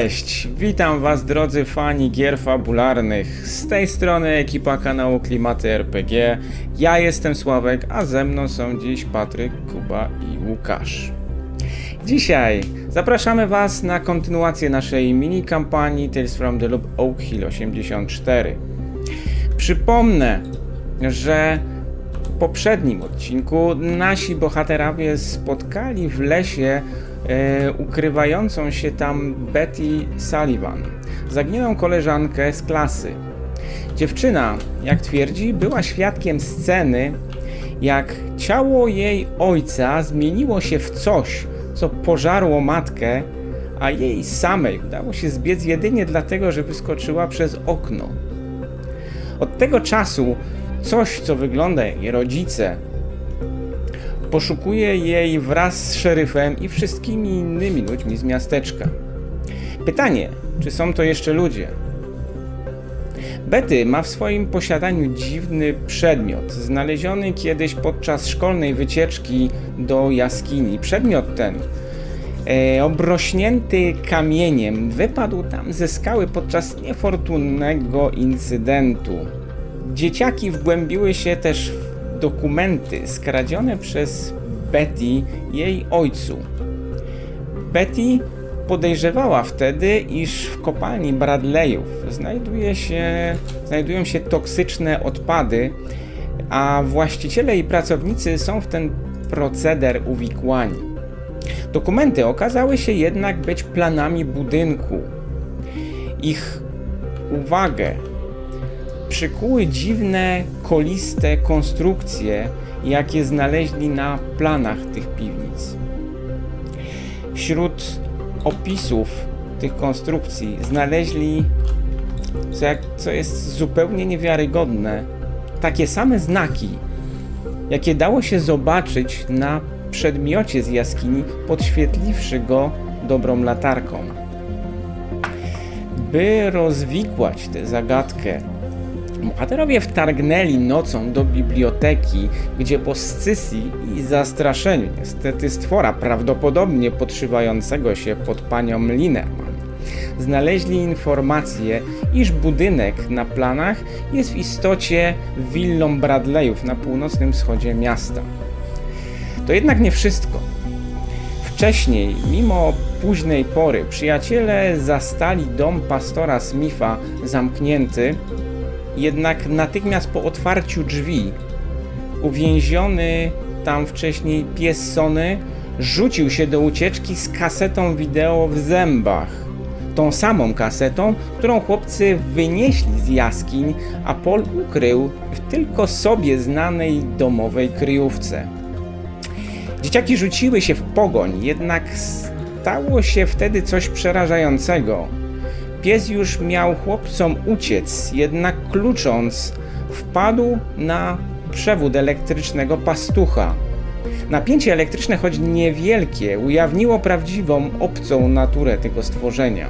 Cześć! Witam Was drodzy fani gier fabularnych. Z tej strony ekipa kanału Klimaty RPG. Ja jestem Sławek, a ze mną są dziś Patryk, Kuba i Łukasz. Dzisiaj zapraszamy Was na kontynuację naszej mini kampanii Tales from the Loop Oak Hill 84. Przypomnę, że w poprzednim odcinku nasi bohaterowie spotkali w lesie ukrywającą się tam Betty Sullivan, zaginioną koleżankę z klasy. Dziewczyna, jak twierdzi, była świadkiem sceny, jak ciało jej ojca zmieniło się w coś, co pożarło matkę, a jej samej udało się zbiec jedynie dlatego, że wyskoczyła przez okno. Od tego czasu coś, co wygląda jak jej rodzice, poszukuje jej wraz z szeryfem i wszystkimi innymi ludźmi z miasteczka. Pytanie, czy są to jeszcze ludzie? Betty ma w swoim posiadaniu dziwny przedmiot, znaleziony kiedyś podczas szkolnej wycieczki do jaskini. Przedmiot ten, e, obrośnięty kamieniem, wypadł tam ze skały podczas niefortunnego incydentu. Dzieciaki wgłębiły się też w dokumenty skradzione przez Betty jej ojcu. Betty podejrzewała wtedy, iż w kopalni Bradleyów znajduje się, znajdują się toksyczne odpady, a właściciele i pracownicy są w ten proceder uwikłani. Dokumenty okazały się jednak być planami budynku. Ich uwagę przykuły dziwne, koliste konstrukcje, jakie znaleźli na planach tych piwnic. Wśród opisów tych konstrukcji znaleźli, co, jak, co jest zupełnie niewiarygodne, takie same znaki, jakie dało się zobaczyć na przedmiocie z jaskini, podświetliwszy go dobrą latarką. By rozwikłać tę zagadkę, bohaterowie wtargnęli nocą do biblioteki, gdzie po scysji i zastraszeniu niestety stwora prawdopodobnie podszywającego się pod panią Linerman znaleźli informację, iż budynek na planach jest w istocie willą Bradleyów na północnym wschodzie miasta. To jednak nie wszystko. Wcześniej, mimo późnej pory, przyjaciele zastali dom pastora Smitha zamknięty, jednak natychmiast po otwarciu drzwi uwięziony tam wcześniej pies Sony rzucił się do ucieczki z kasetą wideo w zębach. Tą samą kasetą, którą chłopcy wynieśli z jaskiń, a Paul ukrył w tylko sobie znanej domowej kryjówce. Dzieciaki rzuciły się w pogoń, jednak stało się wtedy coś przerażającego. Pies już miał chłopcom uciec, jednak klucząc, wpadł na przewód elektrycznego pastucha. Napięcie elektryczne, choć niewielkie, ujawniło prawdziwą, obcą naturę tego stworzenia.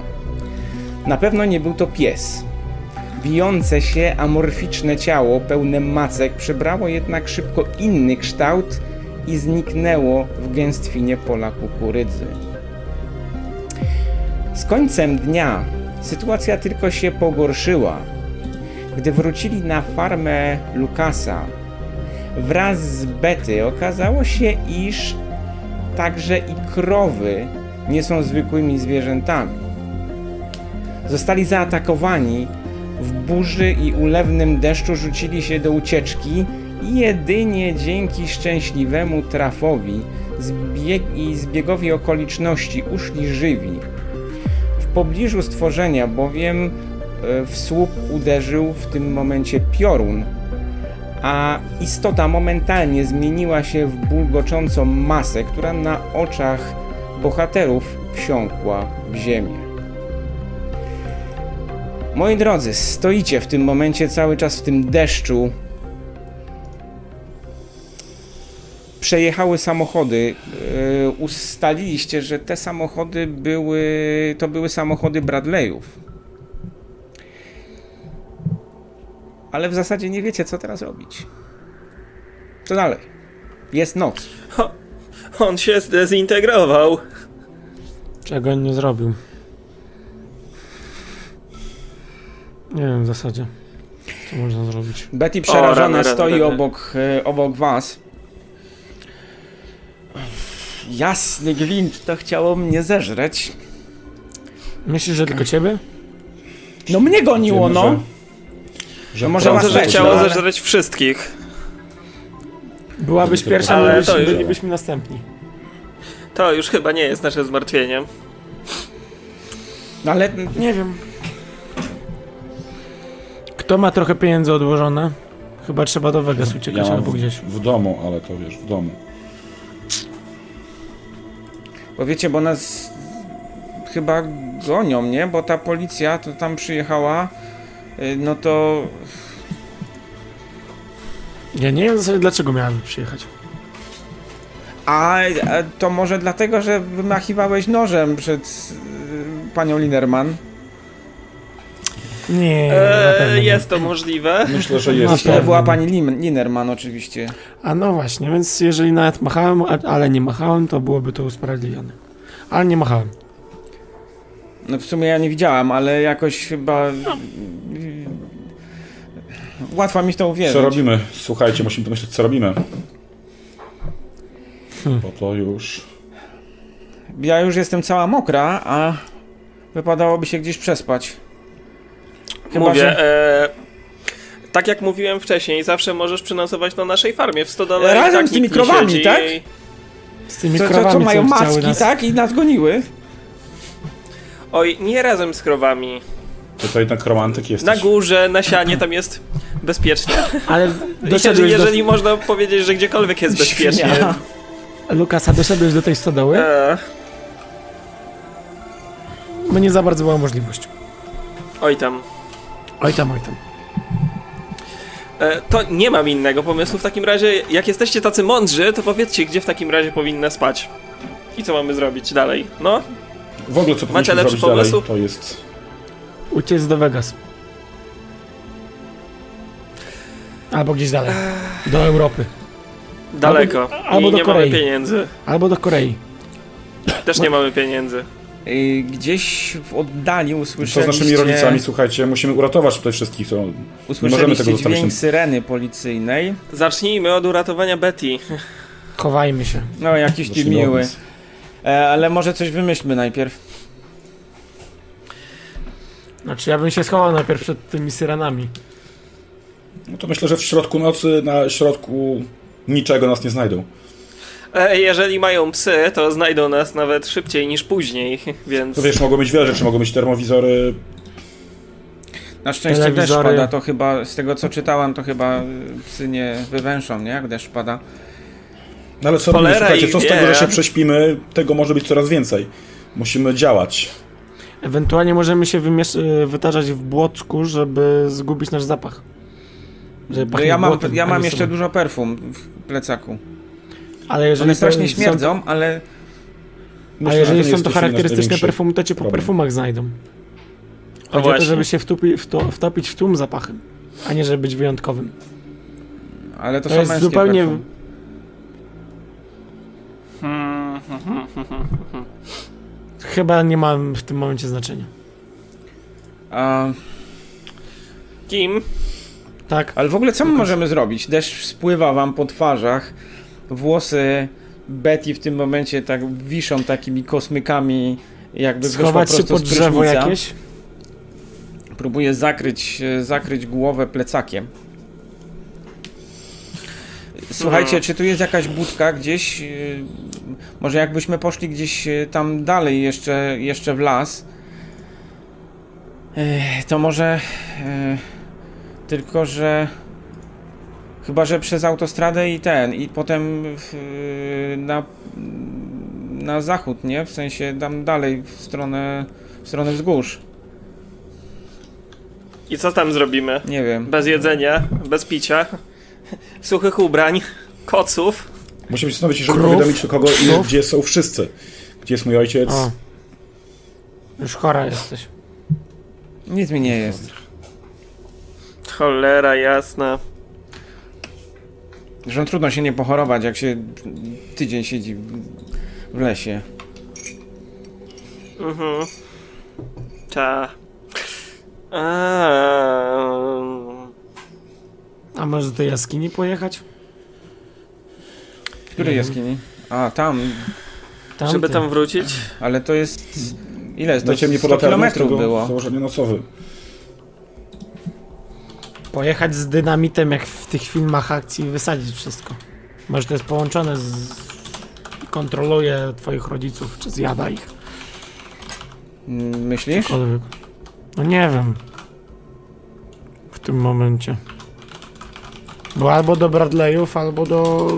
Na pewno nie był to pies. Bijące się, amorficzne ciało, pełne macek, przybrało jednak szybko inny kształt i zniknęło w gęstwinie pola kukurydzy. Z końcem dnia sytuacja tylko się pogorszyła. Gdy wrócili na farmę Lukasa, wraz z Betty okazało się, iż także i krowy nie są zwykłymi zwierzętami. Zostali zaatakowani, w burzy i ulewnym deszczu rzucili się do ucieczki i jedynie dzięki szczęśliwemu trafowi zbieg i zbiegowi okoliczności uszli żywi. Pobliżu stworzenia bowiem e, w słup uderzył w tym momencie piorun, a istota momentalnie zmieniła się w bulgoczącą masę, która na oczach bohaterów wsiąkła w ziemię. Moi drodzy, stoicie w tym momencie cały czas w tym deszczu. Przejechały samochody. Yy, ustaliliście, że te samochody były. To były samochody Bradleyów. Ale w zasadzie nie wiecie, co teraz robić. Co dalej? Jest noc. On się zdezintegrował. Czego on nie zrobił? Nie wiem w zasadzie, co można zrobić. Betty przerażona rany, rany, stoi rany. Obok, e, obok was. Jasny gwint, to chciało mnie zeżreć. Myślisz, że tylko ciebie? No mnie goniło, Wiemy, no. że, że może was Że chciało no, ale- zeżreć wszystkich. Byłabyś pierwsza, Ale bylibyśmy, to już- bylibyśmy następni. To już chyba nie jest nasze zmartwienie. No ale Nie wiem. Kto ma trochę pieniędzy odłożone? Chyba trzeba do Vegas uciekać ja albo w, gdzieś. w domu, ale to wiesz, w domu. Bo wiecie, bo nas chyba gonią, nie? Bo ta policja to tam przyjechała, y, no to Ja nie wiem w zasadzie dlaczego miałem przyjechać. A, a to może dlatego, że wymachiwałeś nożem przed y, panią Linerman. Nie, na pewno Eee, nie. jest to możliwe. Myślę, że No, jest. To pewnie. była pani Linerman oczywiście. A no właśnie, więc jeżeli nawet machałem, ale nie machałem, to byłoby to usprawiedliwione. Ale nie machałem. No w sumie ja nie widziałam, ale jakoś chyba... y, Łatwo mi w to uwierzyć. Co robimy? Słuchajcie, musimy pomyśleć, co robimy. Hmm. Bo to już. Ja już jestem cała mokra, a wypadałoby się gdzieś przespać. Chyba, Mówię, że... e, tak jak mówiłem wcześniej, zawsze możesz przynosować na naszej farmie w stodole. Razem tak z tymi krowami, tak? i- Z tymi Co, co, krowami, co mają chciały maski, nas- tak? I nas goniły. Oj, nie razem z krowami. Ty to jednak romantyk jesteś. Na górze, na sianie, tam jest bezpiecznie. Ale Jeżeli, jeżeli można powiedzieć, że gdziekolwiek jest bezpiecznie. Świnia. do... Lukasa, doszedłeś do tej stodoły? E, Bo nie za bardzo była możliwość. oj tam. Oj tam, oj tam. E, to nie mam innego pomysłu. W takim razie, jak jesteście tacy mądrzy, to powiedzcie, gdzie w takim razie powinna spać. I co mamy zrobić dalej? No? W ogóle co powinniśmy lepszy zrobić dalej, pomysł? to jest... Uciec do Vegas. Albo gdzieś dalej. Do Europy. Daleko. albo I do nie Korei. mamy pieniędzy. Albo do Korei. Też nie mamy pieniędzy. Y, Gdzieś w oddali Co usłyszeliście... z naszymi rodzicami, słuchajcie, musimy uratować tutaj wszystkich, to nie możemy tego zostawić. dźwięk syreny policyjnej. Zacznijmy od uratowania Betty. Chowajmy się. No, jakiś ty miły. E, ale może coś wymyślmy najpierw. Znaczy ja bym się schował najpierw przed tymi syrenami. No to myślę, że w środku nocy, na środku niczego nas nie znajdą. E, jeżeli mają psy, to znajdą nas nawet szybciej niż później, więc... To wiesz, mogą być wiele rzeczy, mogą być termowizory, Na szczęście deszcz pada, to chyba, z tego co czytałam, to chyba y, psy nie wywęszą, nie? Jak deszcz pada. No ale co robimy? Słuchajcie, co z tego, wie. że się prześpimy, tego może być coraz więcej. Musimy działać. Ewentualnie możemy się y, wytarzać w błocku, żeby zgubić nasz zapach. Żeby No ja mam, błotem, ja mam jeszcze dużo perfum w plecaku. Ale jeżeli One strasznie to- śmierdzą, ale A Myślę, jeżeli że są to to charakterystyczne perfumy, to cię po problem. perfumach znajdą. O Chodzi o to, właśnie. żeby się wtupi, w to, wtopić w tłum zapachem, a nie żeby być wyjątkowym. ale to, To są jest męskie zupełnie... perfum. Chyba nie ma w tym momencie znaczenia. A, Kim? Tak? ale w ogóle co my możemy zrobić? Deszcz spływa wam po twarzach, włosy Betty w tym momencie tak wiszą takimi kosmykami, jakby Schować się pod drzewo jakieś? Próbuję zakryć, e, zakryć głowę plecakiem. Słuchajcie, Mhm. czy tu jest jakaś budka gdzieś? Yy, Może jakbyśmy poszli gdzieś yy, tam dalej, jeszcze, jeszcze w las? To może. Tylko, że. Chyba, że przez autostradę i ten, i potem w, na, na zachód, nie? W sensie tam dalej, w stronę, w stronę wzgórz. I co tam zrobimy? Nie wiem. Bez jedzenia, bez picia, suchych ubrań, koców. Musimy się zastanowić, żeby Krów? powiadomić kogo i gdzie są wszyscy. Gdzie jest mój ojciec? O. Już chora jesteś. Nic mi nie jest. Cholera jasna. Zresztą trudno się nie pochorować, jak się tydzień siedzi w lesie. Mhm. Ta. A może do tej jaskini pojechać? W której jaskini? A, tam, Tamty. żeby tam wrócić? ale to jest... Ile jest? To Dajcie mnie 100 pod kilometrów było. było. Założenie nocowe. Pojechać z dynamitem jak w tych filmach akcji i wysadzić wszystko. Może to jest połączone z... Kontroluje twoich rodziców, czy zjada ich. Myślisz? Cokolwiek. No nie wiem. W tym momencie. Bo albo do Bradleyów, albo do...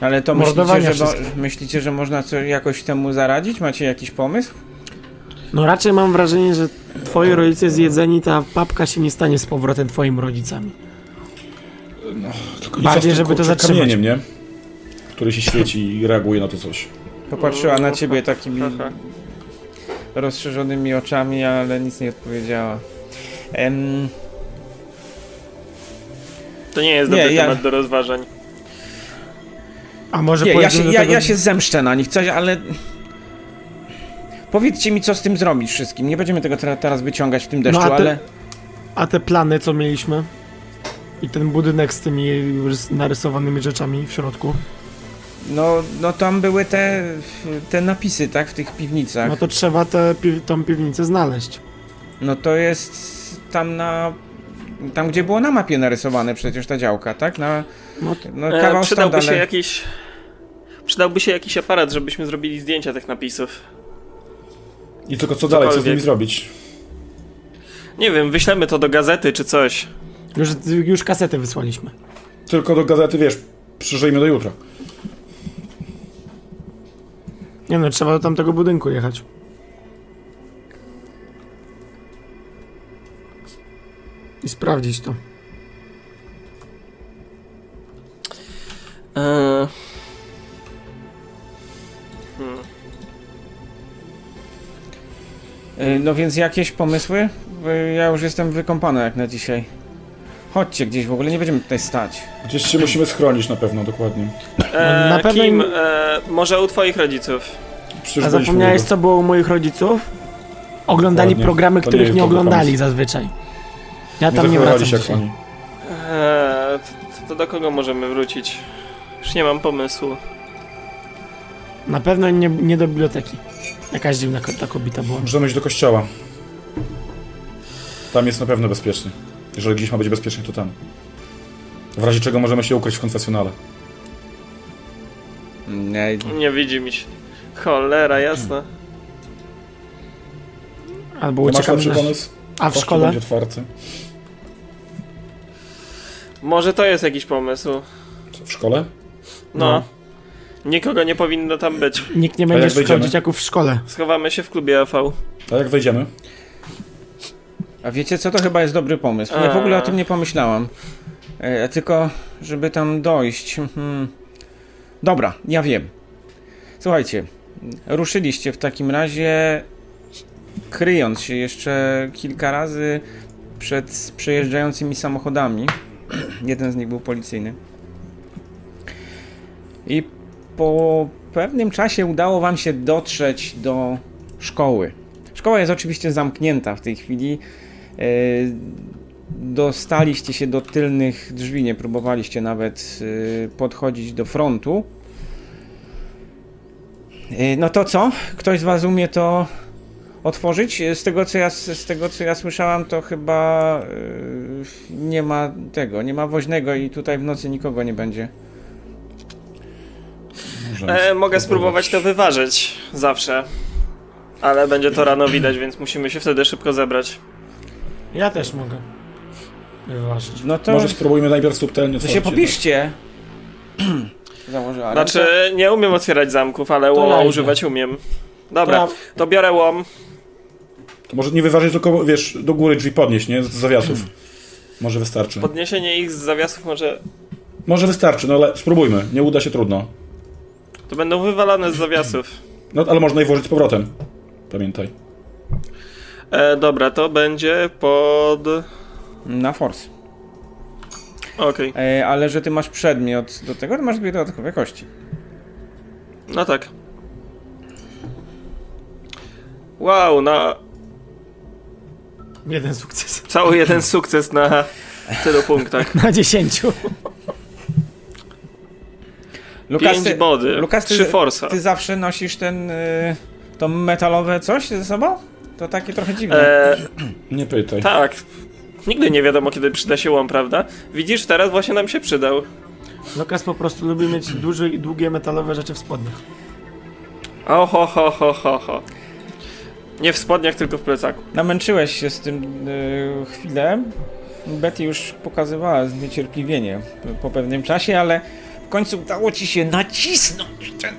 Ale to myślicie że, mo- wszystkich. myślicie, że można co, jakoś temu zaradzić? Macie jakiś pomysł? No raczej mam wrażenie, że twoi rodzice zjedzeni, ta papka się nie stanie z powrotem twoimi rodzicami. Tylko Bardziej, żeby to zatrzymać. kamieniem, nie? Który się świeci i reaguje na to coś. Popatrzyła na ciebie takimi rozszerzonymi oczami, ale nic nie odpowiedziała. Em, To nie jest Nie, dobry ja- temat do rozważań. A może nie, ja pojedziemy się, do ja, tego- ja się zemszczę na nich, coś, ale... Powiedzcie mi, co z tym zrobić wszystkim. Nie będziemy tego te- teraz wyciągać w tym deszczu, No, a ty- ale... A te plany, co mieliśmy? I ten budynek z tymi rys- narysowanymi rzeczami w środku? No, no tam były te, te napisy, tak, w tych piwnicach. No to trzeba tę pi tą piwnicę znaleźć. No to jest tam na... Tam, gdzie było na mapie narysowane przecież ta działka, tak? Na, No to, no E, kawał przydałby stąd, się ale... jakiś... Przydałby się jakiś aparat, żebyśmy zrobili zdjęcia tych napisów. I tylko co dalej, co z nimi zrobić? Nie wiem, wyślemy to do gazety czy coś. już, już kasety wysłaliśmy. Tylko do gazety, wiesz, przeżyjmy do jutra. Nie no, trzeba do tamtego budynku jechać. I sprawdzić to. Eee... No więc jakieś pomysły? Bo Ja już jestem wykąpany jak na dzisiaj. Chodźcie gdzieś, w ogóle nie będziemy tutaj stać. Gdzieś się musimy schronić na pewno, dokładnie. Eee, na pewno Kim? im- Eee, może u twoich rodziców? Przecież A zapomniałeś co było u moich rodziców? Oglądali Dokładnie. programy, To nie których nie dobry oglądali zazwyczaj. Ja tam nie zachowywali wracam się jak oni. Eee, to, to do kogo możemy wrócić? Już nie mam pomysłu. Na pewno nie, nie do biblioteki. Jakaś dziwna ko- ta kobieta była. Możemy iść do kościoła. Tam jest na pewno bezpiecznie. Jeżeli gdzieś ma być bezpiecznie, to tam. W razie czego możemy się ukryć w konfesjonale. Nie, Nie widzi mi się. Cholera, jasna. Albo To masz uciekamy lepszy na... pomysł? A w Kościół szkole? będzie otwarty. Może to jest jakiś pomysł. Co, w szkole? No. No. Nikogo nie powinno tam być. Nikt nie będzie jak szukał dzieciaków w szkole. Schowamy się w klubie AV. A jak wejdziemy? A wiecie co, to chyba jest dobry pomysł. Ja w ogóle o tym nie pomyślałam. E, tylko, żeby tam dojść. mhm. Dobra, ja wiem. Słuchajcie, ruszyliście w takim razie, kryjąc się jeszcze kilka razy przed przejeżdżającymi samochodami. Jeden z nich był policyjny. I po pewnym czasie udało wam się dotrzeć do szkoły. Szkoła jest oczywiście zamknięta w tej chwili. E, Dostaliście się do tylnych drzwi, nie próbowaliście nawet e, podchodzić do frontu. E, No to co? Ktoś z was umie to otworzyć? Z tego co ja, z tego, co ja słyszałam, to chyba nie ma tego, nie ma woźnego i tutaj w nocy nikogo nie będzie. E, mogę spróbować to wyważyć. Zawsze. Ale będzie to rano widać, więc musimy się wtedy szybko zebrać. Ja też mogę. Wyważyć. No to, Może spróbujmy najpierw subtelnie to się popiszcie. Założyła. Znaczy, nie umiem otwierać zamków, ale To łoma ja używać umiem. Dobra, Ja- to biorę łom. To może nie wyważyć, tylko wiesz, do góry drzwi podnieść, nie? Z zawiasów. Może wystarczy. Podniesienie ich z zawiasów może... Może wystarczy, no ale spróbujmy. Nie uda się trudno. To będą wywalane z zawiasów. No ale można je włożyć z powrotem. Pamiętaj. E, dobra, to będzie pod... Na force. Okej, E, ale że ty masz przedmiot do tego, to masz dwie dodatkowe kości. no tak. Wow, na... Jeden sukces. Cały jeden sukces na tylu punktach. Na dziesięciu. Pięć body, Lukas, ty, trzy forsa. ty zawsze nosisz ten, y, to metalowe coś ze sobą? To takie trochę dziwne. E, Nie pytaj. tak. Nigdy nie wiadomo, kiedy przyda się łom, prawda? Widzisz, teraz właśnie nam się przydał. Lukas po prostu lubi mieć duże i długie metalowe rzeczy w spodniach. Oho, ho, ho, ho, ho. Nie w spodniach, tylko w plecaku. Namęczyłeś się z tym y, chwilę. Betty już pokazywała zniecierpliwienie po pewnym czasie, ale w końcu udało ci się nacisnąć ten...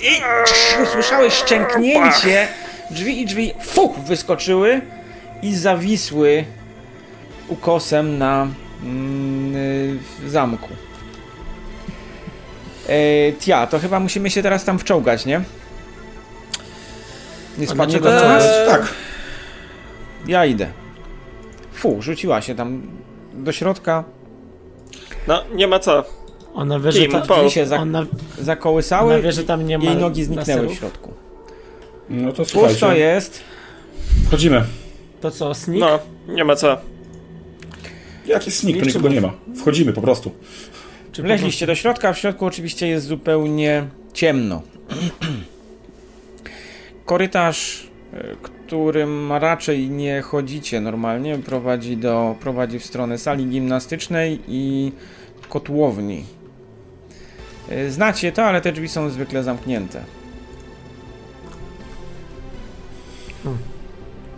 I usłyszałeś szczęknięcie, drzwi i drzwi fuch, wyskoczyły i zawisły ukosem na mm, y, w zamku. E, tia, to chyba musimy się teraz tam wczołgać, nie? Nie spadnie do nas? Eee, Tak. Ja idę. Fu, rzuciła się tam do środka. No, nie ma co. Ona wie, że, Kim? ta, Drzwi się za, ona, zakołysały ona wie, że tam nie ma jej nogi zniknęły w laserów. środku. No to Pusto słuchajcie. jest. Wchodzimy. To co, sneak? No, nie ma co. Jaki sneak, to nikogo nie ma. Wchodzimy po prostu. Czy po Wleźliście do środka, a w środku oczywiście jest zupełnie ciemno. Korytarz, e, którym raczej nie chodzicie normalnie, prowadzi, do, prowadzi w stronę sali gimnastycznej i kotłowni. E, Znacie to, ale te drzwi są zwykle zamknięte.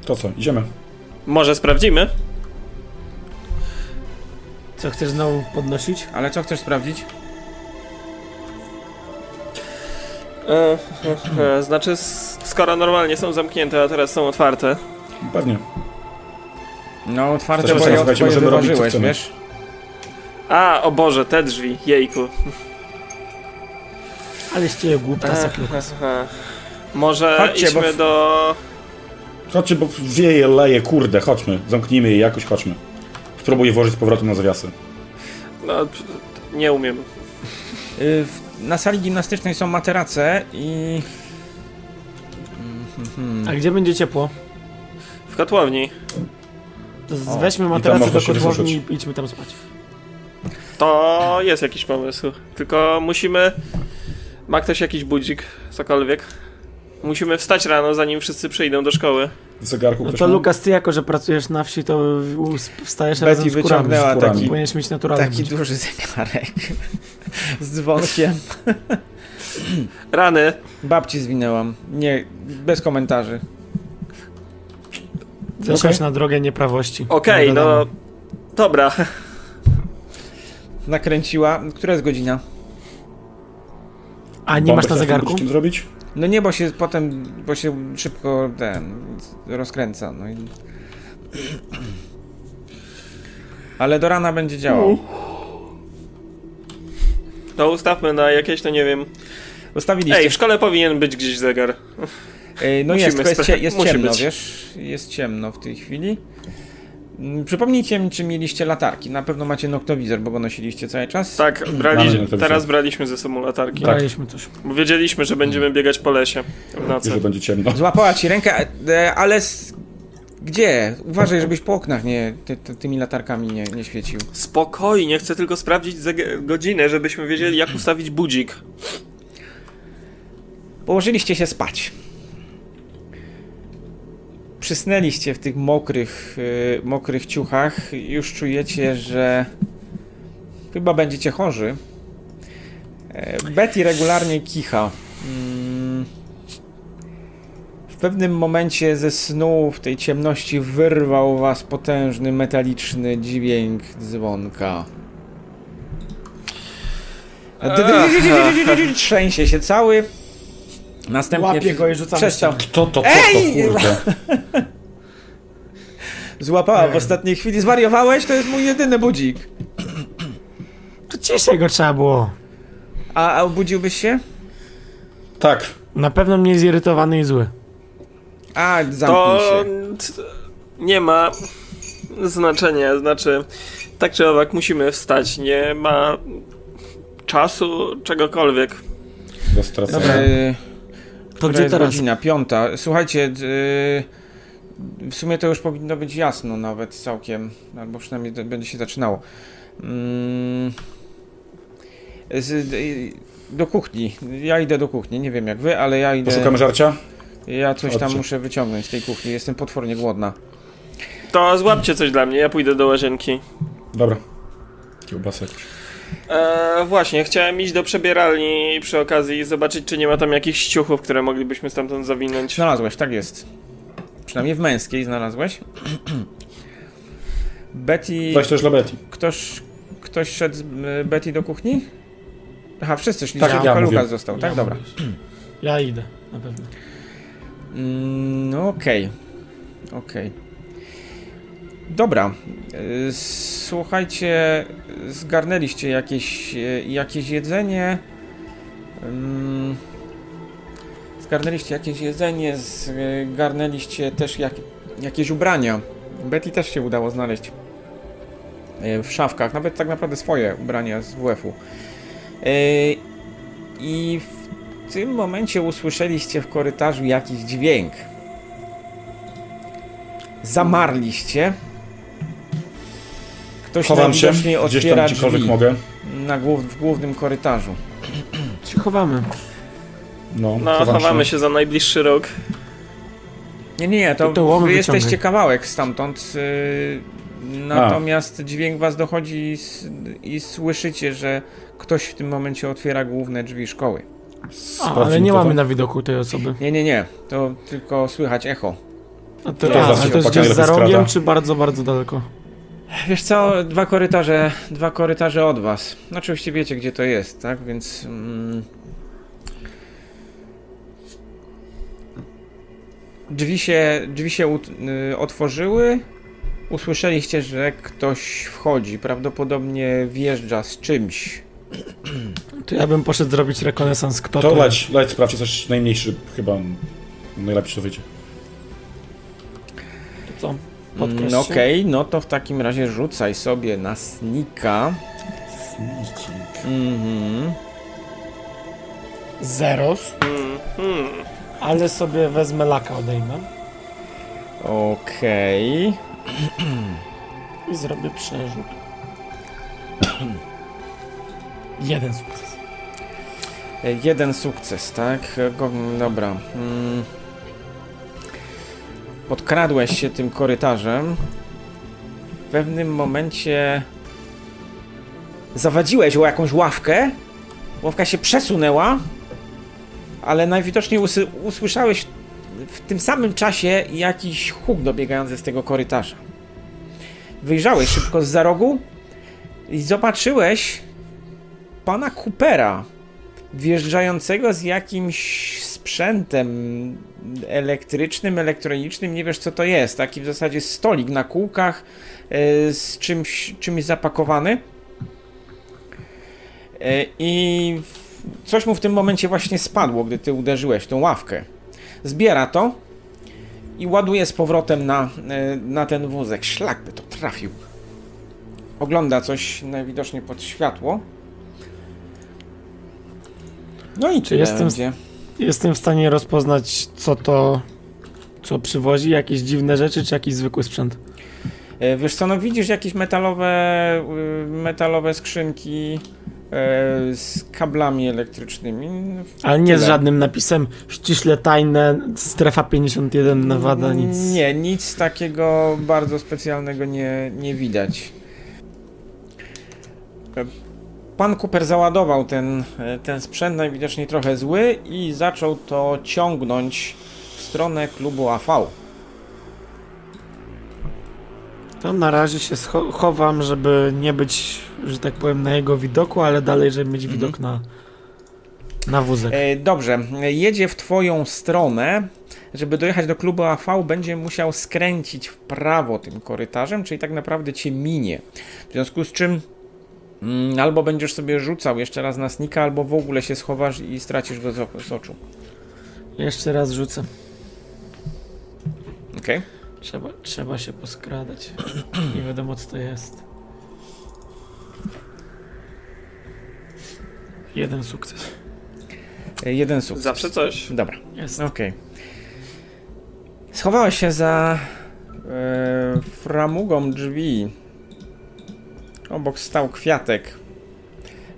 To co, idziemy. Może sprawdzimy? Co, chcesz znowu podnosić? Ale co chcesz sprawdzić? Znaczy, s- skoro normalnie są zamknięte, a teraz są otwarte. Pewnie. No, otwarte, bo je, bo je możemy robić, co wyważyłeś, wiesz? A, o Boże, te drzwi, jejku. Aleście je głupta, Lukas. Może Chodźcie, idźmy bo- do... Chodźcie, bo wieje, leje, kurde, chodźmy. Zamknijmy je jakoś, chodźmy. Spróbuję włożyć z powrotem na zawiasy. No, nie umiem. Na sali gimnastycznej są materace i... A gdzie będzie ciepło? W kotłowni. To z- O, weźmy materacę można do się kotłowni i idźmy tam spać. To jest jakiś pomysł. Tylko musimy... Ma ktoś jakiś budzik, cokolwiek? Musimy wstać rano, zanim wszyscy przyjdą do szkoły. W zegarku No ktoś to ma? Lukas, ty jako, że pracujesz na wsi, to u- wstajesz Betty razem z kurami. wyciągnęła z kurami. taki, Powinieneś mieć naturalny taki budzik. duży zegarek z dzwonkiem. Rany. Babci zwinęłam. Nie, bez komentarzy. Zeszłaś Okej. na drogę nieprawości. Okej, no... wiadomo. Dobra. Nakręciła. Która jest godzina? A nie Bombę masz na zegarku? zrobić? No nie, bo się potem, bo się szybko ten rozkręca. No i... Ale do rana będzie działał. To ustawmy na jakieś, to nie wiem... Ustawiliście. Ej, w szkole powinien być gdzieś zegar. Ej, no musimy jest, jest, jest musi ciemno, być. wiesz? Jest ciemno w tej chwili. Mm, Przypomnijcie mi, czy mieliście latarki. Na pewno macie noktowizor, bo go nosiliście cały czas. Tak, brali, teraz braliśmy ze sobą latarki. Braliśmy coś. Bo wiedzieliśmy, że będziemy biegać po lesie w I nocy. że będzie ciemno. Złapała ci rękę, e, ale gdzie? Uważaj, żebyś po oknach nie, ty, ty, tymi latarkami nie, nie świecił. Spokojnie, chcę tylko sprawdzić godzinę, żebyśmy wiedzieli, jak ustawić budzik. Położyliście się spać. Przysnęliście w tych mokrych, y, mokrych ciuchach. Już czujecie, że chyba będziecie chorzy. E, Betty regularnie kicha. Mm. W pewnym momencie ze snu, w tej ciemności, wyrwał was potężny, metaliczny dźwięk dzwonka. Trzęsie się cały. Następnie Łapię go i rzucam przestał. Kto to, co Ej! to, kurde? Złapała w ostatniej chwili. Zwariowałeś? To jest mój jedyny budzik. To ciszej go trzeba było. A, a obudziłbyś się? Tak. Na pewno mnie zirytowany i zły. A, To zamknij się. t- nie ma znaczenia, znaczy tak czy owak musimy wstać, nie ma czasu, czegokolwiek. Do stracenia. Dobra. E, To która gdzie jest teraz? godzina? Piąta. Słuchajcie, d- w sumie to już powinno być jasno nawet całkiem, albo przynajmniej to będzie się zaczynało. Mm, z, y, do kuchni. Ja idę do kuchni, nie wiem jak wy, ale ja idę. Poszukamy żarcia? Ja coś tam muszę wyciągnąć z tej kuchni. Jestem potwornie głodna. To złapcie coś dla mnie, ja pójdę do łazienki. Dobra. Kiełbasa jakieś. Eee, właśnie, chciałem iść do przebieralni przy okazji i zobaczyć, czy nie ma tam jakichś ściuchów, które moglibyśmy stamtąd zawinąć. Znalazłeś, tak jest. Przynajmniej w męskiej znalazłeś. Betty. Weź też dla Betty. Ktoś, ktoś szedł z y, Betty do kuchni? Aha, wszyscy szliście, Tak, ja. Lukas został, tak? Ja Dobra. mówię. Ja idę, na pewno. Mm, No okej. Okej. Dobra. Y, Słuchajcie, zgarnęliście jakieś, y, jakieś jedzenie. Ym, Zgarnęliście jakieś jedzenie, zgarnęliście też jak, jakieś ubrania. Betty też się udało znaleźć y, w szafkach, nawet tak naprawdę swoje ubrania z WF-u. I w tym momencie usłyszeliście w korytarzu jakiś dźwięk. Zamarliście. Ktoś Chowam się, gdzieś otwiera tam gdziekolwiek drzwi mogę. na głów, w głównym korytarzu. Się chowamy. No, No, chowam chowamy się za najbliższy rok. Nie, nie, nie, to, To te łomy wy wyciągaj. jesteście kawałek stamtąd. Yy, natomiast dźwięk was dochodzi i, s- i słyszycie, że ktoś w tym momencie otwiera główne drzwi szkoły. A, ale nie mamy to. na widoku tej osoby. Nie, nie, nie, to tylko słychać echo. A to, To to jest gdzieś za rogiem, czy bardzo, bardzo daleko? Wiesz co, dwa korytarze, dwa korytarze od was. No, oczywiście wiecie, gdzie to jest, tak? Więc. Mm, drzwi się, drzwi się ut, y, otworzyły. Usłyszeliście, że ktoś wchodzi. Prawdopodobnie wjeżdża z czymś. To ja bym poszedł zrobić rekonesans, kto To to leć, leć, sprawdźcie coś najmniejszy, chyba najlepiej to wyjdzie. To co? Mm, no? Okej, no to w takim razie rzucaj sobie na snika. Mhm. Zeros, Hmm, hmm. ale sobie wezmę laka odejmę Okej. i zrobię przerzut. Jeden sukces. E, Jeden sukces, tak? E, dobra. Mm. Podkradłeś się tym korytarzem. W pewnym momencie zawadziłeś o jakąś ławkę. Ławka się przesunęła, ale najwidoczniej usy- usłyszałeś w tym samym czasie jakiś huk dobiegający z tego korytarza. Wyjrzałeś szybko z za rogu i zobaczyłeś pana Coopera wjeżdżającego z jakimś sprzętem elektrycznym, elektronicznym, nie wiesz co to jest. Taki w zasadzie stolik na kółkach e, z czymś, czymś zapakowany. E, I coś mu w tym momencie właśnie spadło, gdy ty uderzyłeś w tą ławkę. Zbiera to i ładuje z powrotem na, e, na ten wózek. Szlak by to trafił. Ogląda coś najwidoczniej pod światło. No i czy jestem- będzie. Jestem w stanie rozpoznać, co to, co przywozi, jakieś dziwne rzeczy, czy jakiś zwykły sprzęt. E, Wiesz co, no widzisz jakieś metalowe, y, metalowe skrzynki e, z kablami elektrycznymi. Ale nie z żadnym napisem ściśle tajne, strefa 51 Nevada, nic. Nie, nic takiego bardzo specjalnego nie, nie widać. Pan Cooper załadował ten, e, ten sprzęt, najwidoczniej trochę zły, i zaczął to ciągnąć w stronę klubu AV. To na razie się chowam, żeby nie być, że tak powiem, na jego widoku, ale dalej, żeby mieć Mhm. widok na, na wózek. E, Dobrze, jedzie w twoją stronę. Żeby dojechać do klubu AV, będzie musiał skręcić w prawo tym korytarzem, czyli tak naprawdę cię minie. W związku z czym albo będziesz sobie rzucał jeszcze raz na snika, albo w ogóle się schowasz i stracisz go z, oczu. Jeszcze raz rzucę. Okej? Trzeba, trzeba się poskradać. Nie wiadomo, co to jest. Jeden sukces. E, Jeden sukces. Zawsze coś. Dobra. Jest. Okej. Schowałeś się za e, framugą drzwi. Obok stał kwiatek.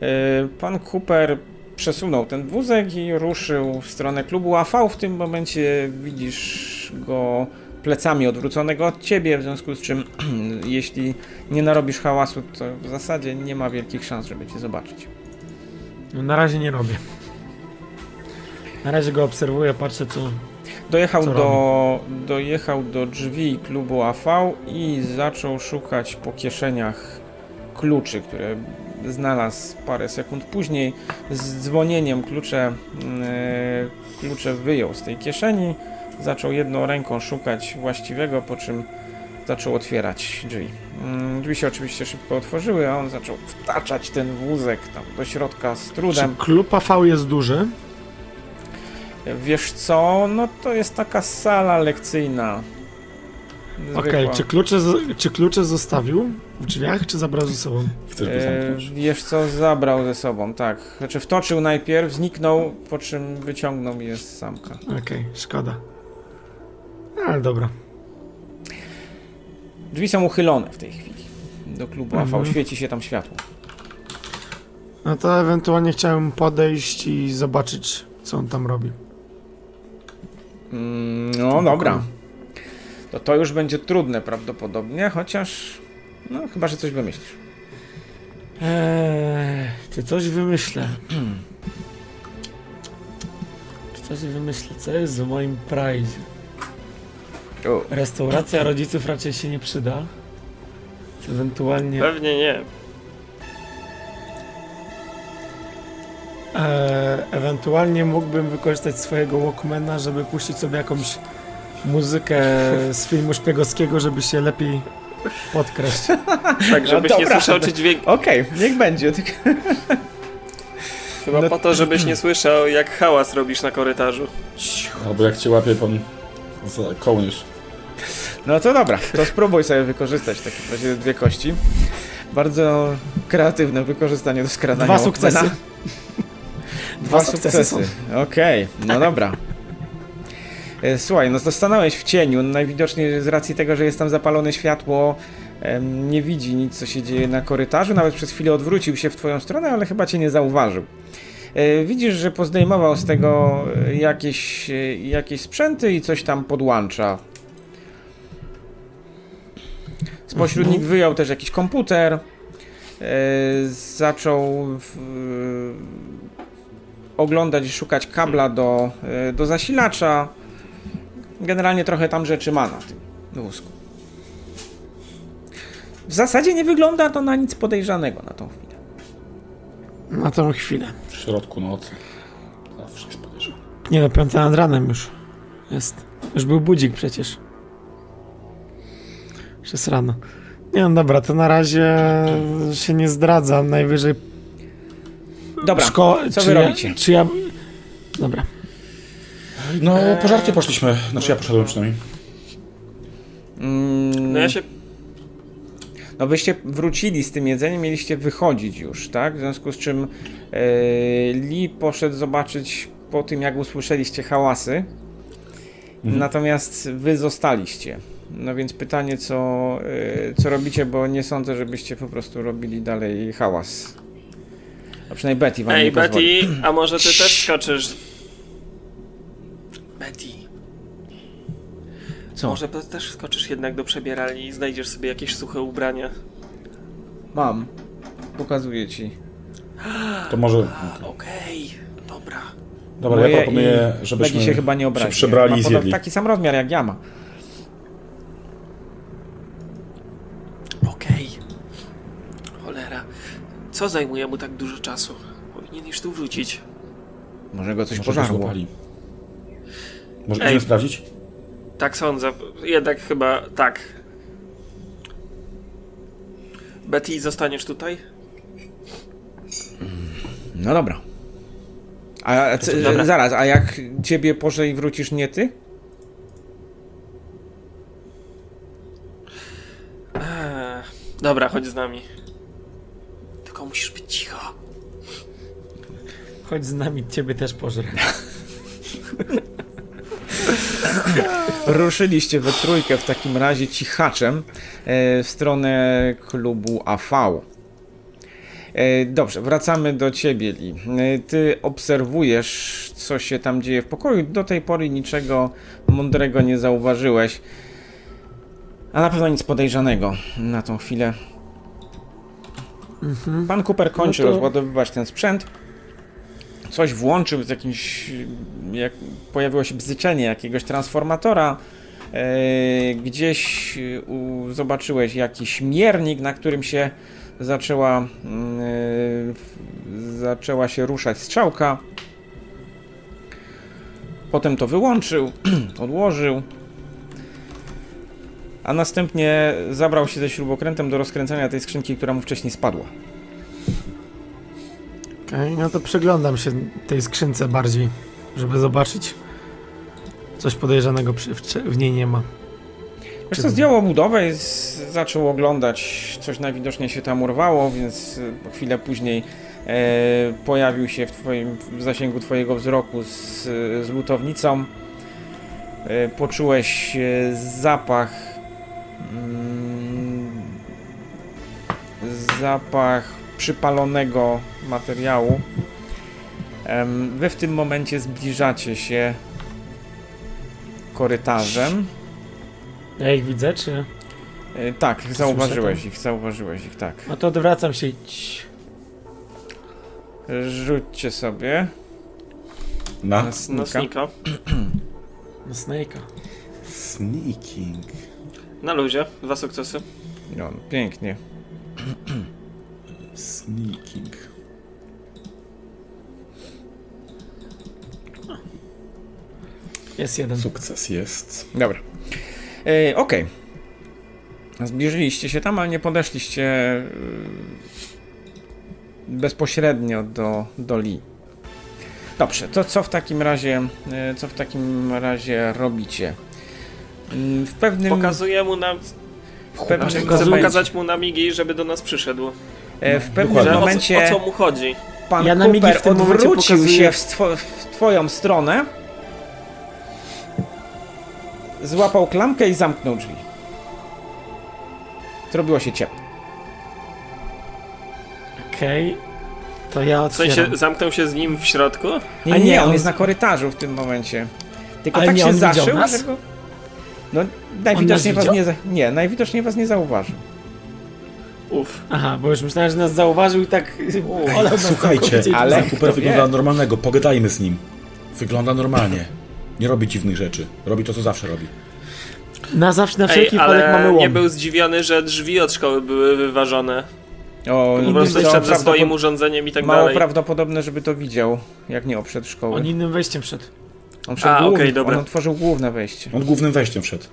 E, pan Cooper przesunął ten wózek i ruszył w stronę klubu AV. W tym momencie widzisz go plecami odwróconego od ciebie, w związku z czym jeśli nie narobisz hałasu, to w zasadzie nie ma wielkich szans, żeby cię zobaczyć. No, na razie nie robię. Na razie go obserwuję, patrzę co... Dojechał Co do, dojechał do drzwi klubu AV i zaczął szukać po kieszeniach kluczy, które znalazł parę sekund później. Z dzwonieniem klucze, mm, e, klucze wyjął z tej kieszeni, zaczął jedną ręką szukać właściwego, po czym zaczął otwierać drzwi. Mm, Drzwi się oczywiście szybko otworzyły, a on zaczął wtaczać ten wózek tam do środka z Czy trudem. klub AV jest duży? Wiesz co, no to jest taka sala lekcyjna. Okej, Zwykła. czy, klucze, czy klucze zostawił w drzwiach, czy zabrał ze sobą? Chcesz go E, zamknąć? wiesz co, zabrał ze sobą, tak. Znaczy wtoczył najpierw, zniknął, po czym wyciągnął je z samka. Okej, szkoda. Ale dobra. Drzwi są uchylone w tej chwili. Do klubu AV Mhm. świeci się tam światło. No to ewentualnie chciałem podejść i zobaczyć, co on tam robi. Mm, no dobra. To to już będzie trudne prawdopodobnie, chociaż... No chyba, że coś wymyślisz. Eee, czy coś wymyślę? czy coś wymyślę? Co jest w moim pride? O, Restauracja rodziców raczej się nie przyda. Ewentualnie. Pewnie nie. E, ewentualnie mógłbym wykorzystać swojego Walkmana, żeby puścić sobie jakąś muzykę z filmu szpiegowskiego, żeby się lepiej podkreślić. Tak, żebyś nie dobra. słyszał, czy dźwięk... Okej, niech będzie. Tylko... Chyba No- po to, żebyś nie słyszał, jak hałas robisz na korytarzu. Albo jak cię łapie pan za kołnierz. No to dobra, to spróbuj sobie wykorzystać w takim razie dwie kości. Bardzo kreatywne wykorzystanie do skradania Dwa sukcesy. Dwa sukcesy sukcesy. Okej, no dobra. E, Słuchaj, no stanąłeś w cieniu. Najwidoczniej z racji tego, że jest tam zapalone światło, nie widzi nic, co się dzieje na korytarzu. Nawet przez chwilę odwrócił się w twoją stronę, ale chyba cię nie zauważył. E, Widzisz, że pozdejmował z tego e, jakieś, jakieś sprzęty i coś tam podłącza. Spośród Mhm. nich wyjął też jakiś komputer. Zaczął w, oglądać i szukać kabla do, do zasilacza. Generalnie trochę tam rzeczy ma na tym wózku. W zasadzie nie wygląda to na nic podejrzanego na tą chwilę. Na tą chwilę. W środku nocy. Zawsze jest podejrzane. Nie no, piąta nad ranem już jest. Już był budzik przecież. Już jest rano. Nie no dobra, to na razie się nie zdradzam. Najwyżej Dobra, szko- co czy wy ja, robicie? Czy ja... Dobra. No, po żarcie poszliśmy. Znaczy ja poszedłem przynajmniej. Mm, No ja się... No wyście wrócili z tym jedzeniem, mieliście wychodzić już, tak? W związku z czym e, Lee poszedł zobaczyć po tym, jak usłyszeliście hałasy. Mhm. Natomiast wy zostaliście. No więc pytanie, co, e, co robicie, bo nie sądzę, żebyście po prostu robili dalej hałas. A przynajmniej Betty wam Ej, nie pozwoli. Betty, a może ty też skoczysz? Betty, Co? może też skoczysz jednak do przebieralni i znajdziesz sobie jakieś suche ubrania. Mam. Pokazuję ci. To może... Okej, dobra. Dobra, Moje ja proponuję, żebyśmy się chyba nie obrazi. się przebrali Ma i zjedli. Taki sam rozmiar jak ja ma. Okej. Cholera. Co zajmuje mu tak dużo czasu? Powinien już tu wrócić. Może go coś Może pożarło. złapali. Może Ej. sprawdzić? Tak sądzę. Jednak chyba tak. Betty, zostaniesz tutaj? No dobra. A, Dobra. zaraz, a jak ciebie porze i wrócisz nie ty? Eee, dobra, chodź z nami. Tylko musisz być cicho. Chodź z nami, ciebie też pożrę. ruszyliście we trójkę w takim razie cichaczem e, w stronę klubu AV. E, Dobrze, wracamy do ciebie, Li. E, Ty obserwujesz, co się tam dzieje w pokoju. Do tej pory niczego mądrego nie zauważyłeś. A na pewno nic podejrzanego na tą chwilę. Pan Cooper kończy No to- rozładowywać ten sprzęt. Coś włączył z jakimś. Jak pojawiło się bzyczenie jakiegoś transformatora. E, gdzieś e, zobaczyłeś jakiś miernik, na którym się zaczęła, mm, e, zaczęła się ruszać strzałka. Potem to wyłączył, odłożył. A następnie zabrał się ze śrubokrętem do rozkręcania tej skrzynki, która mu wcześniej spadła. Okej, no to przyglądam się tej skrzynce bardziej, żeby zobaczyć. Coś podejrzanego przy, w, niej nie ma. Wiesz co, zdjął obudowę i zaczął oglądać, coś najwidoczniej się tam urwało, więc e, chwilę później e, pojawił się w, twoim, w zasięgu twojego wzroku z, z lutownicą. E, poczułeś e, zapach mm, zapach przypalonego materiału. Wy w tym momencie zbliżacie się korytarzem. Ja ich widzę, czy... E, Tak, zauważyłeś ich, zauważyłeś ich, tak. No to odwracam się i... Rzućcie sobie Na? na snika. Na Snake'a. Sneaking. Na luzie. Dwa sukcesy. No, pięknie. Sneaking. Jest jeden. Sukces jest. Dobra. E, Okej. Zbliżyliście się tam, ale nie podeszliście e, bezpośrednio do, do Lee. Dobrze, to co w takim razie, e, co w takim razie robicie? Mm, W pewnym, Pokazuję mu na... w pewnym Znaczy, chcę pokazać mu na migi, żeby do nas przyszedł. E, w pewnym Dokładnie. Że o, momencie... co, o co mu chodzi? Pan Ja Cooper w tym momencie odwrócił się w, stwo- w twoją stronę, złapał klamkę i zamknął drzwi. Zrobiło się ciepło. Okej. To ja W otwieram. sensie zamknął się z nim w środku? Nie, nie, nie, on on jest na korytarzu w tym momencie. Tylko Ale tak nie, się zaszył, że go... No, najwidoczniej was widział? nie... Za... Nie, najwidoczniej was nie zauważył. Uff. Aha, bo już myślałem, że nas zauważył i tak... olał nas Słuchajcie, ale- Cooper wie? wygląda normalnego, pogadajmy z nim. Wygląda normalnie. Nie robi dziwnych rzeczy. Robi to, co zawsze robi. Na zawsze, na Ej, wszelki wypadek mamy ale łom. nie był zdziwiony, że drzwi od szkoły były wyważone. O, Po prostu wszedł ze prawdopod- swoim urządzeniem i tak Mało dalej. prawdopodobne, żeby to widział, jak nie oprzed szkoły. On innym wejściem wszedł. On, wszedł A, główny, okej, dobra. on otworzył główne wejście. On głównym wejściem wszedł.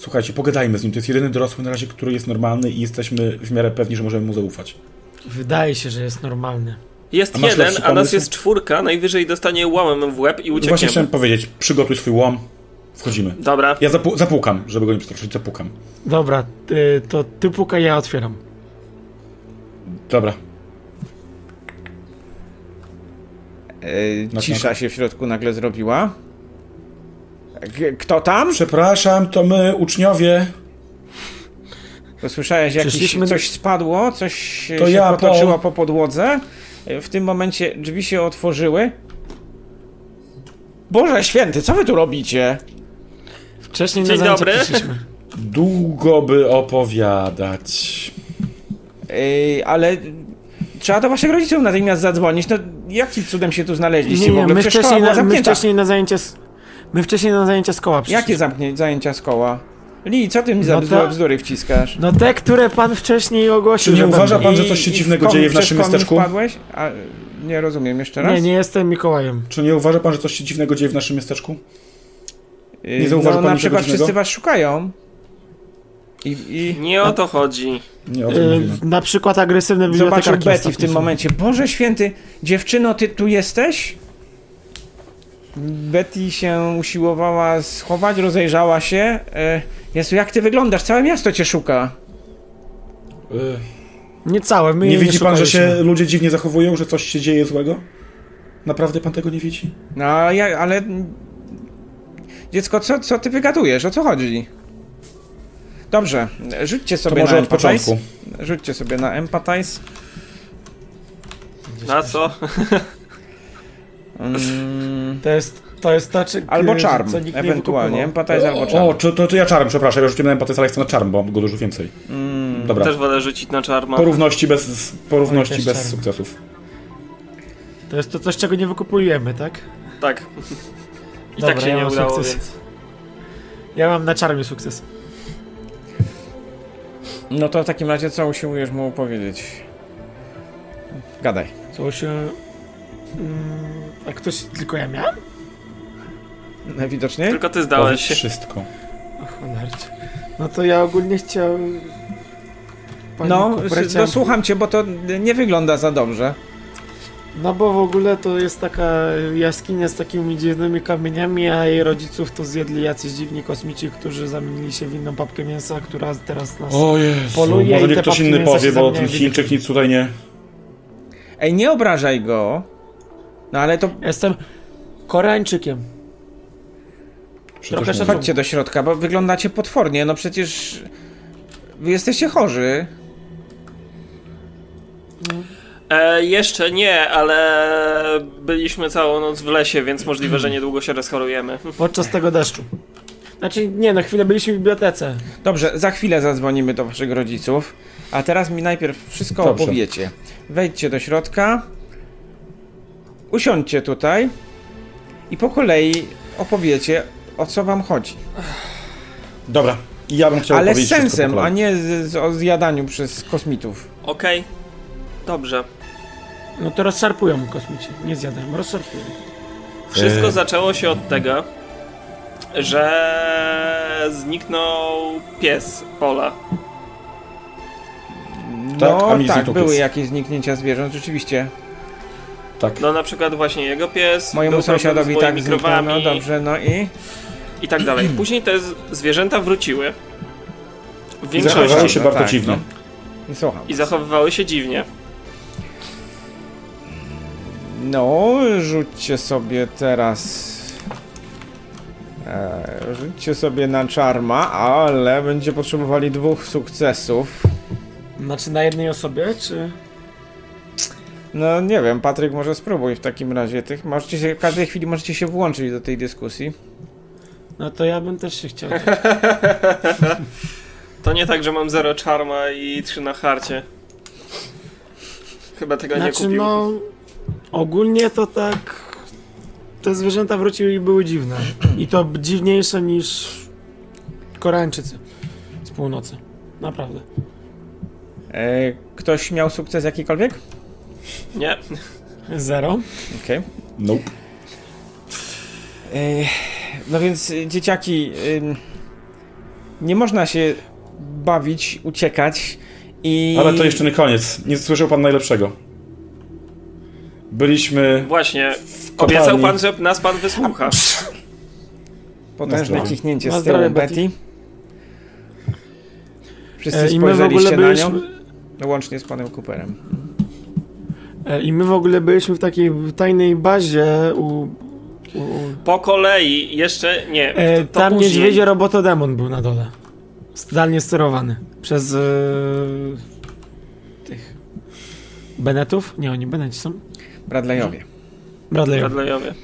Słuchajcie, pogadajmy z nim. To jest jedyny dorosły na razie, który jest normalny i jesteśmy w miarę pewni, że możemy mu zaufać. Wydaje się, że jest normalny. Jest A masz jeden, a nas jest czwórka, najwyżej dostanie łamem w łeb i Właśnie uciekniemy. chciałem powiedzieć, przygotuj swój łom. Wchodzimy. Dobra, Ja zapu- zapukam, żeby go nie przestraszyć, zapukam. Dobra, y, to ty pukaj, ja otwieram. Dobra. E, Na cisza się w środku nagle zrobiła. Kto tam? Przepraszam, to my, uczniowie. Słyszałeś, Przyszliśmy- coś spadło, coś To się ja, potoczyło Paul. po podłodze. W tym momencie drzwi się otworzyły. Boże święty, co wy tu robicie? Wcześniej Dzień zajęcia dobry. Długo by opowiadać. Ej, ale trzeba do waszych rodziców natychmiast zadzwonić. No, jakim cudem się tu znaleźliście Nie, w nie, ogóle? my wcześniej, na, my wcześniej na zajęcia z, My wcześniej na zajęcia z koła przyszliśmy. Jakie zamknie, zajęcia z koła? Li, co ty mi za No bzdury, to- bzdury wciskasz? No te, które pan wcześniej ogłosił, Czy nie że uważa pan, że coś się i dziwnego dzieje w przez naszym miasteczku? wpadłeś? A, nie rozumiem, jeszcze raz? Nie, nie jestem Mikołajem. Czy nie uważa pan, że coś się dziwnego dzieje w naszym miasteczku? Yy, nie zauważył no, pan na niczego przykład dziwnego? wszyscy was szukają. I, i nie o to chodzi. Nie, o tym Y, mówimy. na przykład agresywne zobaczył bibliotekarki Betty w ostatnio tym są. momencie. Boże święty, dziewczyno, ty tu jesteś? Betty się usiłowała schować, rozejrzała się. E, Jezu, jak ty wyglądasz? Całe miasto cię szuka. Y, Nie całe, my nie jej widzi pan, że się ludzie dziwnie zachowują, że coś się dzieje złego? Naprawdę pan tego nie widzi? No, ja, ale... Dziecko, co, co ty wygadujesz? O co chodzi? Dobrze, rzućcie To sobie może na od początku. empathize. Rzućcie sobie na empathize. Na co? Mm, To jest, to jest to, czy, albo nie ewentualnie. Empathize albo charm. O, to, to, to ja czarm, przepraszam, ja rzuciłem na empatę, ale chcę na czarm, bo mam go dużo więcej. Mm, Dobra. Też wolę rzucić na czarma. Porówności bez, porówności bez czarm. sukcesów. To jest to coś, czego nie wykupujemy, tak? Tak. I Dobra, tak się ja nie mam udało, sukces. więc... Ja mam na czarmie sukces. No to w takim razie co usiłujesz mu powiedzieć? Gadaj. Co się... Mm, a ktoś... Tylko ja miałem? Najwidoczniej? Tylko ty zdałeś się. wszystko. O cholercie. No to ja ogólnie chciałem... Panie No, chciałem- no słucham cię, bo to nie wygląda za dobrze. No bo w ogóle to jest taka jaskinia z takimi dziwnymi kamieniami, a jej rodziców to zjedli jacyś dziwni kosmici, którzy zamienili się w inną papkę mięsa, która teraz nas... O Jezu, Poluje może i ktoś inny powie, bo ten Chińczyk nic tutaj nie... Ej, nie obrażaj go. No ale to Jestem Koreańczykiem. Przecież Trochę nie. szacunku. chodźcie do środka, bo wyglądacie potwornie. No przecież wy jesteście chorzy. E, jeszcze nie, ale byliśmy całą noc w lesie, więc możliwe, że niedługo się rozchorujemy. Podczas tego deszczu. Znaczy, nie, na chwilę byliśmy w bibliotece. Dobrze, za chwilę zadzwonimy do waszych rodziców. A teraz mi najpierw wszystko Dobrze. opowiecie. Wejdźcie do środka. Usiądźcie tutaj. I po kolei opowiecie, o co wam chodzi. Dobra, i ja bym chciał Ale z powiedzieć wszystko po sensem, kolei. a nie z, z, o zjadaniu przez kosmitów. Okej. Dobrze. No to rozszarpują kosmici. Nie zjadają, rozszarpują. Wszystko E. zaczęło się od tego, że zniknął pies Pola. Tak, No tak, były pies. jakieś zniknięcia zwierząt, rzeczywiście. Tak. No na przykład właśnie jego pies. Mojemu sąsiadowi tak zniknął, no dobrze, no i... I tak dalej. Później te zwierzęta wróciły. W I zachowywały większości. się no bardzo tak, dziwnie. no. Słucham. I zachowywały się dziwnie. No, rzućcie sobie teraz. E, rzućcie sobie na czarma, ale będzie potrzebowali dwóch sukcesów. Znaczy na jednej osobie, czy... No nie wiem, Patryk może spróbuj w takim razie tych. Możecie się, w każdej chwili możecie się włączyć do tej dyskusji. No to ja bym też się chciał. To nie tak, że mam 0 czarma i 3 na harcie. Chyba tego nie Znaczy kupił. no... Ogólnie to tak... Te zwierzęta wróciły i były dziwne. I to dziwniejsze niż Koreańczycy z północy. Naprawdę. E, ktoś miał sukces jakikolwiek? Nie. Zero. Okej. Nope. E, No więc y, dzieciaki, nie można się bawić, uciekać i... Ale to jeszcze nie koniec. Nie słyszał pan najlepszego. Byliśmy Właśnie. w Obiecał pan, że nas pan wysłucha. Potężne Na z tyłu Betty. Betty. Wszyscy E, spojrzeliście na nią, byliśmy... łącznie z panem Cooperem. E, I my w ogóle byliśmy w takiej tajnej bazie u... Po kolei, jeszcze nie. e, To, to tam później. niedźwiedzie robotodemon był na dole. Zdalnie sterowany. Przez... E, tych... Benetów? Nie, oni Beneci są. Bradleyowie. Bradleyów. Bradleyowie.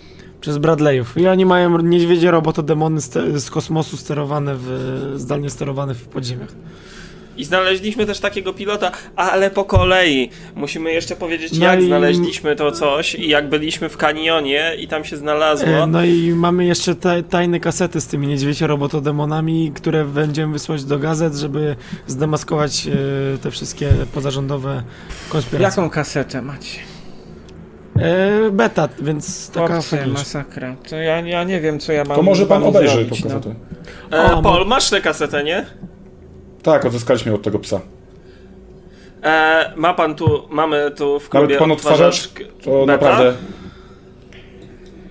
Przez Bradleyów. I oni mają niedźwiedzie robotodemony z kosmosu sterowane w... zdalnie sterowane w podziemiach. I znaleźliśmy też takiego pilota, ale po kolei. Musimy jeszcze powiedzieć, No jak i- znaleźliśmy to coś i jak byliśmy w kanionie i tam się znalazło. E, No i mamy jeszcze te, tajne kasety z tymi niedźwiedzie robotodemonami, które będziemy wysłać do gazet, żeby zdemaskować e, te wszystkie pozarządowe konspiracje. Jaką kasetę macie? E, beta, więc taka Chłopcy, masakra. To ja, ja nie wiem, co ja mam To może pan obejrzy tą no. kasetę. E, O, Paul, masz tę kasetę, nie? Tak, odzyskaliśmy od tego psa. E, ma pan tu, mamy tu w Nawet klubie pan odtwarzacz? To beta? naprawdę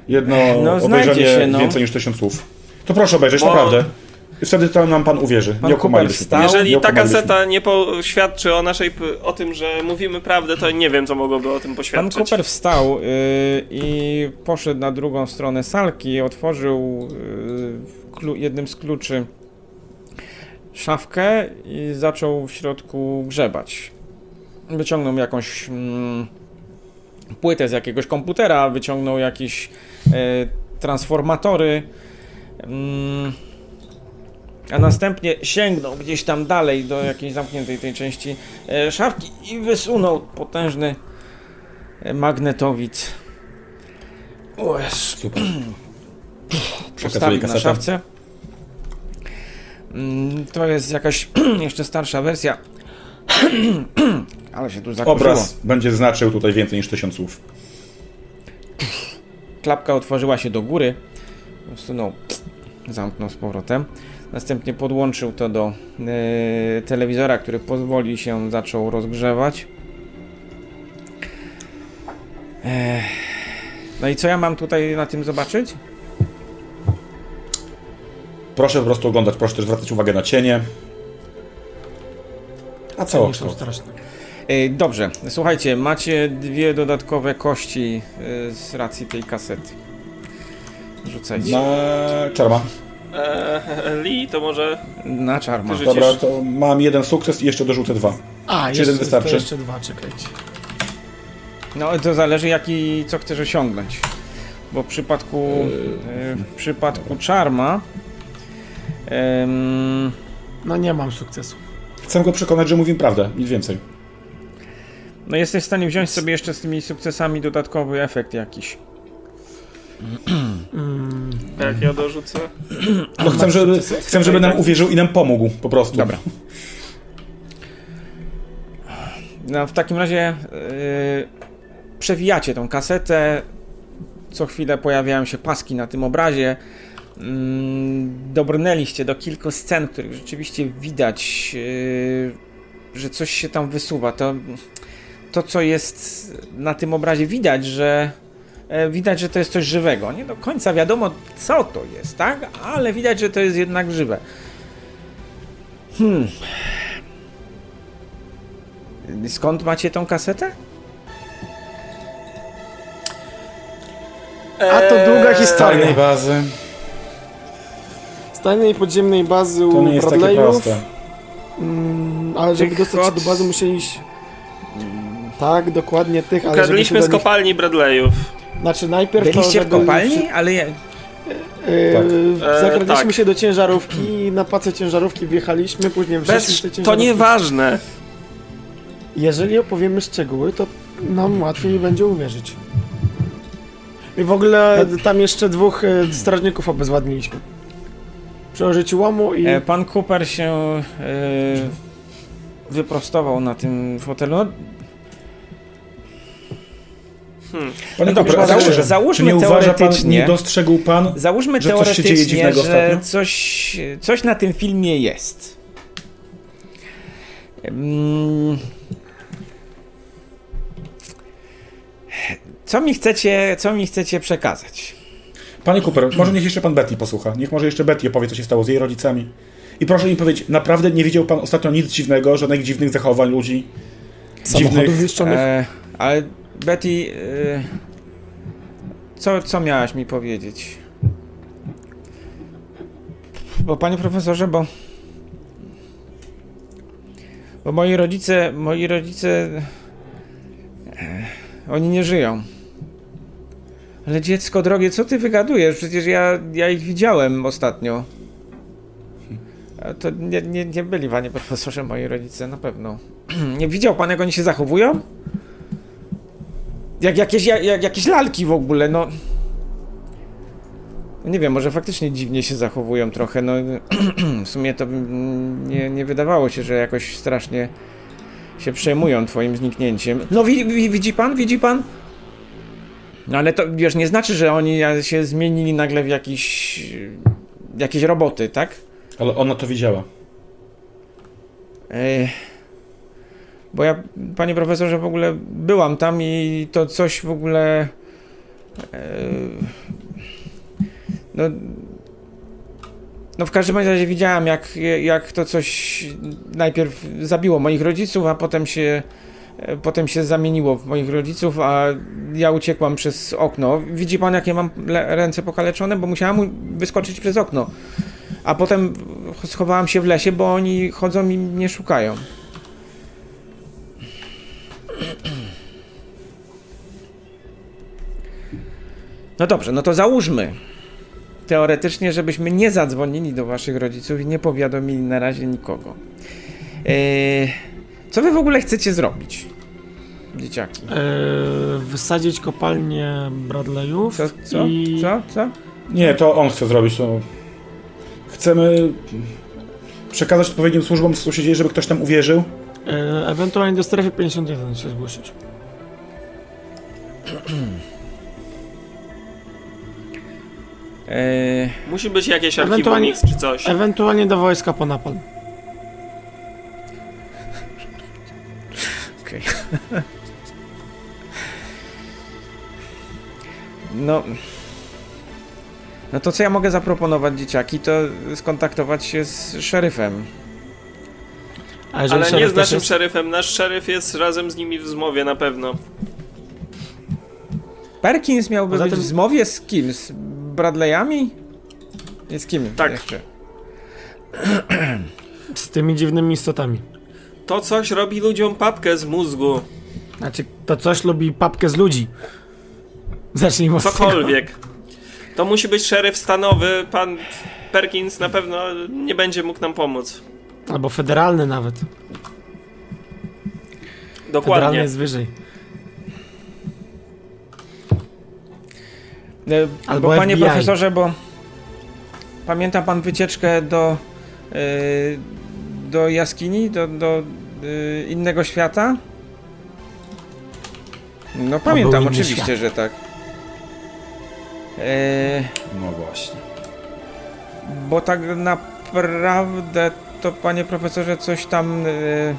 jedno No, obejrzenie się, no. więcej niż tysiąc słów. To proszę obejrzeć, Bo- naprawdę. Wtedy to nam pan uwierzy. Pan nie się. wstał. Jeżeli Nie ta kaseta nie poświadczy o naszej, o tym, że mówimy prawdę, to nie wiem, co mogłoby o tym Pan poświadczyć. Cooper wstał y, i poszedł na drugą stronę salki, otworzył y, klu, jednym z kluczy szafkę i zaczął w środku grzebać. Wyciągnął jakąś mm, płytę z jakiegoś komputera, wyciągnął jakieś e, transformatory, mm, a następnie sięgnął gdzieś tam dalej do jakiejś zamkniętej tej części e, szafki i wysunął potężny e, magnetowid. Super. Przekazuję Postawił na szafce. Mm, To jest jakaś jeszcze starsza wersja. Ale się tu zakurzyło. Obraz będzie znaczył tutaj więcej niż tysiąc słów. Klapka otworzyła się do góry. Wsunął, zamknął z powrotem. Następnie podłączył to do e, telewizora, który pozwoli się zaczął rozgrzewać. Ech. No i co ja mam tutaj na tym zobaczyć? Proszę po prostu oglądać, proszę też zwracać uwagę na cienie. A co? Nie są straszne. Dobrze, słuchajcie, macie dwie dodatkowe kości e, z racji tej kasety. Rzucajcie. Na czarma. Eee, Lee, to może... Na czarma. Dobra, to mam jeden sukces i jeszcze dorzucę dwa. A, Czy jeszcze, jeden wystarczy? to jeszcze dwa, czekajcie. No to zależy jaki, co chcesz osiągnąć. Bo w przypadku, e, w przypadku czarma No nie mam sukcesu. Chcę go przekonać, że mówię prawdę, nic więcej. no jesteś w stanie wziąć sobie jeszcze z tymi sukcesami dodatkowy efekt jakiś. Mm, Jak ja dorzucę? No chcę, żeby, chcę, żeby nam uwierzył i nam pomógł, po prostu. Dobra. No w takim razie e, przewijacie tą kasetę. Co chwilę pojawiają się paski na tym obrazie. Mm, Dobrnęliście do kilku scen, w których rzeczywiście widać, e, że coś się tam wysuwa. To, to, co jest na tym obrazie, widać, że e, widać, że to jest coś żywego. Nie do końca wiadomo, co to jest, tak? Ale widać, że to jest jednak żywe. Hmm. Skąd macie tą kasetę? A to długa Eee, historia. Tajnej bazy. Z tajnej podziemnej bazy To u nie jest takie Bradleyów. proste. Mm, ale żeby Tych dostać się od- do bazy musieli iść... Tak, dokładnie tych, ale żeby Ukradliśmy z nich... kopalni Bradleyów. Znaczy najpierw to, Byliście w kopalni? Ale ja... Yy, Tak. zakradliśmy E, tak. się do ciężarówki i na pacę ciężarówki wjechaliśmy, później Bez... To nieważne. Jeżeli opowiemy szczegóły, to nam łatwiej będzie uwierzyć. I w ogóle tam jeszcze dwóch e, strażników obezwładniliśmy. Użyciu łomu i... E, Pan Cooper się e, wyprostował na tym fotelu. No, Hmm. Panie No dobrze, załóż- szczerze, załóżmy czy nie uważa pan, teoretycznie- nie dostrzegł pan, załóżmy Że coś się dzieje teoretycznie, dziwnego że ostatnio? coś, coś na tym filmie jest. Co mi chcecie, co mi chcecie przekazać? Panie Cooper, może niech jeszcze pan Betty posłucha. Niech może jeszcze Betty opowie, co się stało z jej rodzicami. I proszę mi powiedzieć, naprawdę nie widział pan ostatnio nic dziwnego, żadnych dziwnych zachowań ludzi? samochodów dziwnych-. E, ale Betty, e, co, co miałaś mi powiedzieć? Bo panie profesorze, bo bo moi rodzice, moi rodzice e, oni nie żyją. Ale dziecko drogie, co ty wygadujesz? Przecież ja, ja ich widziałem ostatnio. To nie, nie, nie byli, panie profesorze, moi rodzice, na pewno. Nie widział pan, jak oni się zachowują? Jak jakieś, jak, jak jakieś lalki w ogóle, no. No Nie wiem, może faktycznie dziwnie się zachowują trochę, no. W sumie to nie, nie wydawało się, że jakoś strasznie się przejmują twoim zniknięciem. No wi, wi, widzi pan, widzi pan? No ale to, wiesz, nie znaczy, że oni się zmienili nagle w jakiś... jakieś roboty, tak? Ale ona to widziała. Ej, Bo ja, panie profesorze, w ogóle byłam tam i to coś w ogóle. e, No. No w każdym razie widziałem, jak, jak to coś najpierw zabiło moich rodziców, a potem się, potem się zamieniło w moich rodziców, a ja uciekłam przez okno. Widzi pan, jakie mam ręce pokaleczone? Bo musiałam wyskoczyć przez okno. A potem schowałam się w lesie, bo oni chodzą i mnie szukają. No dobrze, no to załóżmy, teoretycznie, żebyśmy nie zadzwonili do waszych rodziców i nie powiadomili na razie nikogo. Eee, co wy w ogóle chcecie zrobić, dzieciaki? Eee, wysadzić kopalnię Bradleyów Co, co, i... co, co? Nie, to on chce zrobić to. Chcemy przekazać odpowiednim służbom, co się dzieje, żeby ktoś tam uwierzył. Eee, ewentualnie do strefy 51 się zgłosić. Eee, Musi być jakieś archiwum czy coś. Ewentualnie do wojska po napad. No. No to co ja mogę zaproponować dzieciaki, to skontaktować się z szeryfem. Ale nie z naszym jest- szeryfem. Nasz szeryf jest razem z nimi w zmowie na pewno. Perkins miałby Poza być w zmowie z kim? Z Bradleyami? I z kim Tak. jeszcze? Z tymi dziwnymi istotami. To coś robi ludziom papkę z mózgu. Znaczy, to coś lubi papkę z ludzi. Zacznijmy od tego. Cokolwiek. To musi być szeryf stanowy. Pan Perkins na pewno nie będzie mógł nam pomóc. Albo federalny nawet. Federalny Dokładnie. jest wyżej. E, Albo bo panie FBI. profesorze, bo pamięta pan wycieczkę do e, do jaskini, do, do e, innego świata? No pamiętam, inny oczywiście, świat. że tak. E, No właśnie. bo tak naprawdę to panie profesorze coś tam e,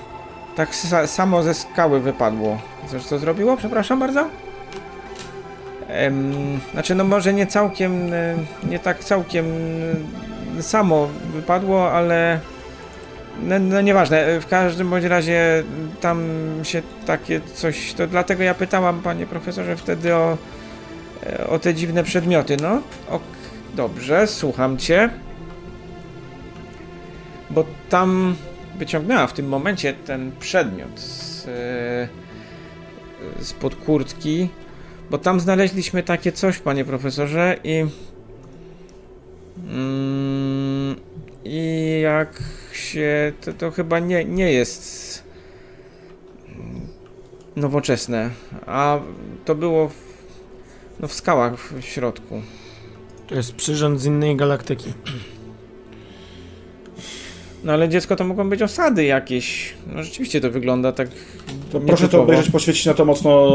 tak sa, samo ze skały wypadło. Coś co zrobiło? Przepraszam bardzo? Em, znaczy no może nie całkiem, e, nie tak całkiem e, samo wypadło, ale no, no nieważne, E, w każdym bądź razie tam się takie coś, to dlatego ja pytałam panie profesorze wtedy o, e, o te dziwne przedmioty, no. Ok, dobrze, słucham cię. Bo tam wyciągnęła w tym momencie ten przedmiot z, e, spod kurtki, bo tam znaleźliśmy takie coś, panie profesorze, i mm, i jak się, to, to chyba nie, nie jest nowoczesne, a to było w, no w skałach w środku. To jest przyrząd z innej galaktyki. No ale dziecko to mogą być osady jakieś. No rzeczywiście to wygląda tak. To proszę to obejrzeć, poświecić na to mocno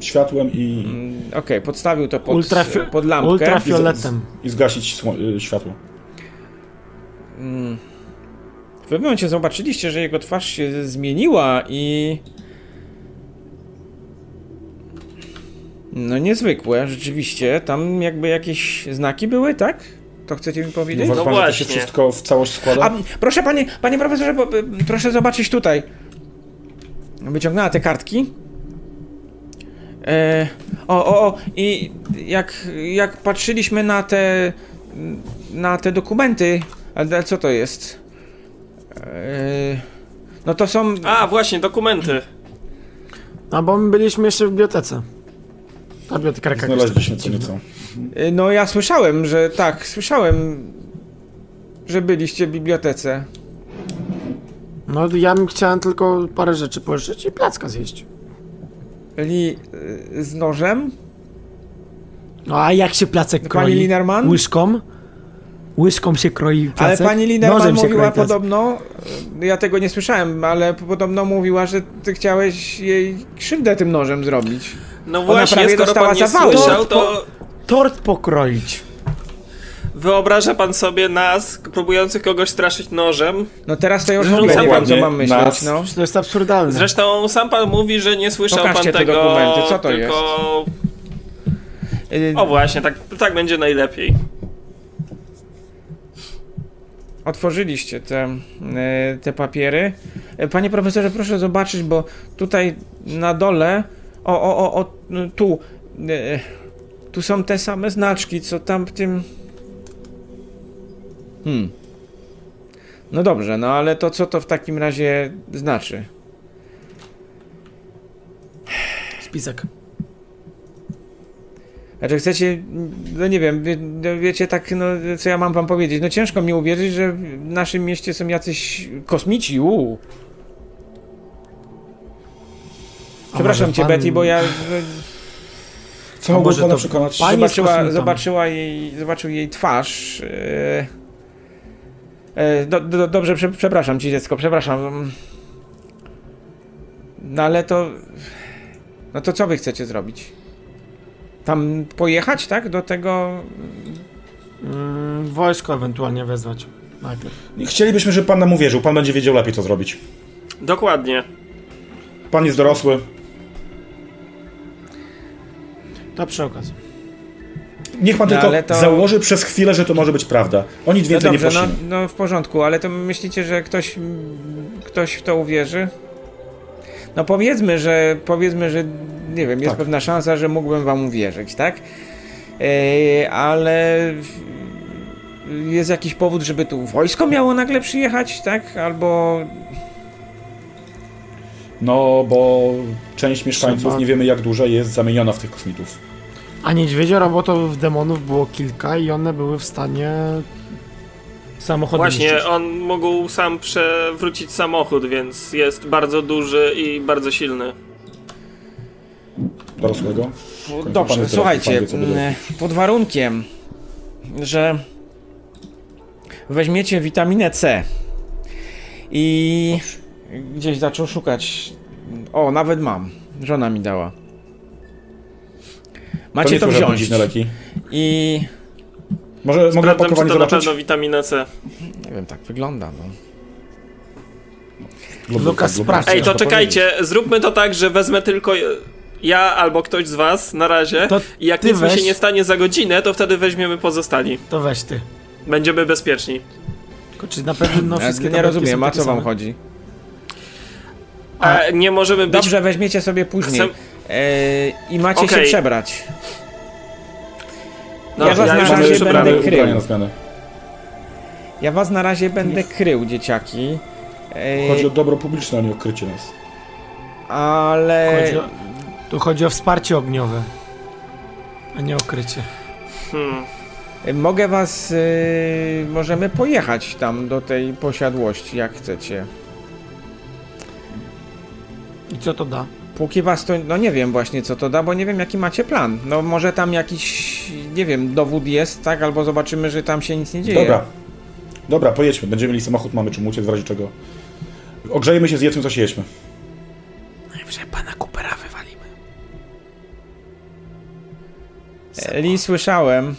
światłem i, Mm, Okej, podstawił to pod, Ultrafi- pod lampkę. ultra- i, z, i zgasić sło- y, światło. Mm. W pewnym momencie zobaczyliście, że jego twarz się zmieniła i. No niezwykłe, rzeczywiście. Tam jakby jakieś znaki były, tak? To chcecie mi powiedzieć? Uważa No pan, to się właśnie. wszystko w całość składa? A proszę panie, panie profesorze, bo, y, proszę zobaczyć tutaj. Wyciągnęła te kartki. E, o, o, o, i jak, jak patrzyliśmy na te na te dokumenty, ale co to jest? E, no to są. A, właśnie, dokumenty. No bo my byliśmy jeszcze w bibliotece. A bibliotekarka Znaleźliśmy co nieco. e, No ja słyszałem, że tak, słyszałem, że byliście w bibliotece. No ja bym chciałem tylko parę rzeczy pożyczyć i placka zjeść. Byli e, z nożem. No a jak się placek Pani kroi? Linerman? Łyżką? Łyżką się kroi Ale placek? pani Linerman Nożem się mówiła podobno, e, ja tego nie słyszałem, ale podobno mówiła, że ty chciałeś jej krzywdę tym nożem zrobić. No właśnie, skoro dostała pan nie zawału. słyszał, to Tort pokroić. wyobraża pan sobie nas, próbujących kogoś straszyć nożem. No teraz to już w ogóle nie wiem, co mam myśleć, nas- no. To jest absurdalne. Zresztą sam pan mówi, że nie słyszał Pokażcie te pan tego, dokumenty, co to tylko... Y, O właśnie, tak, tak będzie najlepiej. Otworzyliście te, e, te papiery. E, Panie profesorze, proszę zobaczyć, bo tutaj na dole, o, o, o, o tu, e, tu są te same znaczki, co tam w tym... Hmm. No dobrze, no ale to co to w takim razie znaczy? Spisek. Znaczy chcecie, no nie wiem, wie, no wiecie tak, no co ja mam wam powiedzieć, no ciężko mi uwierzyć, że w naszym mieście są jacyś kosmici, uuu. Przepraszam cię pan- Betty, bo ja Co A mogło pana to przekonać? zobaczyła, zobaczyła jej, zobaczył jej twarz. E, e, do, do, dobrze, prze, przepraszam ci dziecko, przepraszam. No ale to, no to co wy chcecie zrobić? Tam pojechać, tak? Do tego Mm, wojsko ewentualnie wezwać. Najpierw. Chcielibyśmy, żeby pan nam uwierzył. Pan będzie wiedział lepiej, co zrobić. Dokładnie. Pan jest dorosły. To przy okazji. Niech pan No, tylko to- założy przez chwilę, że to może być prawda. O nic No więcej dobrze, nie no, prosimy. no w porządku, ale to myślicie, że ktoś, ktoś w to uwierzy? No powiedzmy, że powiedzmy, że nie wiem, jest Tak. pewna szansa, że mógłbym wam uwierzyć, tak? E, ale jest jakiś powód, żeby tu wojsko miało nagle przyjechać, tak? Albo No, bo część mieszkańców, Trzeba- nie wiemy jak duża, jest zamieniona w tych kosmitów. A niedźwiedzio robotów demonów było kilka i one były w stanie samochody Właśnie, niszczyć. on mógł sam przewrócić samochód, więc jest bardzo duży i bardzo silny. Dorosłego. pan Dobrze, jest słuchajcie, dorosły, pan wie, co mm, pod warunkiem, że weźmiecie witaminę C i gdzieś zaczął szukać. O, nawet mam. Żona mi dała. Macie to żadne wziąć. I Może mogę Sprawdzam, czy opakowanie to na zobaczyć? pewno witamina C. nie wiem, tak wygląda. No. Lub- Lukas, sprawdź. Ej, to czekajcie, zróbmy to tak, że wezmę tylko ja albo ktoś z was na razie To i jak nic mi się weź. nie stanie za godzinę, to wtedy weźmiemy pozostali. To weź ty. Będziemy bezpieczni. Tylko czy na pewno Ja wszystkie nie rozumiem, takie co wam chodzi. A- A nie możemy być... Dobrze, weźmiecie sobie później. Chcę- E, I macie się Okej. przebrać. No, Ja was ja na razie będę krył. Ja was na razie będę krył, dzieciaki. Chodzi o dobro publiczne, a nie o krycie nas. ale... Chodzi o, tu chodzi o wsparcie ogniowe, a nie o krycie. Hmm. Mogę was. y, możemy pojechać tam do tej posiadłości, jak chcecie. I co to da? Póki was to. No nie wiem właśnie co to da, bo nie wiem jaki macie plan. No może tam jakiś. Nie wiem, dowód jest, tak? Albo zobaczymy, że tam się nic nie dzieje. Dobra. Dobra, pojedźmy. Będziemy mieli samochód, mamy czym uciec, w razie czego. Ogrzejmy się, zjedzmy coś i jedźmy. Najwyżej pana Coopera wywalimy. Li słyszałem.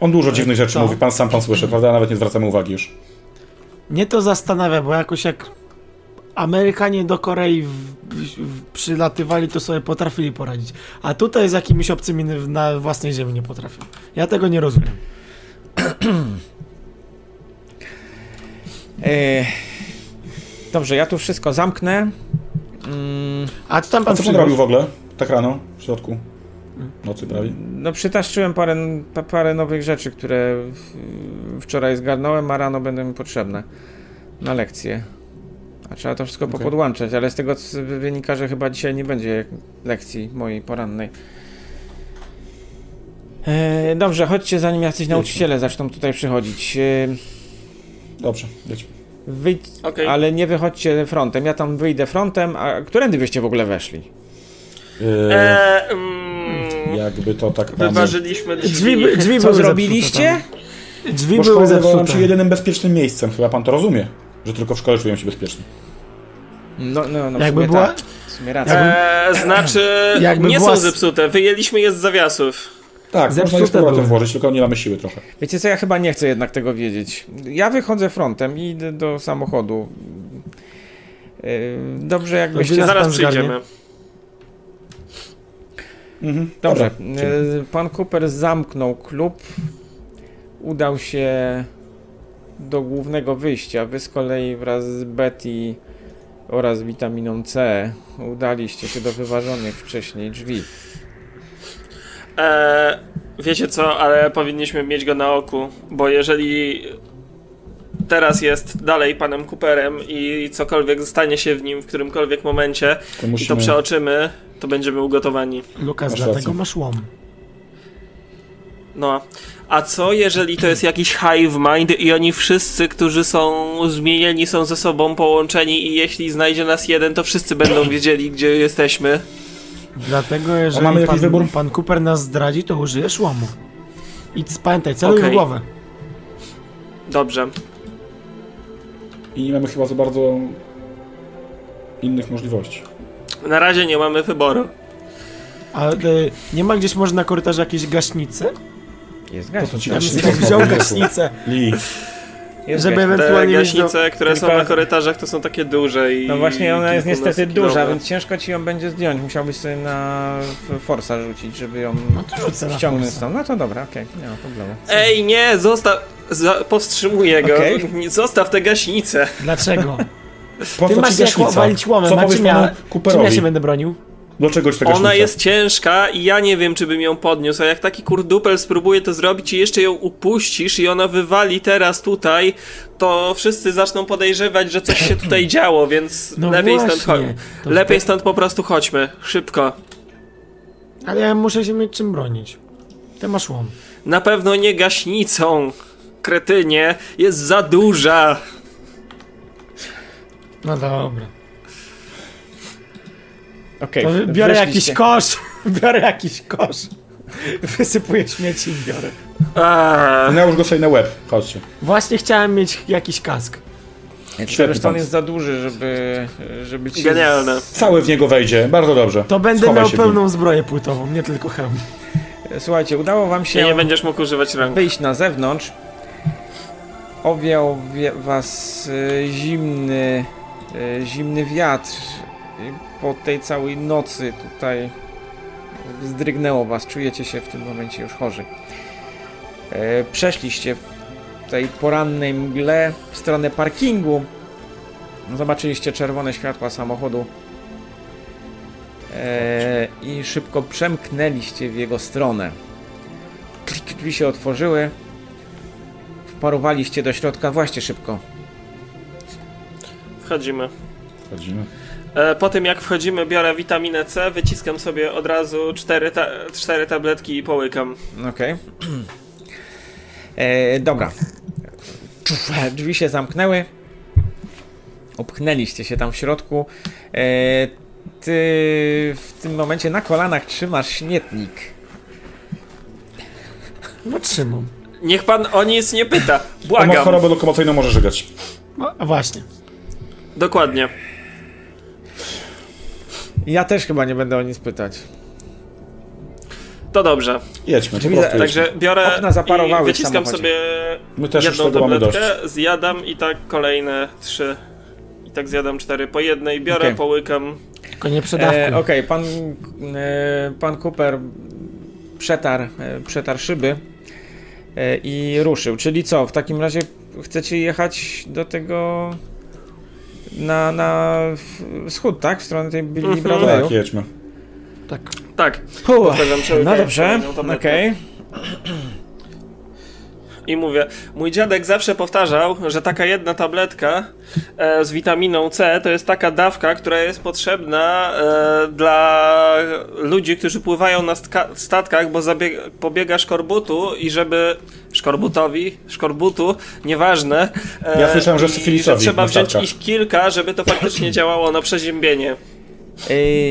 On dużo dziwnych rzeczy co? mówi, pan sam pan słyszy, prawda? Nawet nie zwracamy uwagi już. Mnie to zastanawia, bo jakoś jak Amerykanie do Korei w, w, przylatywali, to sobie potrafili poradzić. A tutaj z jakimiś obcymi na własnej ziemi nie potrafią. Ja tego nie rozumiem. E, dobrze, ja tu wszystko zamknę. Mm, A co tam A pan co pan robił w ogóle? Tak rano? W środku? Nocy prawie? no przytaszczyłem parę, pa- parę nowych rzeczy, które w, wczoraj zgarnąłem, a rano będą mi potrzebne na lekcje. A trzeba to wszystko Okej. popodłączać, ale z tego co wynika, że chyba dzisiaj nie będzie lekcji mojej porannej. E, dobrze, chodźcie zanim jacyś nauczyciele zaczną tutaj przychodzić. E, Dobrze, jedźmy. wyjdź, Okej. ale nie wychodźcie frontem. Ja tam wyjdę frontem, a którędy wyście w ogóle weszli? Eee, mm, jakby to tak panu... Wyważyliśmy drzwi. Drzwi, drzwi zrobiliście? Zepsute. Drzwi były wydawało nam się zepsute. jedynym bezpiecznym miejscem. Chyba pan to rozumie, że tylko w szkole czują się bezpieczni. No, no, no w Jakby sumie była- tak. W sumie racja. Eee, znaczy, Jakby nie była są zepsute, wyjęliśmy je z zawiasów. Tak, można je z Zepsute powrotem włożyć, tylko nie mamy siły trochę. Wiecie co, ja chyba nie chcę jednak tego wiedzieć. Ja wychodzę frontem i idę do samochodu. Yy, Dobrze, jakbyście... Zaraz przyjdziemy. Mhm. Dobrze, Dobra. yy, pan Cooper zamknął klub. Udał się do głównego wyjścia. Wy z kolei wraz z Betty oraz witaminą C udaliście się do wyważonych wcześniej drzwi. E, wiecie co, ale powinniśmy mieć go na oku, bo jeżeli teraz jest dalej panem Cooperem i cokolwiek stanie się w nim w którymkolwiek momencie To i musimy... to przeoczymy, to będziemy ugotowani. Lukas, Masz dlatego rację. masz łom. No. A co jeżeli to jest jakiś hive mind i oni wszyscy, którzy są zmienieni, są ze sobą połączeni i jeśli znajdzie nas jeden, to wszyscy będą wiedzieli, gdzie jesteśmy? Dlatego jeżeli mamy jakiś pan, wybór? pan Cooper nas zdradzi, to użyjesz łomu. I pamiętaj, celuj Okej. w głowę. Dobrze. I nie mamy chyba za bardzo innych możliwości. Na razie nie mamy wyboru. A e, nie ma gdzieś może na korytarzu jakiejś gaśnicy? Jest Po co ci Ja bym gaśnica? wziął gaśnicę, Jest żeby gaśnica. Te ewentualnie mieć do... gaśnice, które są Tylko- na korytarzach, to są takie duże i... No właśnie, ona jest niestety duża, więc ciężko ci ją będzie zdjąć. Musiałbyś sobie na Forsa rzucić, żeby ją No to rzucę ściągnąć stąd. No to dobra, okej, nie ma problemu. Ej, nie, zostaw... Za, powstrzymuję go. Nie, Zostaw tę gaśnicę. Dlaczego? po Ty co masz jak walić łomem, Co a czym ja, czym ja się będę bronił? Do czegoś ta gaśnica? Ona jest ciężka i ja nie wiem, czy bym ją podniósł, a jak taki kurdupel spróbuje to zrobić i jeszcze ją upuścisz i ona wywali teraz tutaj, to wszyscy zaczną podejrzewać, że coś się tutaj działo, więc No lepiej właśnie. stąd Lepiej stąd po prostu chodźmy, szybko. Ale ja muszę się mieć czym bronić. Ty masz łom. Na pewno nie gaśnicą, kretynie, jest za duża. No dobra. Okej, biorę jakiś kosz, biorę jakiś kosz. Wysypuję śmieci i biorę. Eee, Nałóż go sobie na łeb. Chodźcie. Właśnie chciałem mieć jakiś kask. Że on jest za duży, żeby, żeby ci... genialne. Cały w niego wejdzie. Bardzo dobrze. To będę Schowaj miał pełną zbroję płytową, nie tylko hełm. Słuchajcie, udało wam się nie będziesz mógł używać rąk. wyjść na zewnątrz. Owiał wie- was e, zimny, e, zimny wiatr. Po tej całej nocy tutaj zdrygnęło was. Czujecie się w tym momencie już chorzy. E, Przeszliście w tej porannej mgle w stronę parkingu. Zobaczyliście czerwone światła samochodu. E, I szybko przemknęliście w jego stronę. Drzwi się otworzyły. Wparowaliście do środka właśnie szybko. Wchodzimy. Chodzimy. E, Po tym jak wchodzimy, biorę witaminę C, wyciskam sobie od razu cztery, ta cztery tabletki i połykam. Okej. E, dobra. Drzwi się zamknęły. Opchnęliście się tam w środku. E, ty w tym momencie na kolanach trzymasz śmietnik. No trzymam. Niech pan o nic nie pyta. On ma Błagam. chorobę lokomocyjną, może żygać. No, a właśnie. Dokładnie. Ja też chyba nie będę o nic pytać. To dobrze. Jedźmy, po prostu. Także biorę Okna zaparowały i wyciskam sobie My też jedną tabletkę, zjadam i tak kolejne trzy. I tak zjadam cztery po jednej, biorę, Okej. połykam. Tylko nie przedawkuj. E, Okej, pan, e, pan Cooper przetarł, e, przetarł szyby e, i ruszył. Czyli co, w takim razie chcecie jechać do tego na, na wschód, tak? W stronę tej Billy Mhm. Broadwayu? Tak, jedźmy. Tak. Tak. No dobrze, kolejną tabletkę. I mówię, mój dziadek zawsze powtarzał, że taka jedna tabletka e, z witaminą C to jest taka dawka, która jest potrzebna e, dla ludzi, którzy pływają na statkach, bo zabieg- pobiega szkorbutu i żeby szkorbutowi, szkorbutu, nieważne. e, Ja słyszałem, że syfilisowi trzeba na wziąć ich kilka, żeby to faktycznie działało na przeziębienie.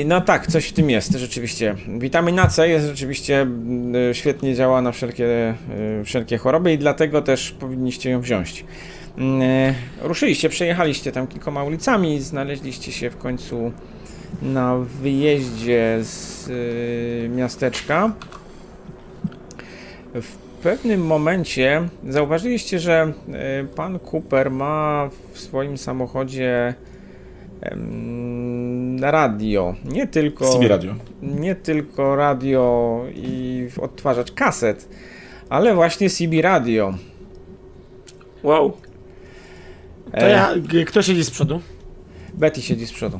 No tak, coś w tym jest rzeczywiście. Witamina C jest rzeczywiście mm, świetnie działa na wszelkie, y, wszelkie choroby i dlatego też powinniście ją wziąć. Mm, e, Ruszyliście, przejechaliście tam kilkoma ulicami, znaleźliście się w końcu na wyjeździe z y, miasteczka. W pewnym momencie zauważyliście, że y, pan Cooper ma w swoim samochodzie radio. Nie tylko, CB Radio. nie tylko radio i odtwarzacz kaset, ale właśnie CB radio. Wow. To ja, kto siedzi z przodu? Betty siedzi z przodu.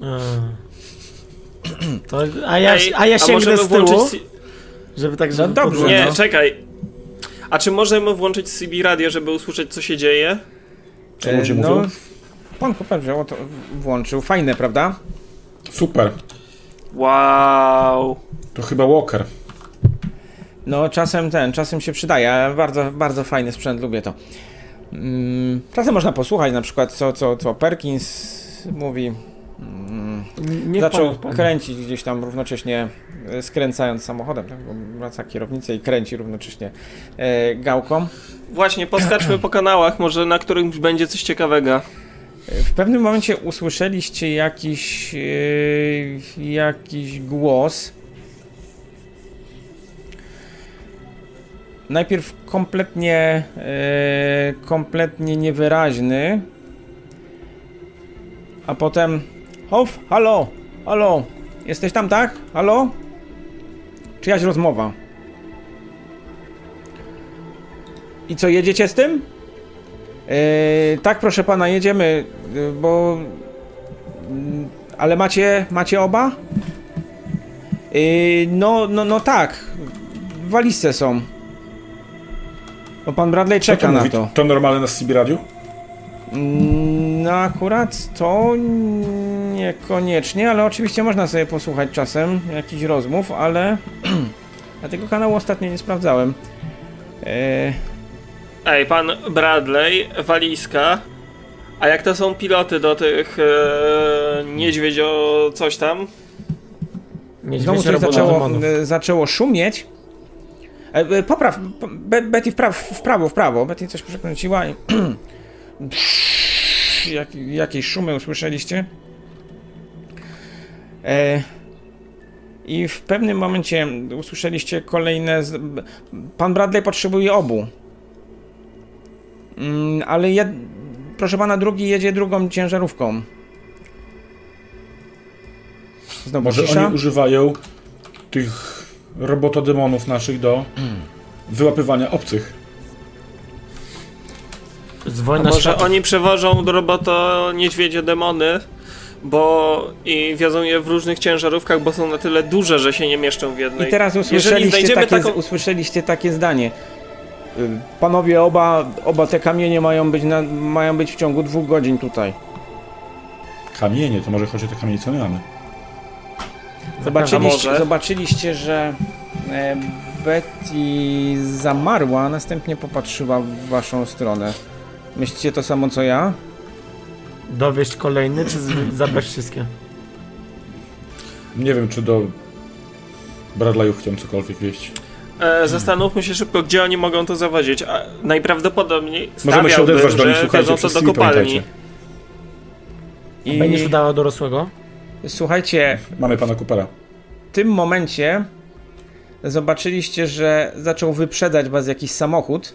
A. To, a ja, a ja sięgnę z tyłu, włączyć żeby tak... No żeby dobrze, podłożyć. Nie, no. czekaj. A czy możemy włączyć CB radio, żeby usłyszeć, co się dzieje? Co ludzie E, mówią? Pan Cooper wziął, to włączył. Fajne, prawda? Super. Wow. To chyba Walker. No czasem ten, czasem się przydaje. Bardzo, bardzo fajny sprzęt, lubię to. Mm, czasem można posłuchać na przykład co, co, co Perkins mówi. Mm, Niech zaczął pan kręcić gdzieś tam równocześnie e, skręcając samochodem, tak? bo wraca kierownicę i kręci równocześnie e, gałką. Właśnie, poskaczmy po kanałach, może na którymś będzie coś ciekawego. W pewnym momencie usłyszeliście jakiś, e, jakiś głos. Najpierw kompletnie, e, kompletnie niewyraźny, a potem Hof, halo, halo, jesteś tam, tak? Halo? Czyjaś rozmowa. I co, jedziecie z tym? Yy, tak, proszę pana, jedziemy, yy, bo. Mm, ale macie, macie oba? Yy, no, no, no tak. W walizce są. Bo pan Bradley czeka to na mówi? to. To normalne na CB radiu? Mm, No akurat to niekoniecznie, ale oczywiście można sobie posłuchać czasem jakichś rozmów, ale ja tego kanału ostatnio nie sprawdzałem. Yy, Ej, pan Bradley, walizka. A jak to są piloty do tych e, niedźwiedzio coś tam? Znowu coś zaczęło, e, zaczęło szumieć. E, e, Popraw, Be- Betty w prawo, w prawo, w prawo. Betty coś przekręciła i... Jak, jakieś szumy usłyszeliście. E, I w pewnym momencie usłyszeliście kolejne... Z... Pan Bradley potrzebuje obu. Mm, ale jed... proszę pana, drugi jedzie drugą ciężarówką. Znowu Może cisza. oni używają tych robotodemonów naszych do wyłapywania obcych. Dzwoń A na może oni przewożą do roboto niedźwiedzie demony, bo i wiozą je w różnych ciężarówkach, bo są na tyle duże, że się nie mieszczą w jednej. I teraz usłyszeliście takie, taką... usłyszeliście takie zdanie. Y, Panowie, oba, oba te kamienie mają być, na, mają być w ciągu dwóch godzin tutaj. Kamienie, to może chodzi o te kamienie, co my mamy. Zobaczyliście, zobaczyliście że e, Betty zamarła, a następnie popatrzyła w waszą stronę. Myślicie to samo co ja? Dowieść kolejny, czy zabrać wszystkie? Nie wiem, czy do Bradleyów chcą cokolwiek wieść. E, zastanówmy się szybko, gdzie oni mogą to zawozić. A najprawdopodobniej Możemy się odezwać do nich, słuchajcie, to przez do kopalni. I Będziesz udała dorosłego? słuchajcie, Mamy pana Coopera. w tym momencie zobaczyliście, że zaczął wyprzedzać was jakiś samochód.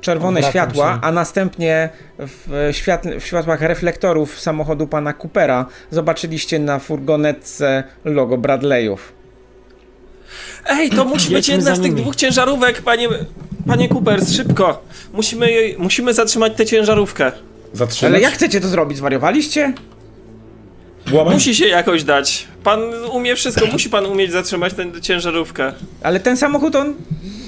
Czerwone Odwracam światła, się. a następnie w, świat- w światłach reflektorów samochodu pana Coopera zobaczyliście na furgonetce logo Bradleyów. Ej, to musi być jedna z tych dwóch ciężarówek, panie, panie Coopers, szybko. Musimy, musimy zatrzymać tę ciężarówkę. Zatrzymać? Ale jak chcecie to zrobić? Zwariowaliście? Musi się jakoś dać. Pan umie wszystko, musi pan umieć zatrzymać tę ciężarówkę. Ale ten samochód, on.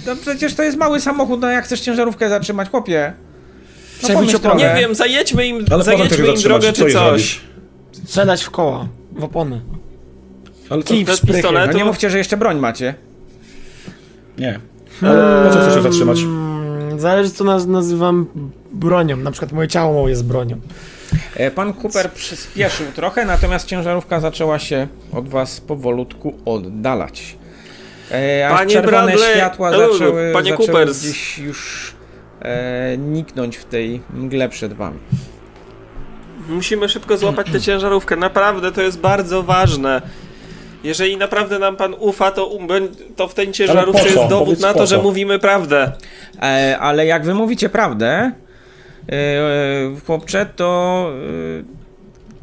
No przecież to jest mały samochód, no jak chcesz ciężarówkę zatrzymać, chłopie? No pomyśl trochę. Nie wiem, zajedźmy im, Ale zajedźmy im drogę czy jej coś. Strzelać w koła, w opony. Ale co? Kij w pistoletu? No nie mówcie, że jeszcze broń macie. Nie. Ale po co chcesz się zatrzymać? Mm, Zależy co naz nazywam bronią. Na przykład moje ciało jest bronią. E, Pan Cooper przyspieszył trochę, natomiast ciężarówka zaczęła się od was powolutku oddalać. E, aż Panie czerwone Bradley- światła zaczęły, panie zaczęły Coopers. gdzieś już e, niknąć w tej mgle przed wami. Musimy szybko złapać tę ciężarówkę. Naprawdę to jest bardzo ważne. Jeżeli naprawdę nam pan ufa, to, um, to w tej ciężarówce jest dowód Powiedz na to, że mówimy prawdę. E, ale jak wy mówicie prawdę, e, e, chłopcze, to e,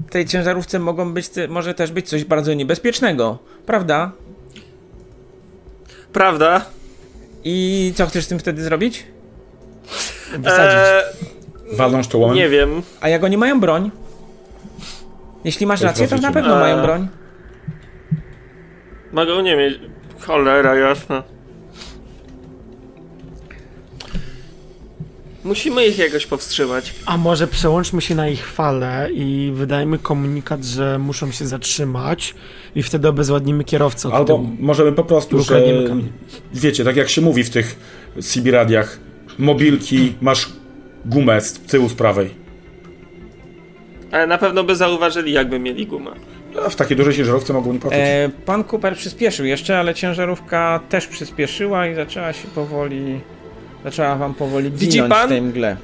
w tej ciężarówce mogą być, może też być coś bardzo niebezpiecznego, prawda? Prawda? I co chcesz z tym wtedy zrobić? Wysadzić. Eee, Walnąć czołem. nie wiem. A jak oni mają broń? Jeśli masz rację, to na pewno Eee. mają broń. Mogą nie mieć. Cholera, jasna. Musimy ich jakoś powstrzymać. A może przełączmy się na ich falę i wydajmy komunikat, że muszą się zatrzymać i wtedy obezwładnimy kierowcę. od Albo tyłu. możemy po prostu, że kamień. wiecie, tak jak się mówi w tych CB radiach, mobilki, masz gumę z tyłu z prawej. Ale na pewno by zauważyli, jakby mieli gumę. A w takiej dużej ciężarówce mogą nie poczuć. E, pan Cooper przyspieszył jeszcze, ale ciężarówka też przyspieszyła i zaczęła się powoli. Zaczęła wam powoli Widzi pan? w tej mgle.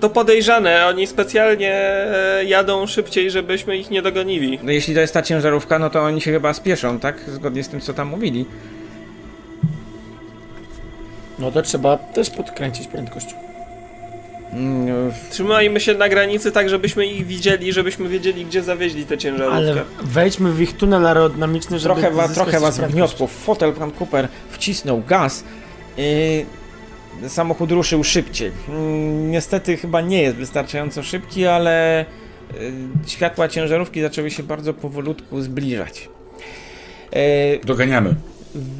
To podejrzane, oni specjalnie e, jadą szybciej, żebyśmy ich nie dogonili. No jeśli to jest ta ciężarówka, no to oni się chyba spieszą, tak? Zgodnie z tym, co tam mówili. No to trzeba też podkręcić prędkość. Trzymajmy się na granicy tak, żebyśmy ich widzieli, żebyśmy wiedzieli, gdzie zawieźli tę ciężarówkę. Ale wejdźmy w ich tunel aerodynamiczny, żeby Trochę, wa, trochę was wgniotło w fotel, pan Cooper wcisnął gaz i samochód ruszył szybciej. Mm, Niestety chyba nie jest wystarczająco szybki, ale y, światła ciężarówki zaczęły się bardzo powolutku zbliżać. Y, Doganiamy.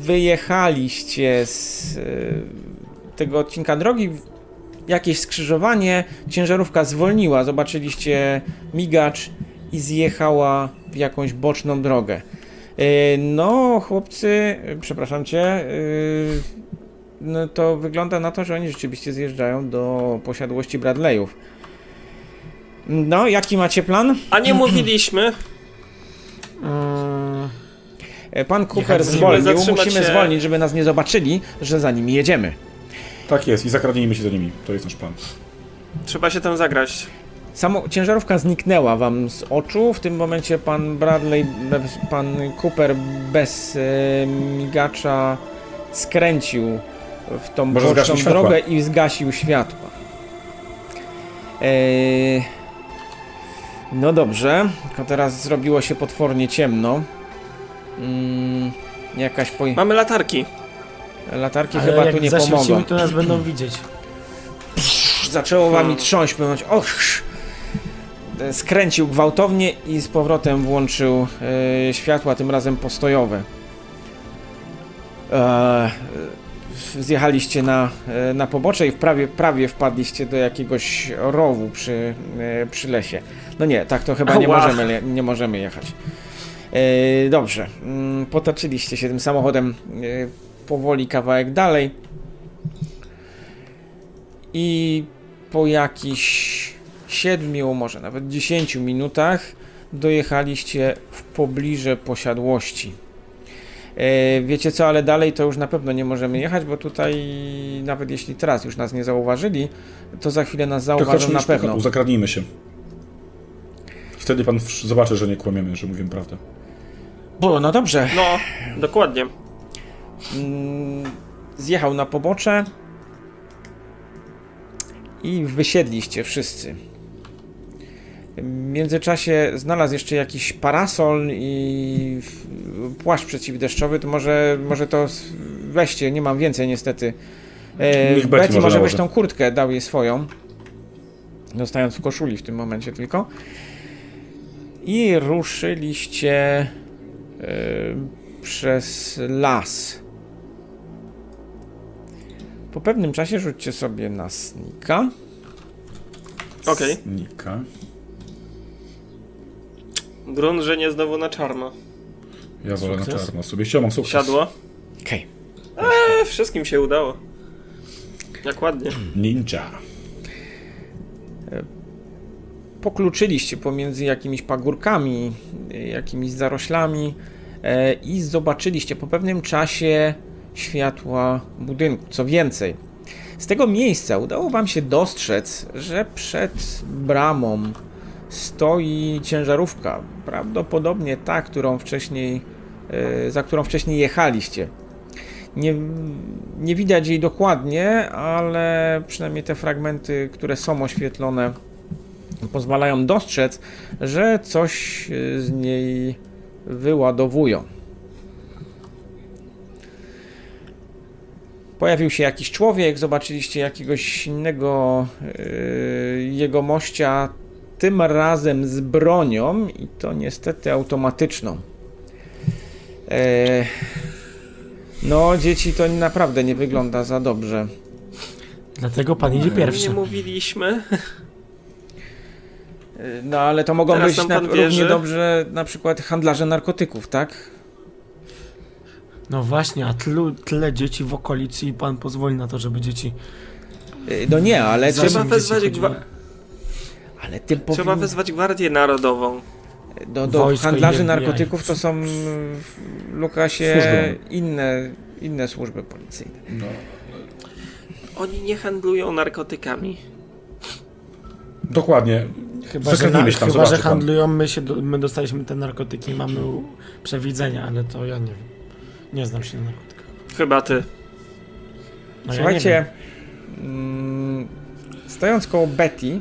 Wyjechaliście z y, tego odcinka drogi, jakieś skrzyżowanie, ciężarówka zwolniła, zobaczyliście migacz i zjechała w jakąś boczną drogę. Y, No, chłopcy, przepraszam cię, y, no to wygląda na to, że oni rzeczywiście zjeżdżają do posiadłości Bradleyów. No, jaki macie plan? A nie mówiliśmy, Pan Cooper zwolnił, musimy się. zwolnić, żeby nas nie zobaczyli, że za nimi jedziemy. Tak jest i zakradnijmy się za nimi. To jest nasz plan. trzeba się tam zagrać. Samo ciężarówka zniknęła wam z oczu. W tym momencie pan Bradley, pan Cooper bez e, migacza skręcił w tą Może boczną zgasił światła. drogę i zgasił światła. E, no dobrze, tylko teraz zrobiło się potwornie ciemno. Mm, jakaś po... Mamy latarki. Latarki ale chyba jak tu nie zaświecimy, pomogą. to nas będą widzieć. zaczęło wami trząść, powiedzieć, och, e, skręcił gwałtownie i z powrotem włączył e, światła, tym razem postojowe. E, zjechaliście na, e, na pobocze i prawie, prawie wpadliście do jakiegoś rowu przy, e, przy lesie. No nie, tak to chyba nie Ała. możemy, le- nie możemy jechać. E, dobrze, mm, potoczyliście się tym samochodem e, powoli kawałek dalej i po jakichś siedmiu, może nawet 10 minutach dojechaliście w pobliże posiadłości. E, wiecie co, ale dalej to już na pewno nie możemy jechać, bo tutaj nawet jeśli teraz już nas nie zauważyli, to za chwilę nas zauważą na po pewno. chatu, zakradnijmy się. Wtedy pan zobaczy, że nie kłamiemy, że mówimy prawdę. Bo, no dobrze. No, dokładnie. Mm, Zjechał na pobocze i wysiedliście wszyscy. W międzyczasie znalazł jeszcze jakiś parasol i płaszcz przeciwdeszczowy, to może, może to weźcie, nie mam więcej niestety. E, Niech Betty Betty może weź tą kurtkę, dał jej swoją. Zostając w koszuli w tym momencie tylko. I ruszyliście e, przez las. Po pewnym czasie rzućcie sobie na snika. Okej. Nika. Grunt, że nie znowu na czarno. Ja wolę na Sukces? czarno. Sobie mam sukces. Siadło? Okej. E, wszystkim się udało. Jak ładnie. Ninja. Pokluczyliście pomiędzy jakimiś pagórkami, y, jakimiś zaroślami e, i zobaczyliście po pewnym czasie światła budynku. Co więcej, z tego miejsca udało wam się dostrzec, że przed bramą stoi ciężarówka. Prawdopodobnie ta, którą wcześniej, e, za którą wcześniej jechaliście. Nie, nie widać jej dokładnie, ale przynajmniej te fragmenty, które są oświetlone, pozwalają dostrzec, że coś z niej wyładowują. Pojawił się jakiś człowiek, zobaczyliście jakiegoś innego yy, jego mościa, tym razem z bronią i to niestety automatyczną. E, no, dzieci to naprawdę nie wygląda za dobrze. Dlatego pan idzie Nie pierwszy. mówiliśmy. E, No, ale to mogą Teraz być na, równie dobrze na przykład handlarze narkotyków, tak? No właśnie, a tylu, tyle dzieci w okolicy i pan pozwoli na to, żeby dzieci... E, No nie, ale Trzeba dzieci wezwać, gwa- ale tym trzeba wezwać Gwardię Narodową. do, do Wojsko handlarzy narkotyków to są w Lukasie Służby. inne, inne służby policyjne. No. Oni nie handlują narkotykami. Dokładnie. Chyba, że, na, tam, chyba, że zobaczy handlują, my, się, my dostaliśmy te narkotyki i mamy przewidzenia, ale to ja nie wiem. Nie znam się na narkotykach. Chyba ty. No ja Słuchajcie, wiem. mm, stojąc koło Betty,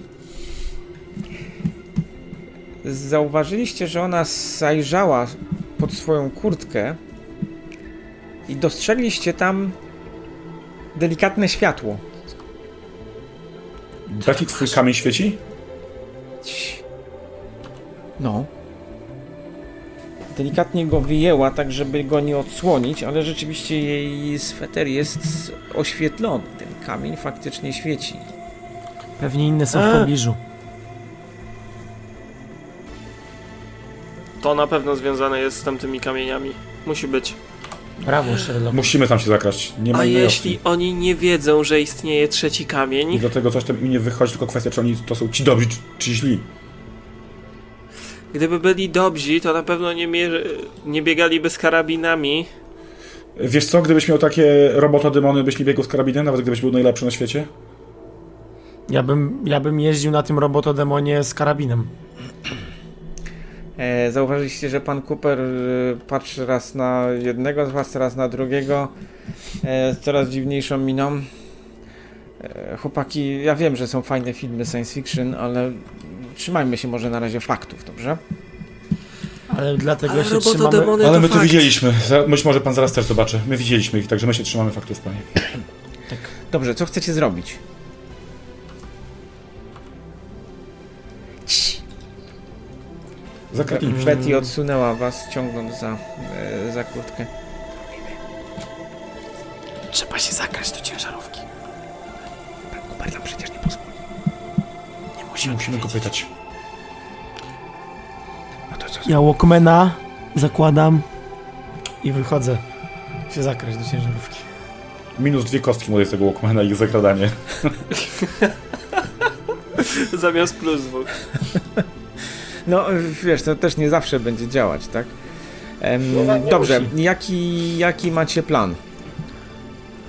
zauważyliście, że ona zajrzała pod swoją kurtkę i dostrzegliście tam delikatne światło. Betty, twój kamień świeci? No. Delikatnie go wyjęła, tak żeby go nie odsłonić, ale rzeczywiście jej sweter jest oświetlony. Ten kamień faktycznie świeci. Pewnie inne są w pobliżu. To na pewno związane jest z tamtymi kamieniami. Musi być. Brawo, Sherlock. Musimy tam się zakraść. Nie ma A innej jeśli opcji. oni nie wiedzą, że istnieje trzeci I kamień, dlatego coś tam im nie wychodzi, tylko kwestia, czy oni to są ci dobrzy, czy, czy źli. Gdyby byli dobrzy, to na pewno nie, nie biegaliby z karabinami. Wiesz co, gdybyś miał takie robotodemony, byś nie biegł z karabinem, nawet gdybyś był najlepszy na świecie? Ja bym, ja bym jeździł na tym robotodemonie z karabinem. E, zauważyliście, że pan Cooper e, patrzy raz na jednego z was, raz na drugiego, e, z coraz dziwniejszą miną. E, chłopaki, ja wiem, że są fajne filmy science fiction, ale trzymajmy się może na razie faktów, dobrze? Ale dlatego Ale się trzymamy... robotodemony Ale my to fakt. widzieliśmy. Być może pan zaraz też zobaczy. My widzieliśmy ich, także my się trzymamy faktów, panie. Dobrze, co chcecie zrobić? Się. Betty odsunęła was, ciągnąc za, e, za kurtkę. Trzeba się zakraść do ciężarówki. Pan nam przecież nie pozwoli. Nie musi Musimy go pytać. No to co? Ja Walkmana zakładam i wychodzę się do ciężarówki. Minus dwie kostki mu jest tego Walkmana i ich zakradanie. Zamiast plus dwóch. No, wiesz, to też nie zawsze będzie działać, tak? Em, No, dobrze, jaki, jaki macie plan?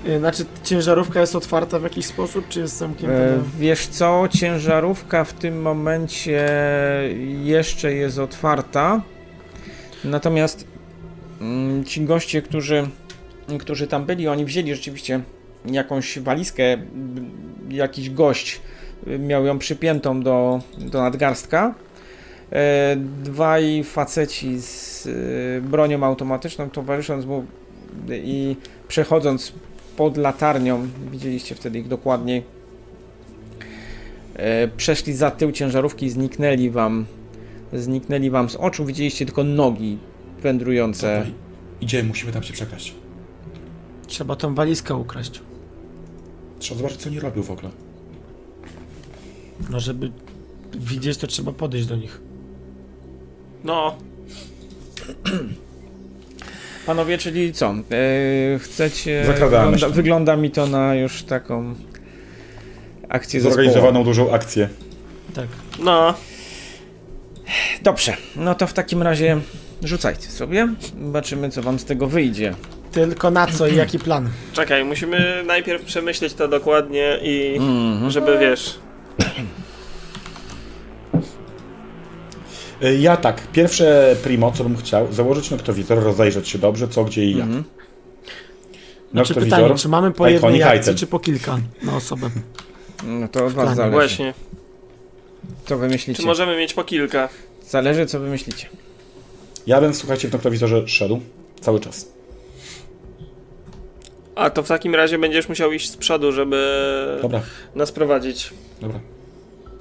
Y, Znaczy, ciężarówka jest otwarta w jakiś sposób, czy jest zamknięta? E, wiesz co, ciężarówka w tym momencie jeszcze jest otwarta. Natomiast mm, ci goście, którzy, którzy tam byli, oni wzięli rzeczywiście jakąś walizkę, jakiś gość miał ją przypiętą do, do nadgarstka. E, Dwaj faceci z y, bronią automatyczną, towarzysząc mu i przechodząc pod latarnią, widzieliście wtedy ich dokładniej, e, przeszli za tył ciężarówki i zniknęli wam, zniknęli wam z oczu, widzieliście tylko nogi wędrujące. Dobra, Idziemy, musimy tam się przekraść. Trzeba tą walizkę ukraść. Trzeba zobaczyć, co oni robią w ogóle. No, żeby widzieć, to trzeba podejść do nich. No, Panowie, czyli co? E, chcecie. Zakradamy Wygląda, wygląda mi to na już taką akcję. Zorganizowaną dużą akcję. Tak. no. Dobrze, no to w takim razie rzucajcie sobie. Zobaczymy, co wam z tego wyjdzie. Tylko na co i jaki plan? Czekaj, musimy najpierw przemyśleć to dokładnie i Mhm. żeby wiesz. Ja tak, pierwsze primo, co bym chciał, założyć noktowizor, rozejrzeć się dobrze, co, gdzie i jak. Mhm. Znaczy Noktowizor, pytanie, czy mamy po jednej akcji, item. czy po kilka na osobę? No to od was zależy. Właśnie. Co wy myślicie? Czy możemy mieć po kilka? Zależy, co wy myślicie. Ja bym, słuchajcie, w noktowizorze szedł cały czas. A to w takim razie będziesz musiał iść z przodu, żeby Dobra, nas prowadzić. dobra.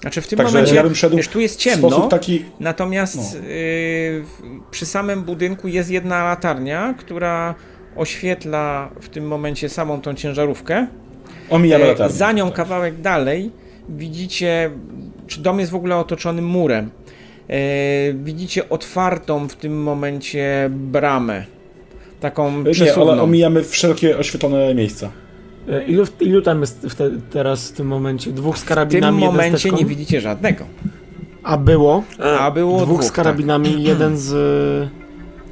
Znaczy w tym Także momencie, ja bym szedł wiesz, tu jest ciemno, taki... natomiast No. yy, przy samym budynku jest jedna latarnia, która oświetla w tym momencie samą tą ciężarówkę. Omijamy E, latarnię. Za nią Tak. kawałek dalej widzicie, czy dom jest w ogóle otoczony murem. E, widzicie otwartą w tym momencie bramę. Taką Nie, ale przesuwną. omijamy wszelkie oświetlone miejsca. E, Ilu, ilu tam jest w te, teraz w tym momencie? Dwóch z w tym karabinami, jeden z momencie nie widzicie żadnego. A było? A było dwóch, dwóch, z karabinami, jeden z,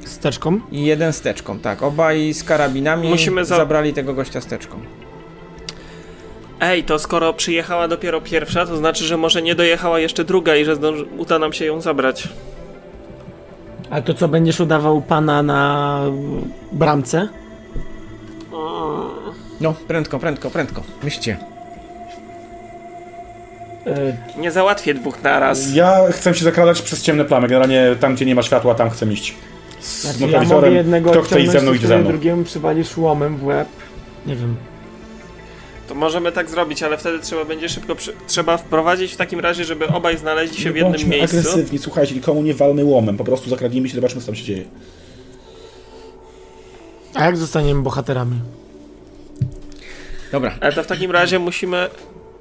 z teczką. Tak. I jeden z teczką, tak. Obaj z karabinami Musimy za- zabrali tego gościa z teczką. Ej, to skoro przyjechała dopiero pierwsza, to znaczy, że może nie dojechała jeszcze druga i że zdąży, uda nam się ją zabrać. A to co, będziesz udawał pana na bramce? No, prędko, prędko, prędko. Myślcie. E, Nie załatwię dwóch naraz. Ja chcę się zakradać przez ciemne plamy. Generalnie tam, gdzie nie ma światła, tam chcę iść. Z Znaczy, ja mogę jednego Kto chce iść ze mną, idzie ze mną. drugiemu przywalisz łomem w łeb. Nie wiem. To możemy tak zrobić, ale wtedy trzeba będzie szybko przy... trzeba wprowadzić w takim razie, żeby obaj znaleźli się Nie w jednym miejscu. agresywni, słuchajcie, nikomu nie walmy łomem. Po prostu zakradnijmy się, zobaczmy, co tam się dzieje. A jak zostaniemy bohaterami? Dobra. Ale to w takim razie musimy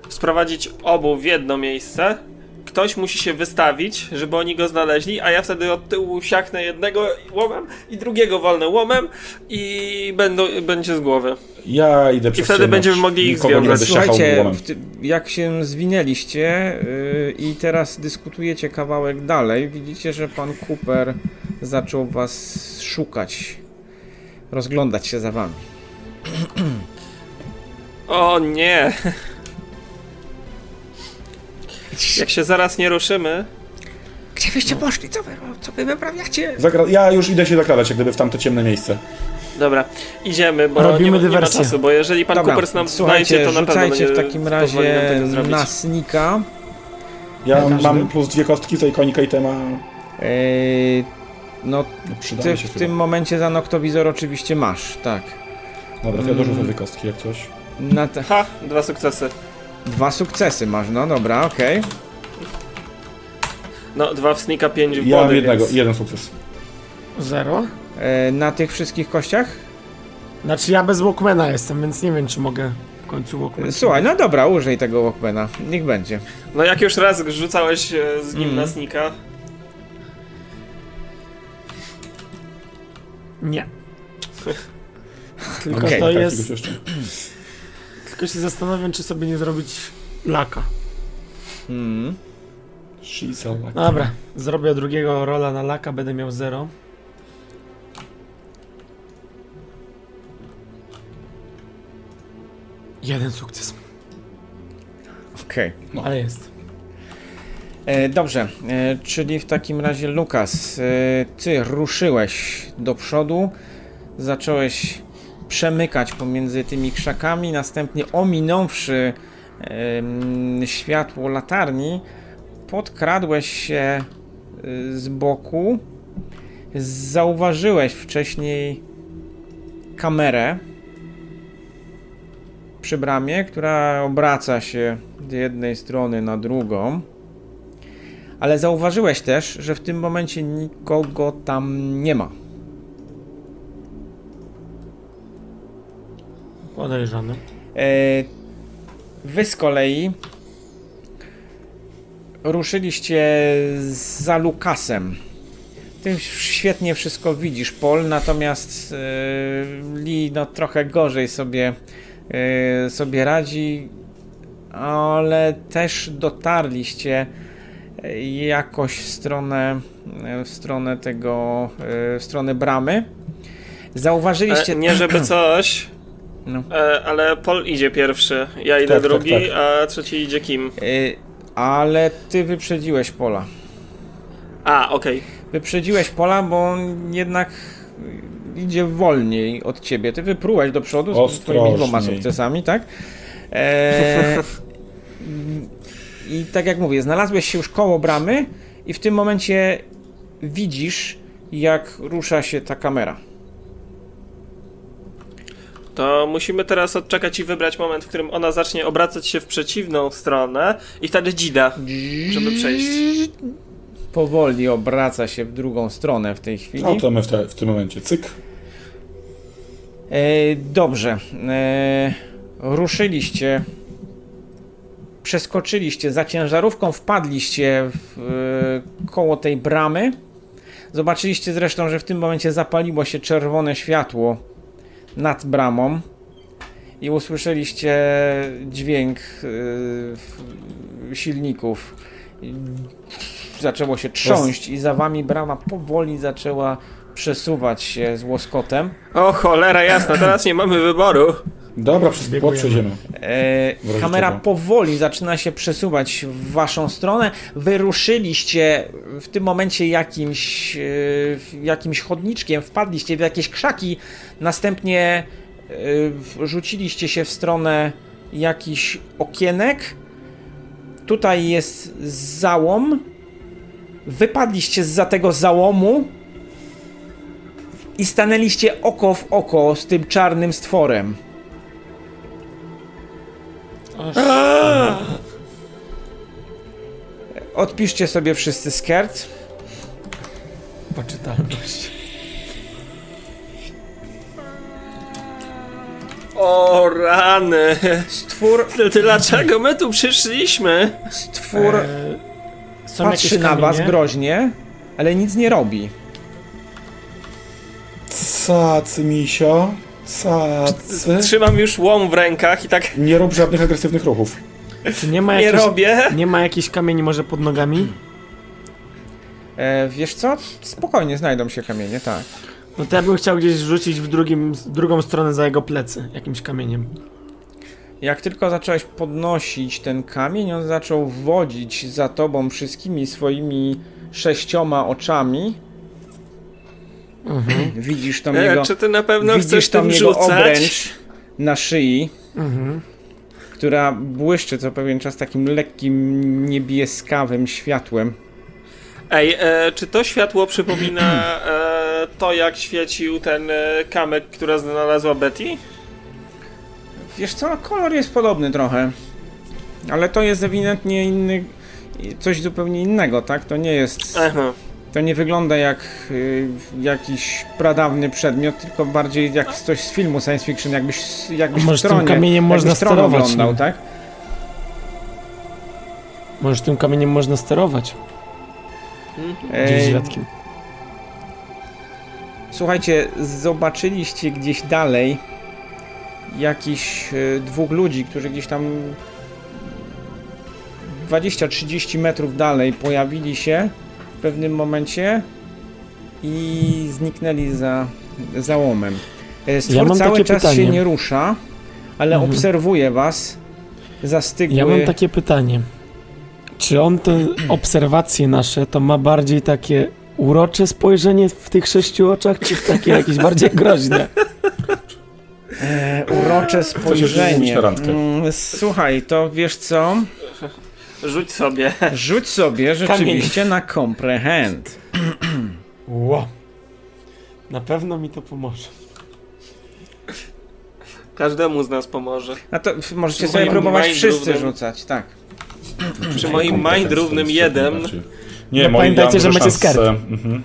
sprowadzić obu w jedno miejsce. Ktoś musi się wystawić, żeby oni go znaleźli, a ja wtedy od tyłu siaknę jednego łomem i drugiego walnę łomem i będą, będzie z głowy. Ja idę przez wtedy ciemność. będziemy mogli ich związać. Słuchajcie, ty, jak się zwinęliście yy, i teraz dyskutujecie kawałek dalej, widzicie, że pan Cooper zaczął was szukać, rozglądać się za wami. O nie! Jak się zaraz nie ruszymy, Gdzie wyście poszli? Co wy, co wy wyprawiacie? Zakra- ja już idę się zakradać, jak gdyby w tamte ciemne miejsce. Dobra, idziemy, bo Robimy nie, ma- nie ma dywersję. czasu, bo jeżeli pan Cooper nam słuchajcie, znajdzie, to na pewno rzucajcie będzie w takim pozwoli nam razie tego zrobić. na snika. Ja Każdy? mam plus dwie kostki, co ikonika i tema. Yy, no, No, przyda ty mi się w chyba. tym momencie za noktowizor oczywiście masz, tak. Dobra, to ja dorzucę dwie kostki, jak coś. Na te, Ha, dwa sukcesy. dwa sukcesy masz, no dobra, okej. No, dwa w sneaka, pięć w Ja body, mam jednego, więc... jeden sukces. Zero? Yy, Na tych wszystkich kościach? Znaczy ja bez Walkmana jestem, więc nie wiem czy mogę w końcu Walkmana. Słuchaj, no dobra, użyj tego Walkmana, niech będzie. No jak już raz rzucałeś e, z nim Mm. na sneaka, Nie. Tylko Okej, to tak, jest... jeszcze. Tylko się zastanawiam, czy sobie nie zrobić laka. Mm. She's a lucky. Dobra, zrobię drugiego rola na laka, będę miał zero. Jeden sukces, Okej. ale jest. E, Dobrze, e, czyli w takim razie Lukas, e, ty ruszyłeś do przodu, zacząłeś przemykać pomiędzy tymi krzakami, następnie ominąwszy em, światło latarni, podkradłeś się e, z boku, zauważyłeś wcześniej kamerę przy bramie, która obraca się z jednej strony na drugą. Ale zauważyłeś też, że w tym momencie nikogo tam nie ma. Podejrzany. E, Wy z kolei ruszyliście za Lukasem. Ty świetnie wszystko widzisz, Paul, natomiast e, Lee no, trochę gorzej sobie, e, sobie radzi, ale też dotarliście jakoś w stronę, w stronę tego, w stronę bramy. Zauważyliście... e, nie żeby coś, No. e, ale Paul idzie pierwszy, ja idę Tak, tak, drugi, tak. a trzeci idzie Kim. Y, ale ty wyprzedziłeś Pola. A, okej. Wyprzedziłeś Pola, bo on jednak idzie wolniej od ciebie. Ty wyprułeś do przodu z twoimi dwoma sukcesami, tak? E, I tak jak mówię, znalazłeś się już koło bramy i w tym momencie widzisz, jak rusza się ta kamera. To musimy teraz odczekać i wybrać moment, w którym ona zacznie obracać się w przeciwną stronę i wtedy dzida, żeby przejść. Powoli obraca się w drugą stronę w tej chwili. No to my w, te, w tym momencie cyk. E, dobrze. E, ruszyliście. Przeskoczyliście za ciężarówką, wpadliście w, e, koło tej bramy. Zobaczyliście zresztą, że w tym momencie zapaliło się czerwone światło nad bramą i usłyszeliście dźwięk w- silników. Zaczęło się trząść i za wami brama powoli zaczęła przesuwać się z łoskotem. O cholera jasna, teraz nie mamy wyboru. Dobra, przez płot przejdziemy. E, kamera czego. powoli zaczyna się przesuwać w waszą stronę. Wyruszyliście w tym momencie jakimś, e, jakimś chodniczkiem, wpadliście w jakieś krzaki, następnie e, rzuciliście się w stronę jakichś okienek. Tutaj jest załom. Wypadliście za tego załomu i stanęliście oko w oko z tym czarnym stworem. Odpiszcie sobie wszyscy skert. Poczytalność. O rany. Stwór, dlaczego my tu przyszliśmy? stwór E, są patrzy jakieś na was kamienie? groźnie, ale nic nie robi. Cacy, misio. Cacy. Trzymam już łom w rękach i tak Nie rób żadnych agresywnych ruchów. Czy nie ma nie robię. nie ma jakichś kamieni może pod nogami? E, wiesz co? Spokojnie znajdą się kamienie, tak. No to ja bym chciał gdzieś rzucić w drugim, drugą stronę za jego plecy, jakimś kamieniem. Jak tylko zacząłeś podnosić ten kamień, on zaczął wodzić za tobą wszystkimi swoimi sześcioma oczami. Mhm. Widzisz tam E, jego, czy ty na pewno widzisz chcesz tam jego rzucać? obręcz na szyi. Mhm. która błyszczy co pewien czas takim lekkim niebieskawym światłem. Ej, e, czy to światło przypomina e, to, jak świecił ten e, kamyk, która znalazła Betty? Wiesz co, kolor jest podobny trochę, ale to jest ewidentnie inny, coś zupełnie innego, tak? To nie jest, Aha. To nie wygląda jak y, jakiś pradawny przedmiot, tylko bardziej jak coś z filmu science fiction, jakbyś, jakbyś może w tym tronie, kamieniem można sterować oglądał, nim? tak? Może tym kamieniem można sterować. Gdzieś rzadkim. Słuchajcie, zobaczyliście gdzieś dalej jakichś e, dwóch ludzi, którzy gdzieś tam 20-30 metrów dalej pojawili się pewnym momencie i zniknęli za załomem. E, Stwór Ja mam cały takie czas się pytanie. nie rusza, ale Mhm. obserwuje was zastygły. Ja mam takie pytanie. Czy on te obserwacje nasze to ma bardziej takie urocze spojrzenie w tych sześciu oczach, czy takie jakieś bardziej groźne? E, urocze spojrzenie. Mm, Słuchaj, to wiesz co? Rzuć sobie. Rzuć sobie rzeczywiście na comprehend. Ło. Na pewno mi to pomoże. Każdemu z nas pomoże. A to możecie Przy sobie moim próbować wszyscy równym- rzucać, tak. Przy moim mind równym jeden. Nie, No moim pamiętajcie, że macie szanse. skarb. Mhm.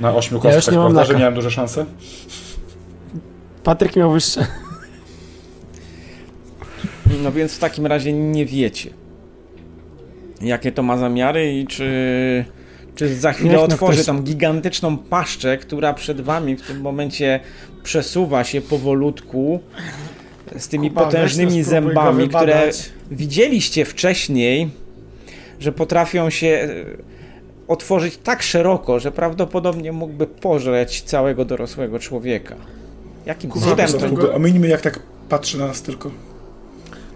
Na ośmiu Ja kostkach, nie mam prawda, że miałem duże szanse? Patryk miał wyższe. No więc w takim razie nie wiecie, jakie to ma zamiary i czy, czy za chwilę Niech no otworzy ktoś- tą gigantyczną paszczę, która przed wami w tym momencie przesuwa się powolutku z tymi Kuba, potężnymi zębami, które widzieliście wcześniej, że potrafią się e, otworzyć tak szeroko, że prawdopodobnie mógłby pożreć całego dorosłego człowieka. Jakim Kuba, cudem to... go, a minimy jak tak patrzy na nas tylko.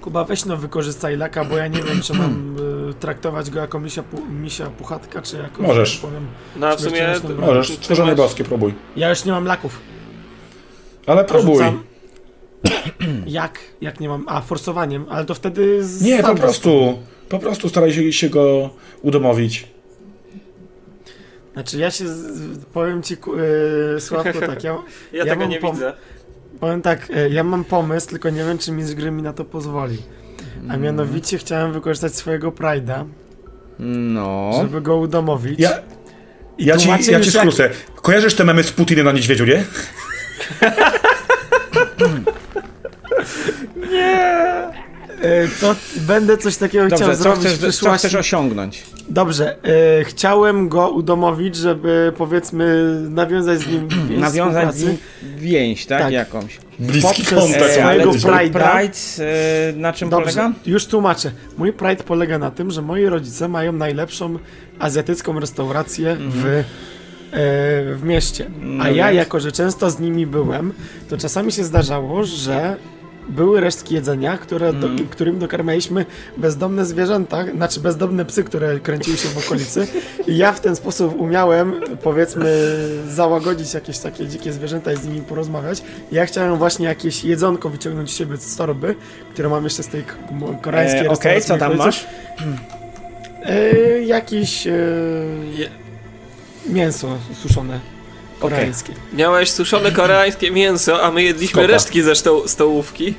Kuba, weź no wykorzystaj laka, bo ja nie wiem, czy mam y, traktować go jako misia, pu, misia puchatka, czy jako... Możesz. że tak powiem. No w sumie... Możesz, stworzone boskie, próbuj. Ja już nie mam laków. Ale próbuj. Jak? Jak nie mam? A, forsowaniem, ale to wtedy... z- Nie, po prostu. Po prostu staraj się, się go udomowić. Znaczy ja się, z- powiem ci, yy, Sławko, tak, ja, Ja, Ja tego nie pom- widzę. Powiem tak, e, ja mam pomysł, tylko nie wiem, czy mistrz gry mi na to pozwoli. A Mm. mianowicie chciałem wykorzystać swojego Pride'a, No. żeby go udomowić. Ja, ja ci, ja ci już jak- skrócę. Kojarzysz te memy z Putinem na niedźwiedziu, nie? to będę coś takiego chciał Dobrze, co zrobić chcesz, w co przyszłości. chcesz osiągnąć? Dobrze, e, chciałem go udomowić, żeby powiedzmy nawiązać z nim więź Nawiązać z nim więź, tak? Tak. Jakąś. Bliski Poprzez, kontakt. e, ale swojego. Pride e, na czym Dobrze, polega? już tłumaczę. Mój Pride polega na tym, że moi rodzice mają najlepszą azjatycką restaurację w, e, w mieście. No A ja, więc? jako że często z nimi byłem, to czasami się zdarzało, że były resztki jedzenia, które do, Mm. którym dokarmialiśmy bezdomne zwierzęta, znaczy bezdomne psy, które kręciły się w okolicy. I ja w ten sposób umiałem, powiedzmy, załagodzić jakieś takie dzikie zwierzęta i z nimi porozmawiać. Ja chciałem właśnie jakieś jedzonko wyciągnąć z siebie z torby, które mam jeszcze z tej koreańskiej E, Okej, restauracji co tam masz? E, jakieś e, mięso suszone koreańskie. Miałeś suszone koreańskie mięso, a my jedliśmy Skopa. resztki ze stoł- stołówki.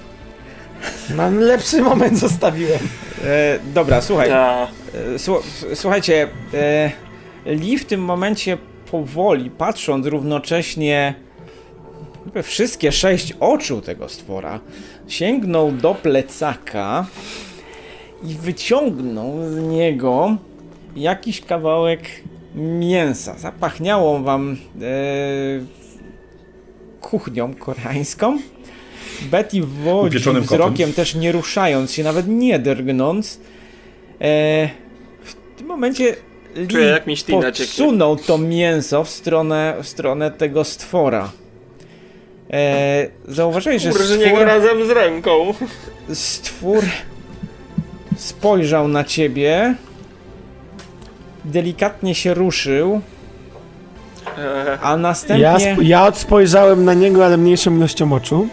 Na lepszy moment zostawiłem. E, dobra, słuchaj. A, E, Słu- słuchajcie, e, Lee w tym momencie powoli, patrząc równocześnie we wszystkie sześć oczu tego stwora, sięgnął do plecaka i wyciągnął z niego jakiś kawałek mięsa. Zapachniało wam e, kuchnią koreańską. Betty wodzi Upieczonym kotem. wzrokiem, też nie ruszając się, nawet nie drgnąc. E, w tym momencie Czuję, podsunął to mięso w stronę, w stronę tego stwora. E, zauważyłeś, że go stwór, razem z ręką. stwór spojrzał na ciebie, delikatnie się ruszył, E, a następnie... Ja, sp- ja spojrzałem na niego, ale mniejszą ilością oczu.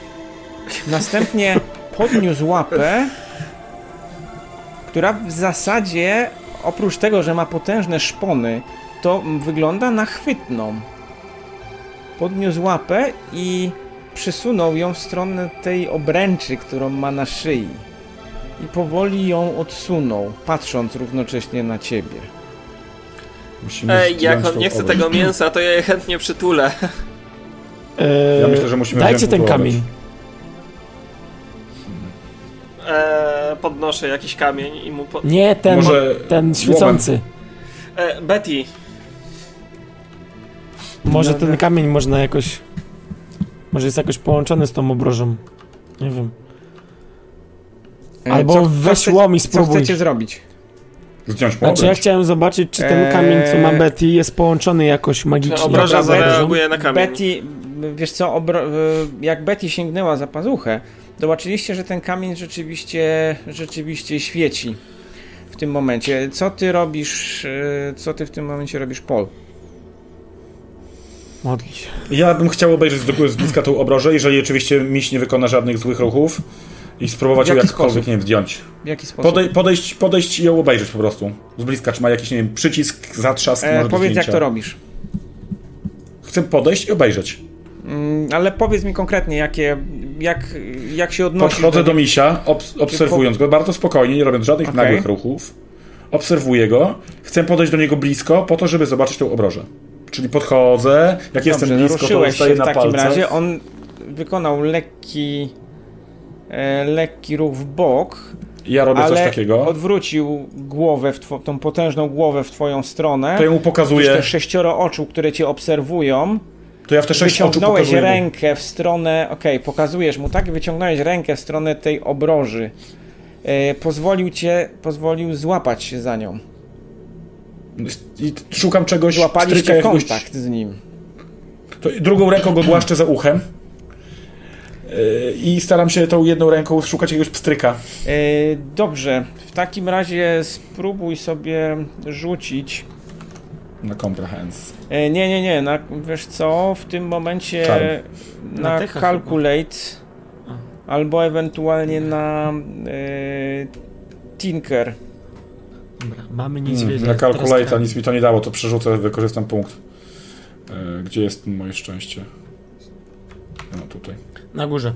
Następnie podniósł łapę, która w zasadzie, oprócz tego, że ma potężne szpony, to wygląda na chwytną. Podniósł łapę i przysunął ją w stronę tej obręczy, którą ma na szyi. I powoli ją odsunął, patrząc równocześnie na ciebie. Musimy Ej, jak on nie chce tego mięsa, to ja je chętnie przytulę. E, Ja myślę, że musimy Dajcie ten kamień. E, podnoszę jakiś kamień i mu po... Nie, ten, Może ten świecący. E, Betty, Może ten kamień można jakoś... Może jest jakoś połączony z tą obrożą. Nie wiem. E, Albo weź chcecie- łom i Co spróbuj. chcecie zrobić? Zdjąć mu Znaczy ja chciałem zobaczyć, czy ten Eee. kamień, co ma Betty, jest połączony jakoś magicznie. obraża zareaguje na kamień. Betty, wiesz co, obro- y, jak Betty sięgnęła za pazuchę, zobaczyliście, że ten kamień rzeczywiście, rzeczywiście świeci w tym momencie. Co ty robisz, y, co ty w tym momencie robisz, Paul? Modli się. Ja bym chciał obejrzeć z, z bliska tą obrożę, jeżeli oczywiście miś nie wykona żadnych złych ruchów i spróbować W ją jakkolwiek, sposób? nie wiem, zdjąć. W jaki sposób? Podej, podejść, podejść i ją obejrzeć po prostu. Z bliska, czy ma jakiś, nie wiem, przycisk, zatrzask, e, może do powiedz, jak to robisz. Chcę podejść i obejrzeć. Mm, ale powiedz mi konkretnie, jakie, jak, jak się odnosisz Podchodzę do niego. misia, obs- obserwując go bardzo spokojnie, nie robiąc żadnych Okej. nagłych ruchów. Obserwuję go. Chcę podejść do niego blisko, po to, żeby zobaczyć tą obrożę. Czyli podchodzę, jak jestem Dobrze, blisko, to staję się w na takim razie. On wykonał lekki, lekki ruch w bok. Ja robię ale coś takiego. odwrócił głowę, w tą potężną głowę w twoją stronę. To ja mu Widzisz pokazuję. te sześcioro oczu, które cię obserwują. To ja w te sześć oczu Wyciągnąłeś pokazuję. mu. rękę w stronę. Okej, pokazujesz mu tak, wyciągnąłeś rękę w stronę tej obroży. E, pozwolił cię, pozwolił złapać się za nią. I szukam czegoś, Złapaliście jakiegoś... kontakt z nim. To drugą ręką go głaszczę za uchem. I staram się tą jedną ręką szukać jakiegoś pstryka. E, dobrze, w takim razie spróbuj sobie rzucić. Na comprehends. E, nie, nie, nie, na, wiesz co, w tym momencie Charm. na, Na calculate albo ewentualnie na e, tinker. Dobra, mamy Hmm, niedźwiedzia. na calculate nic mi to nie dało, to przerzucę, wykorzystam punkt. Gdzie jest moje szczęście? No tutaj. Na górze.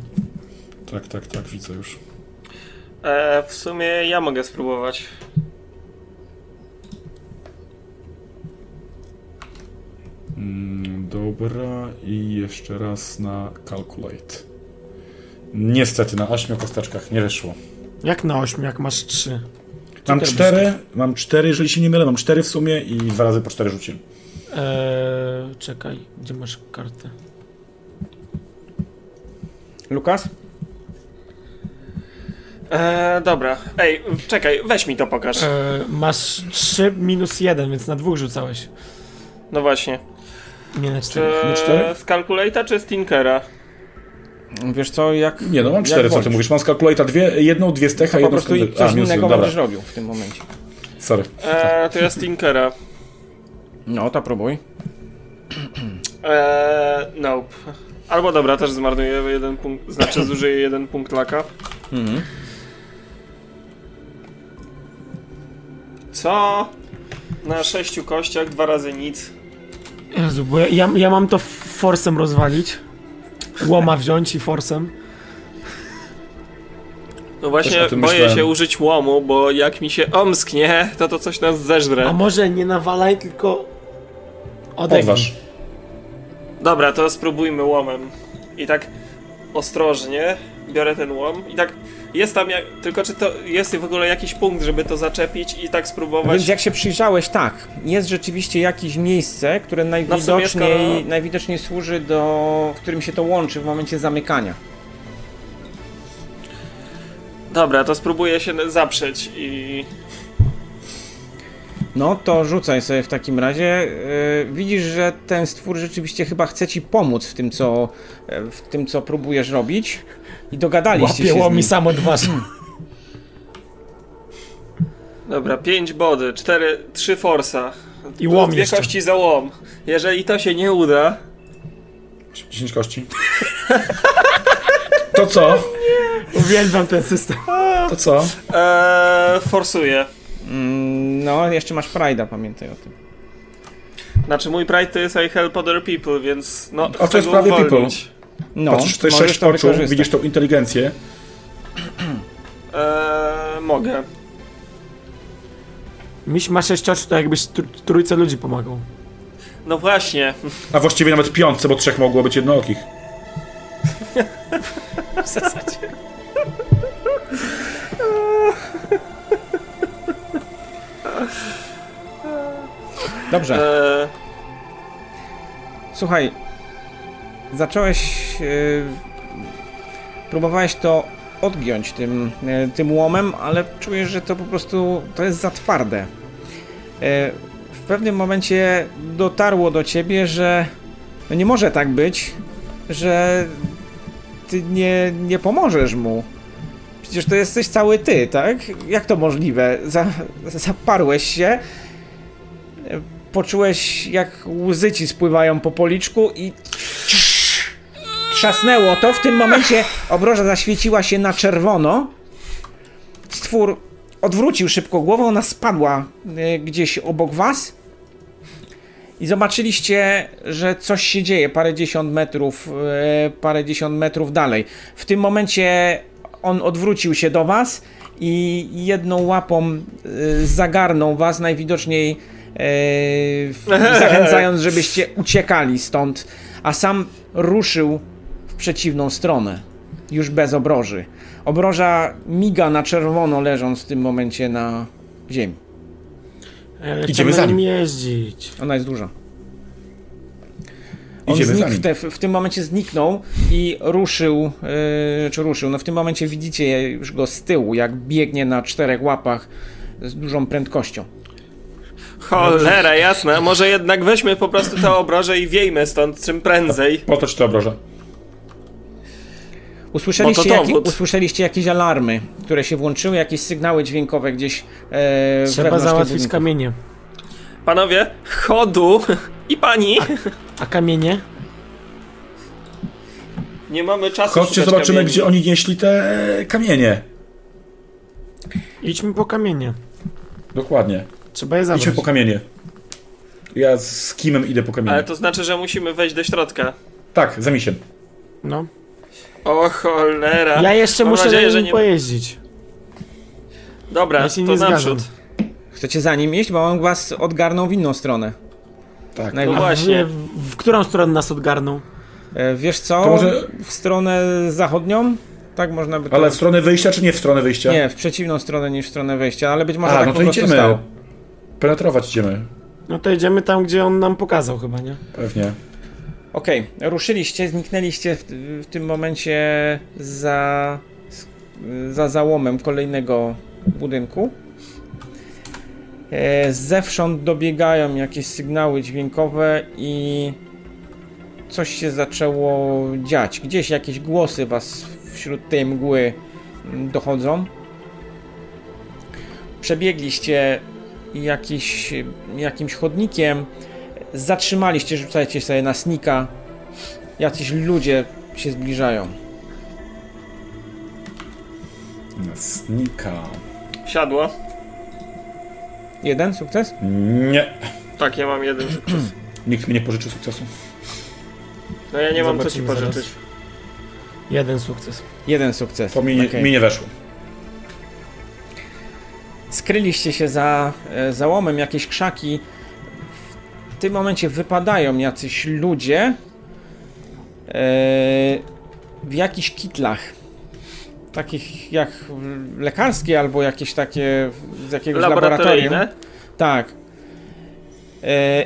Tak, tak, tak, widzę już. E, w sumie ja mogę spróbować. Mm, dobra, i jeszcze raz na calculate. Niestety na ośmiu kosteczkach nie wyszło. Jak na 8, jak masz 3? Mam ty cztery, mam cztery, jeżeli się nie mylę, mam cztery w sumie i dwa razy po cztery rzuciłem. Eee, czekaj, gdzie masz kartę? Lukas? E, dobra. Ej, czekaj, weź mi to pokaż. Eee, masz 3 minus 1, więc na dwóch rzucałeś. No właśnie. Nie na Czy 4. Nie cztery? z Calculate'a czy z Tinkera? Wiesz co, jak... Nie, no mam cztery, co ty wolisz. mówisz? Mam z calculata dwie, jedną, dwie z techa, po jedną z prostu i A, coś innego będziesz robił w tym momencie. Sorry. E, to ja z Tinkera. No, to próbuj. E, nope. Albo dobra, też zmarnuję jeden punkt, znaczy zużyję jeden punkt laka. Mhm. Co? Na sześciu kościach dwa razy nic. Jezu, bo ja, ja, ja mam to forsem rozwalić. Łoma wziąć i forsem. No właśnie, boję myślałem. się użyć łomu, bo jak mi się omsknie, to to coś nas A zeżre. może nie nawalaj, tylko odegnij. Podważ. Dobra, to spróbujmy łomem. I tak ostrożnie biorę ten łom i tak jest tam jak... Tylko czy to jest w ogóle jakiś punkt, żeby to zaczepić i tak spróbować... Więc jak się przyjrzałeś, tak, jest rzeczywiście jakieś miejsce, które No najwidoczniej, skoro- najwidoczniej służy do... w którym się to łączy w momencie zamykania. Dobra, to spróbuję się zaprzeć i... No to rzucaj sobie w takim razie. Yy, widzisz, że ten stwór rzeczywiście chyba chce ci pomóc w tym, co, e, w tym, co próbujesz robić. I dogadaliście się Łapie z łomi nim. sam odważ. Dobra, 5 body, 4, 3 forsa. I łom Dwie jeszcze. kości za łom. Jeżeli to się nie uda... 10 kości. To co? Uwielbiam ten system. To co? Eee, forsuję. Mm, no, jeszcze masz Pride'a, pamiętaj o tym. Znaczy mój pride to jest I help other people, więc no... A to chcę jest prawie uwolnić. No, Patrzysz, to jest możesz 6 to oczu, widzisz tą inteligencję. Eee, mogę. Miś ma sześć oczu, to jakbyś tr trójce ludzi pomagał. No właśnie. A właściwie nawet piątce, bo trzech mogło być jednookich. W zasadzie. Dobrze. Eee, Słuchaj, zacząłeś. Yy, próbowałeś to odgiąć tym, yy, tym łomem, ale czujesz, że to po prostu to jest za twarde. Yy, w pewnym momencie dotarło do ciebie, że no nie może tak być, że ty nie, nie pomożesz mu. Przecież to jesteś cały ty, tak? Jak to możliwe? Za, zaparłeś się poczułeś jak łzy ci spływają po policzku i trzasnęło to. W tym momencie obroża zaświeciła się na czerwono. Stwór odwrócił szybko głowę, ona spadła e, gdzieś obok was. I zobaczyliście, że coś się dzieje parędziesiąt metrów, e, parędziesiąt metrów dalej. W tym momencie on odwrócił się do was i jedną łapą e, zagarnął was, najwidoczniej zachęcając, żebyście uciekali stąd, a sam ruszył w przeciwną stronę, już bez obroży. Obroża miga na czerwono, leżąc w tym momencie na ziemi. Ale Idziemy chcemy za nim jeździć. Ona jest duża. On Idziemy za znikł w, te, w tym momencie zniknął i ruszył, yy, czy ruszył, no w tym momencie widzicie już go z tyłu, jak biegnie na czterech łapach z dużą prędkością. Cholera, jasna. Może jednak weźmy po prostu tę obrożę i wiejmy stąd czym prędzej. Po to ci to obrożę. Usłyszeliście, to dowód. usłyszeliście jakieś alarmy, które się włączyły, jakieś sygnały dźwiękowe gdzieś e, Trzeba załatwić kamienie. Panowie, chodu i pani. A kamienie? Nie mamy czasu Chodźcie, zobaczymy, kamieni. gdzie oni nieśli te kamienie. Idźmy po kamienie. Dokładnie. Trzeba je Idźmy zabrać. po kamienie. Ja z Kimem idę po kamienie. Ale to znaczy, że musimy wejść do środka. Tak, za misiem. No. O cholera. Ja jeszcze Mam muszę nadzieję, na że nim nie- pojeździć. Dobra, Ja się to nie zgadzam. naprzód. Chcecie za nim iść, bo on was odgarnął w inną stronę. Tak. No właśnie. W, w którą stronę nas odgarnął? E, wiesz co? To może- W stronę zachodnią? Tak można by to... Ale w stronę wyjścia, czy nie w stronę wyjścia? Nie, w przeciwną stronę niż w stronę wejścia, ale być może A, tak no po to prostu idziemy. stało. Penetrować idziemy. No to idziemy tam, gdzie on nam pokazał chyba, nie? Pewnie. Okej, ruszyliście, zniknęliście w, w tym momencie za, za załomem kolejnego budynku. E, zewsząd dobiegają jakieś sygnały dźwiękowe i coś się zaczęło dziać. Gdzieś jakieś głosy was wśród tej mgły dochodzą. Przebiegliście jakiś, jakimś chodnikiem, zatrzymaliście, rzucajcie sobie na snika. Jacyś ludzie się zbliżają. Snika. Siadło. Jeden sukces? Nie. Tak, ja mam jeden sukces. Nikt mi nie pożyczy sukcesu. No ja nie mam co ci Zobaczymy zaraz. pożyczyć. Jeden sukces. Jeden sukces. To mi, nie- Okej. mi nie weszło. Skryliście się za e, załomem, jakieś krzaki. W tym momencie wypadają jacyś ludzie e, w jakichś kitlach. Takich jak lekarskie albo jakieś takie z jakiegoś laboratorium. Tak. E...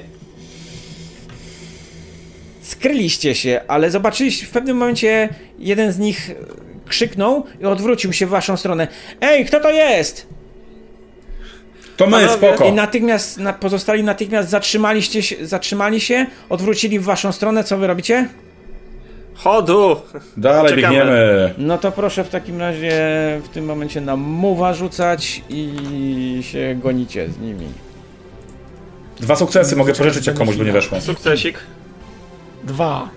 Skryliście się, ale zobaczyliście w pewnym momencie jeden z nich krzyknął i odwrócił się w waszą stronę. Ej, kto to jest? To my, spoko. I natychmiast na, pozostali natychmiast zatrzymaliście się, zatrzymali się, odwrócili w waszą stronę. Co wy robicie? Chodu! Dalej Czekamy. biegniemy. No to proszę w takim razie w tym momencie na muwa rzucać i się gonicie z nimi. Dwa sukcesy mogę pożyczyć, jak komuś by nie weszło. Sukcesik. Dwa.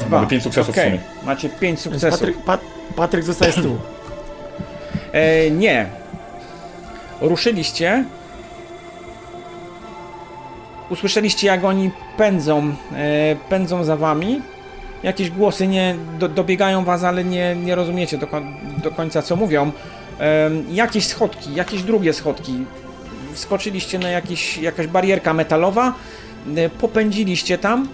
Dwa. Mamy pięć sukcesów w sumie. Macie pięć sukcesów. Patryk, Pat, Patryk zostaje z tyłu. E, nie. Ruszyliście. Usłyszeliście, jak oni pędzą, e, pędzą za wami. Jakieś głosy nie do, dobiegają was, ale nie, nie rozumiecie do, do końca, co mówią. E, jakieś schodki, jakieś drugie schodki. Wskoczyliście na jakiś, jakaś barierka metalowa. E, popędziliście tam.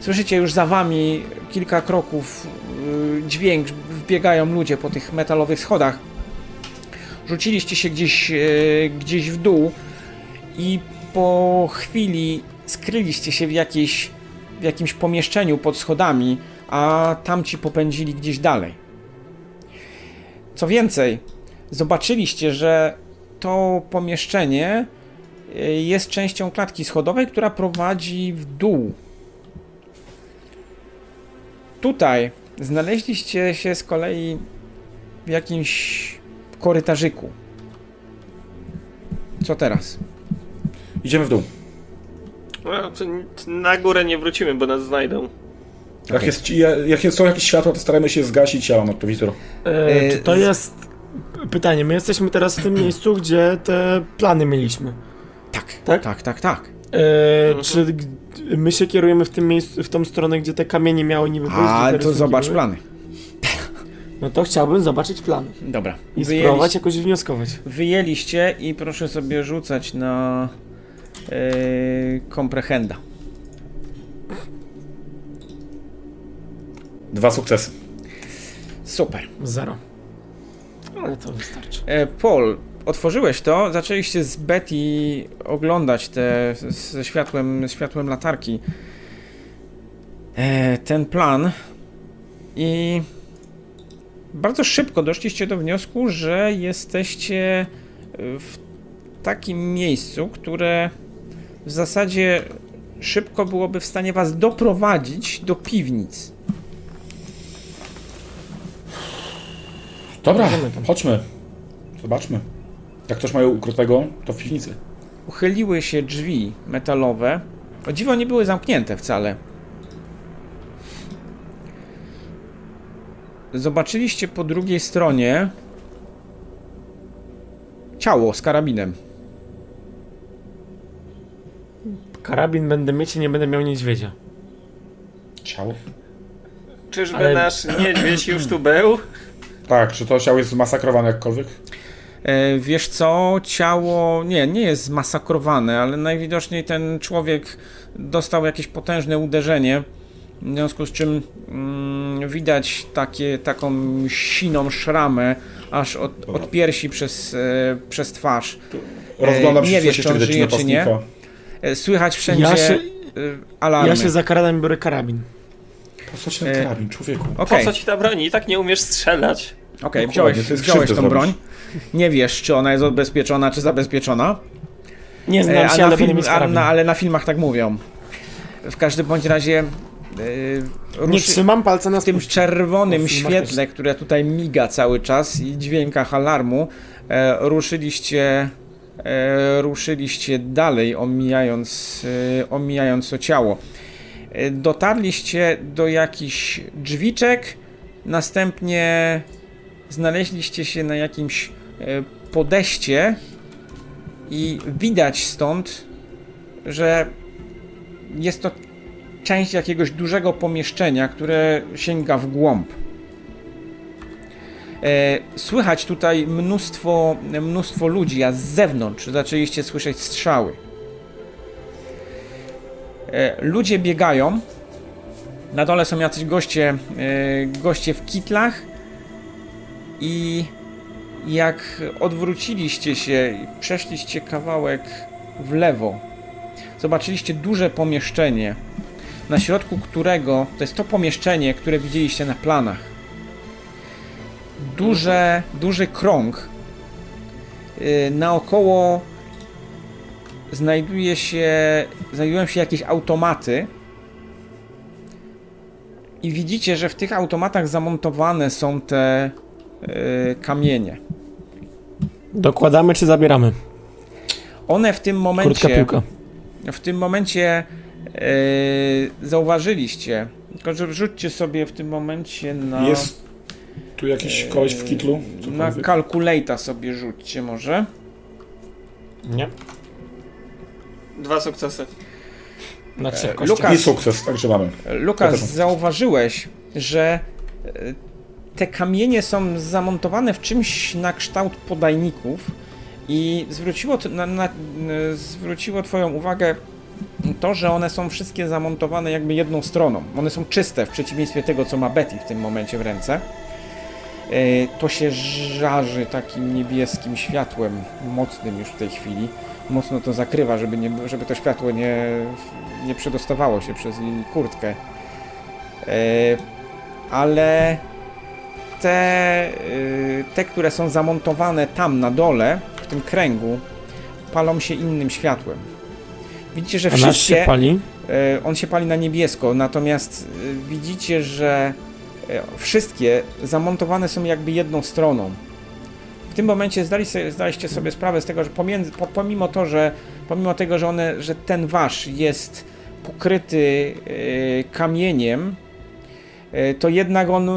Słyszycie już za wami kilka kroków y, dźwięk, wbiegają ludzie po tych metalowych schodach rzuciliście się gdzieś, e, gdzieś w dół i po chwili skryliście się w, jakiejś, w jakimś pomieszczeniu pod schodami, a tamci popędzili gdzieś dalej. Co więcej, zobaczyliście, że to pomieszczenie e, jest częścią klatki schodowej, która prowadzi w dół. Tutaj znaleźliście się z kolei w jakimś korytarzyku. Co teraz? Idziemy w dół. No, to na górę nie wrócimy, bo nas znajdą. Jak, jest, ja- jak są jakieś światła, to staramy się zgasić, ja mam noktowizor. E, E, czy to jest... Pytanie, my jesteśmy teraz w tym miejscu, gdzie te plany mieliśmy. Tak, Tak? tak, tak, tak. E, Mhm. Czy my się kierujemy w tym miejscu, w tą stronę, gdzie te kamienie miały niby być? A to zobacz były? plany. No to chciałbym zobaczyć plan. Dobra. I spróbować jakoś wnioskować. Wyjęliście i proszę sobie rzucać na yy, komprehenda. Dwa sukcesy. Super. Zero. Ale to wystarczy. E, Paul, otworzyłeś to, zaczęliście z Betty oglądać te ze światłem, światłem latarki. E, ten plan i bardzo szybko doszliście do wniosku, że jesteście w takim miejscu, które w zasadzie szybko byłoby w stanie was doprowadzić do piwnic. Dobra, chodźmy. Zobaczmy. Jak coś mają ukrytego, to w piwnicy. uchyliły się drzwi metalowe. O dziwo nie były zamknięte wcale. Zobaczyliście po drugiej stronie ciało z karabinem. Karabin będę mieć i nie będę miał niedźwiedzia. Ciało. Czyżby Ale- nasz niedźwiedź już tu był? Tak, czy to ciało jest zmasakrowane jakkolwiek? E, Wiesz co, ciało nie, nie jest zmasakrowane, ale najwidoczniej ten człowiek dostał jakieś potężne uderzenie, w związku z czym mm, widać takie, taką siną szramę aż od, od piersi przez, e, przez twarz. Rozglądam się, nie czy wiesz, coś czy jeszcze on żyje, czy nie. E, Słychać wszędzie Ja się- e, alarmy. Ja się zakradam i biorę karabin. Po co ci ten E, karabin, człowieku? Okej, Po co ci ta broń? I tak nie umiesz strzelać. okej, Dokładnie, wziąłeś, wziąłeś tą broń. zrobisz. Nie wiesz, czy ona jest odbezpieczona, czy zabezpieczona. Nie E, znam się, ale film, na, ale na filmach tak mówią. W każdym bądź razie Nie ruszy, trzymam palca na w tym czerwonym świetle, które tutaj miga cały czas i dźwiękach alarmu, e, ruszyliście, e, ruszyliście dalej, omijając, e, omijając to ciało. E, dotarliście do jakichś drzwiczek, następnie znaleźliście się na jakimś e, podejście i widać stąd, że jest to część jakiegoś dużego pomieszczenia, które sięga w głąb. E, Słychać tutaj mnóstwo, mnóstwo ludzi, a z zewnątrz zaczęliście słyszeć strzały. E, Ludzie biegają. Na dole są jacyś goście, e, goście w kitlach. I jak odwróciliście się i przeszliście kawałek w lewo, zobaczyliście duże pomieszczenie, na środku którego to jest to pomieszczenie, które widzieliście na planach. Duże, duży krąg. Yy, naokoło znajduje się, znajdują się jakieś automaty. I widzicie, że w tych automatach zamontowane są te yy, kamienie. Dokładamy czy zabieramy? One w tym Krótka momencie piłka. w tym momencie zauważyliście, tylko że rzućcie sobie w tym momencie na, Jest tu jakiś koleś w kitlu? na calculator sobie rzućcie może. Nie. Dwa sukcesy. Na trzech E, kościach. Lukas- I sukces, także mamy. Lukas, Ja zauważyłeś, że te kamienie są zamontowane w czymś na kształt podajników i zwróciło, na, na, zwróciło twoją uwagę to, że one są wszystkie zamontowane jakby jedną stroną. One są czyste, w przeciwieństwie tego, co ma Betty w tym momencie w ręce. E, To się żarzy takim niebieskim światłem, mocnym już w tej chwili. Mocno to zakrywa, żeby, nie, żeby to światło nie, nie przedostawało się przez jej kurtkę. E, Ale te, e, te, które są zamontowane tam na dole, w tym kręgu, palą się innym światłem. Widzicie, że A nasz się wszystkie. pali. E, On się pali na niebiesko, natomiast e, widzicie, że e, wszystkie zamontowane są jakby jedną stroną. W tym momencie zdali sobie, zdaliście sobie sprawę z tego, że pomiędzy, po, pomimo to, że pomimo tego, że, one, że ten wasz jest pokryty kamieniem, to jednak on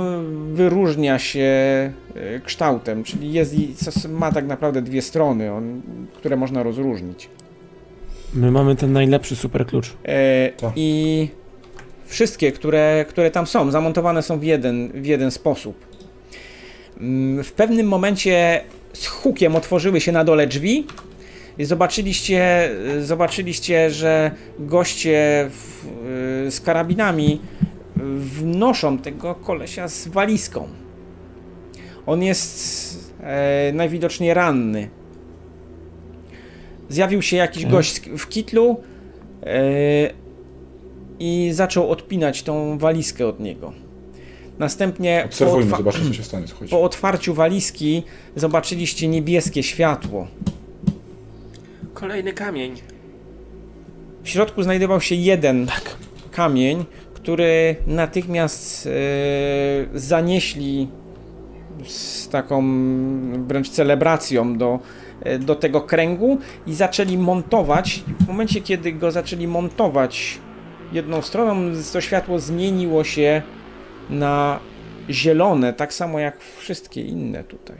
wyróżnia się kształtem, czyli jest, ma tak naprawdę dwie strony, on, które można rozróżnić. My mamy ten najlepszy super klucz. E, Tak. I wszystkie, które, które tam są, zamontowane są w jeden, w jeden sposób. Mm, W pewnym momencie z hukiem otworzyły się na dole drzwi i zobaczyliście, zobaczyliście że goście w, y, z karabinami wnoszą tego kolesia z walizką. On jest e, najwidoczniej ranny. Zjawił się jakiś Mhm. gość w kitlu e, i zaczął odpinać tą walizkę od niego. Następnie po, Obserwujmy, otwa- zobaczmy, co się stanie. Słuchajcie. po otwarciu walizki zobaczyliście niebieskie światło. Kolejny kamień. W środku znajdował się jeden Tak. kamień, który natychmiast e, zanieśli z taką wręcz celebracją do, do tego kręgu i zaczęli montować. W momencie, kiedy go zaczęli montować jedną stroną, to światło zmieniło się na zielone, tak samo jak wszystkie inne tutaj.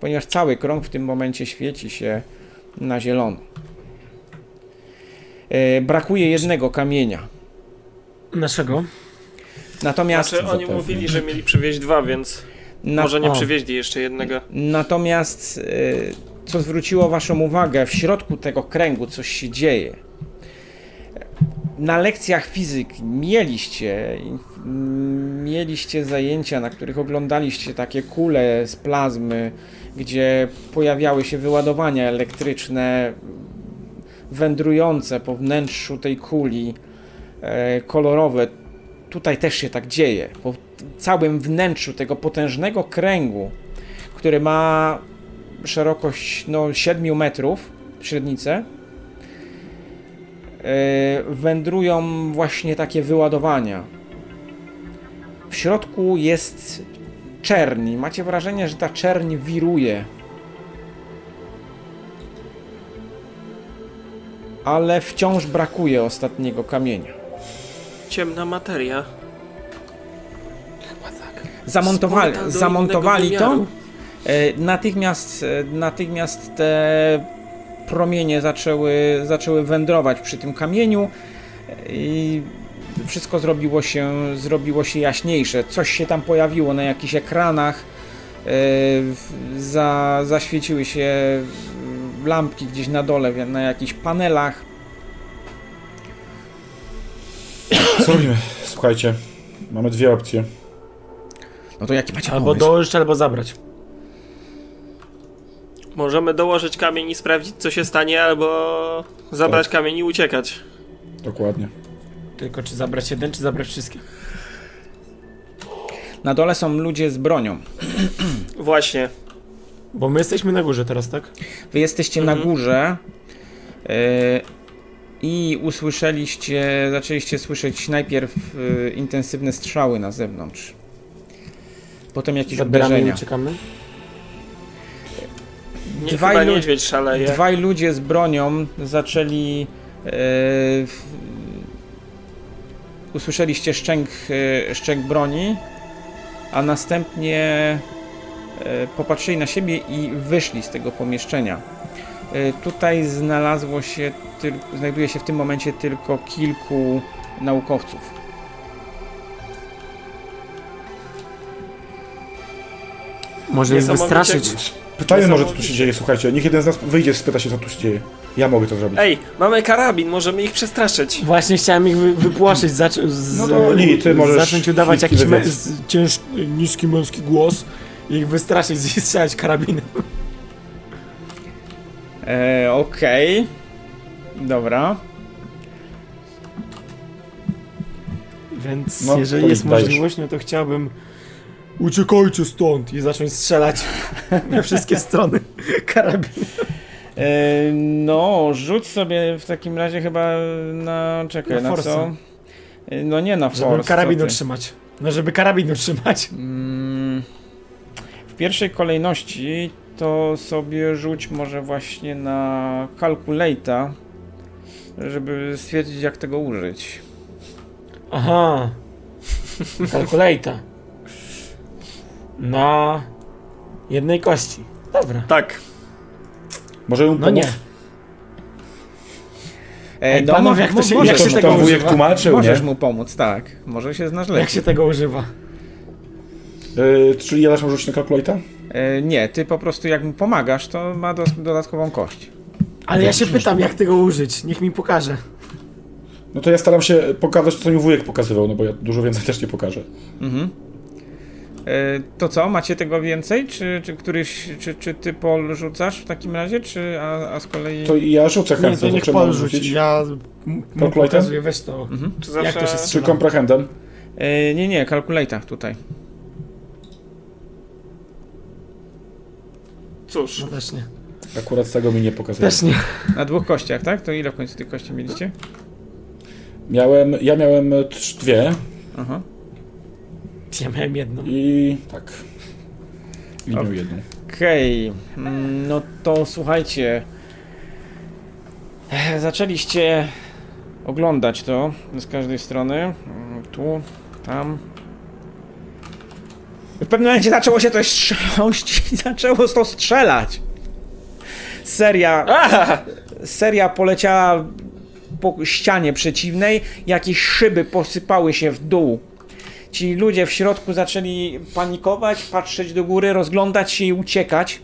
Ponieważ cały krąg w tym momencie świeci się na zielono. E, brakuje jednego kamienia. Naszego? Natomiast, Znaczy, oni mówili, że mieli przywieźć dwa, więc na, może nie o. przywieźli jeszcze jednego. natomiast y, co zwróciło Waszą uwagę, w środku tego kręgu coś się dzieje. Na lekcjach fizyki mieliście, mieliście zajęcia, na których oglądaliście takie kule z plazmy, gdzie pojawiały się wyładowania elektryczne wędrujące po wnętrzu tej kuli, e, kolorowe. Tutaj też się tak dzieje. Po całym wnętrzu tego potężnego kręgu, który ma szerokość no, 7 metrów, średnicę, e, wędrują właśnie takie wyładowania. W środku jest czerni. Macie wrażenie, że ta czerń wiruje. Ale wciąż brakuje ostatniego kamienia. Ciemna materia. Zamontowali, do zamontowali innego to. E, Natychmiast, e, natychmiast te promienie zaczęły, zaczęły wędrować przy tym kamieniu i wszystko zrobiło się, zrobiło się jaśniejsze. Coś się tam pojawiło na jakichś ekranach. e, Za, zaświeciły się lampki gdzieś na dole, na jakichś panelach. Co robimy? Słuchajcie, mamy dwie opcje. No to jaki macie Albo pomysł? dołożyć, albo zabrać. Możemy dołożyć kamień i sprawdzić, co się stanie, albo zabrać Tak. kamień i uciekać. Dokładnie. Tylko czy zabrać jeden, czy zabrać wszystkie? Na dole są ludzie z bronią. Właśnie. Bo my jesteśmy na górze teraz, tak? Wy jesteście na górze e, i usłyszeliście, zaczęliście słyszeć najpierw e, intensywne strzały na zewnątrz. Potem jakieś Zabieramy i uderzenia. uciekamy. Nie, Dwaj lu-. Dwaj ludzie z bronią zaczęli. W, usłyszeliście szczęk, e, szczęk broni, a następnie e, popatrzyli na siebie i wyszli z tego pomieszczenia. Tutaj znalazło się, znajduje się w tym momencie tylko kilku naukowców. Może ich wystraszyć. Pytajmy może, co tu się dzieje, słuchajcie. Niech jeden z nas wyjdzie, spyta się, co tu się dzieje. Ja mogę to zrobić. Ej, mamy karabin, możemy ich przestraszyć. Właśnie chciałem ich wy, wypłaszyć, zac z, No to Li, ty możesz zacząć udawać jakiś me, wywiad. z, cięż, niski męski głos i ich wystraszyć i strzelać karabinem. E, Okej. Dobra. Więc No, jeżeli jest możliwość, no to chciałbym uciekajcie stąd i zacząć strzelać na wszystkie strony karabin. E, no, rzuć sobie w takim razie chyba na. Czekaj, Na na, force. co? E, No nie na Żeby force. karabin co ty. utrzymać. No żeby karabin utrzymać. Mm, W pierwszej kolejności to sobie rzuć może właśnie na calculator, żeby stwierdzić jak tego użyć. Aha. Calculator. Na jednej kości. Dobra. Tak. Może ją No pomóc? nie. no, Ej, panowie, jak to się- możesz jak się mu tego pomóc. wujek tłumaczył, Możesz nie? mu pomóc, tak. Może się znasz lepiej. Jak się tego używa? Yy, czyli ja też mam rzucić na kalkulator? E, nie, ty po prostu jak mu pomagasz, to ma dos- dodatkową kość. Ale ja się pytam, jak tego użyć. Niech mi pokaże. No to ja staram się pokazać to, co mi wujek pokazywał, no bo ja dużo więcej też nie pokażę. Mhm. E, To co, macie tego więcej? Czy, czy któryś, czy, czy ty Pol rzucasz w takim razie, czy a, a z kolei... To ja rzucę Nie, chętnie. to niech Czy rzucić? rzuci. Ja mu Calculator? pokazuję, weź to. Mhm. Czy Jak zawsze... to się Czy strzela? komprehendem? E, nie, nie, kalkulata tutaj. Cóż, No też nie. Akurat tego mi nie pokazuje. Też nie. Na dwóch kościach, tak? To ile w końcu tych kości mieliście? Miałem, ja miałem dwie Aha. Ja miałem jedną. i tak. I miał jedną. Okej, mm, no to słuchajcie. Zaczęliście oglądać to z każdej strony. Tu, tam. W pewnym momencie zaczęło się coś trząść i zaczęło to strzelać. Seria, Aha! seria poleciała po ścianie przeciwnej, jakieś szyby posypały się w dół. Ci ludzie w środku zaczęli panikować, patrzeć do góry, rozglądać się i uciekać.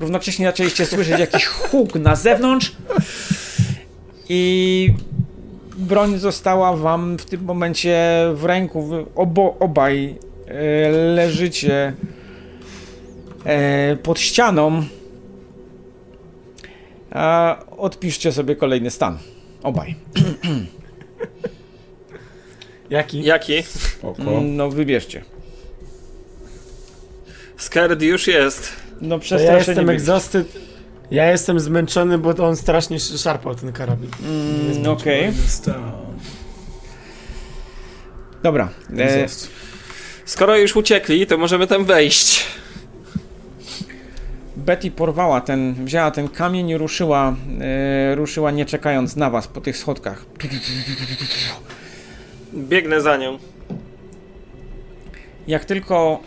Równocześnie zaczęliście słyszeć jakiś huk na zewnątrz i broń została wam w tym momencie w ręku. Wy obo, obaj e, leżycie e, pod ścianą. A odpiszcie sobie kolejny stan. Obaj. Jaki? Jaki? Oko. Mm, No wybierzcie. Scared już jest. No To ja jestem exhausted. Ja jestem zmęczony, bo on strasznie sz- szarpał ten karabin. Mm, Okej. Dobra. E. Skoro już uciekli, to możemy tam wejść. Betty porwała ten, wzięła ten kamień i ruszyła, e, ruszyła nie czekając na was po tych schodkach. Biegnę za nią. Jak tylko